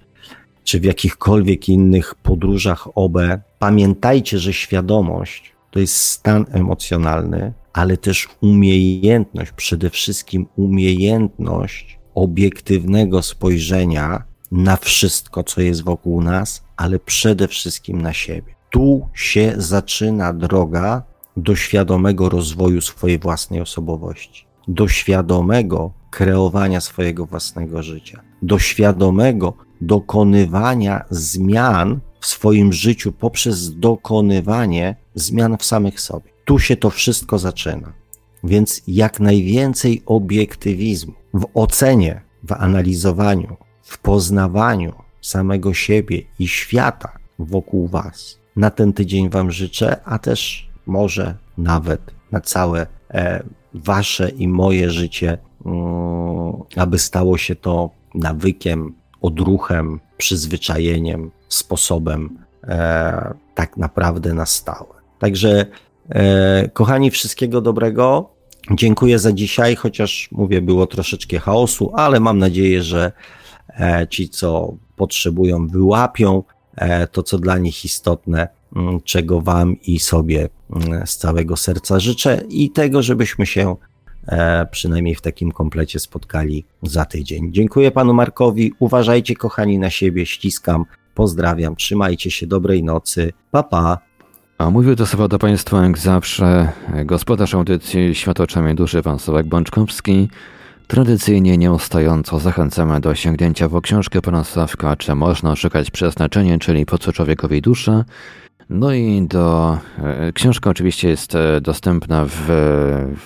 czy w jakichkolwiek innych podróżach OB, pamiętajcie, że świadomość to jest stan emocjonalny, ale też umiejętność, przede wszystkim umiejętność obiektywnego spojrzenia na wszystko, co jest wokół nas, ale przede wszystkim na siebie. Tu się zaczyna droga do świadomego rozwoju swojej własnej osobowości, do świadomego kreowania swojego własnego życia, do świadomego dokonywania zmian w swoim życiu poprzez dokonywanie zmian w samych sobie. Tu się to wszystko zaczyna. Więc jak najwięcej obiektywizmu w ocenie, w analizowaniu, w poznawaniu samego siebie i świata wokół Was. Na ten tydzień Wam życzę, a też może nawet na całe e, Wasze i moje życie, mm, aby stało się to nawykiem, odruchem, przyzwyczajeniem, sposobem e, tak naprawdę na stałe. Także E, kochani, wszystkiego dobrego. Dziękuję za dzisiaj, chociaż mówię, było troszeczkę chaosu, ale mam nadzieję, że e, ci, co potrzebują, wyłapią e, to, co dla nich istotne, mm, czego Wam i sobie mm, z całego serca życzę i tego, żebyśmy się e, przynajmniej w takim komplecie spotkali za tydzień. Dziękuję Panu Markowi. Uważajcie, kochani, na siebie. Ściskam. Pozdrawiam. Trzymajcie się. Dobrej nocy. Pa, pa. A mówił to słowa do Państwa jak zawsze gospodarz audycji Światoczami Duszy Pan Sławek Bączkowski. Tradycyjnie nieustająco zachęcamy do sięgnięcia po książkę pana Sławka, czy można szukać przeznaczenie, czyli po co człowiekowi dusza. No i do. E, książka oczywiście jest e, dostępna w,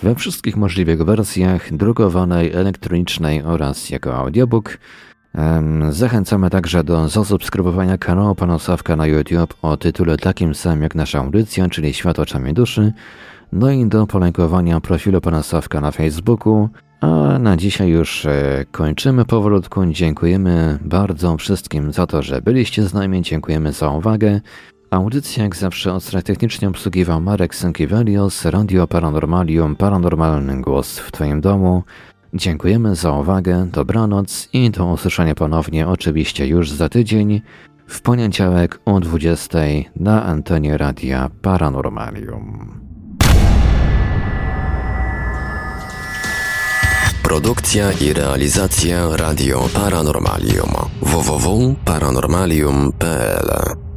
we wszystkich możliwych wersjach drukowanej, elektronicznej oraz jako audiobook. Zachęcamy także do zasubskrybowania kanału Pana Sławka na YouTube o tytule takim samym jak nasza audycja, czyli Świat oczami duszy, no i do polękowania profilu Pana Sławka na Facebooku. A na dzisiaj już e, kończymy powolutku. Dziękujemy bardzo wszystkim za to, że byliście z nami. Dziękujemy za uwagę. Audycja jak zawsze ostro technicznie obsługiwał Marek Sękiewelios, Radio Paranormalium, Paranormalny Głos w Twoim domu. Dziękujemy za uwagę, dobranoc i do usłyszenia ponownie oczywiście już za tydzień, w poniedziałek o 20 na antenie Radia Paranormalium. Produkcja i realizacja Radio Paranormalium www.paranormalium.pl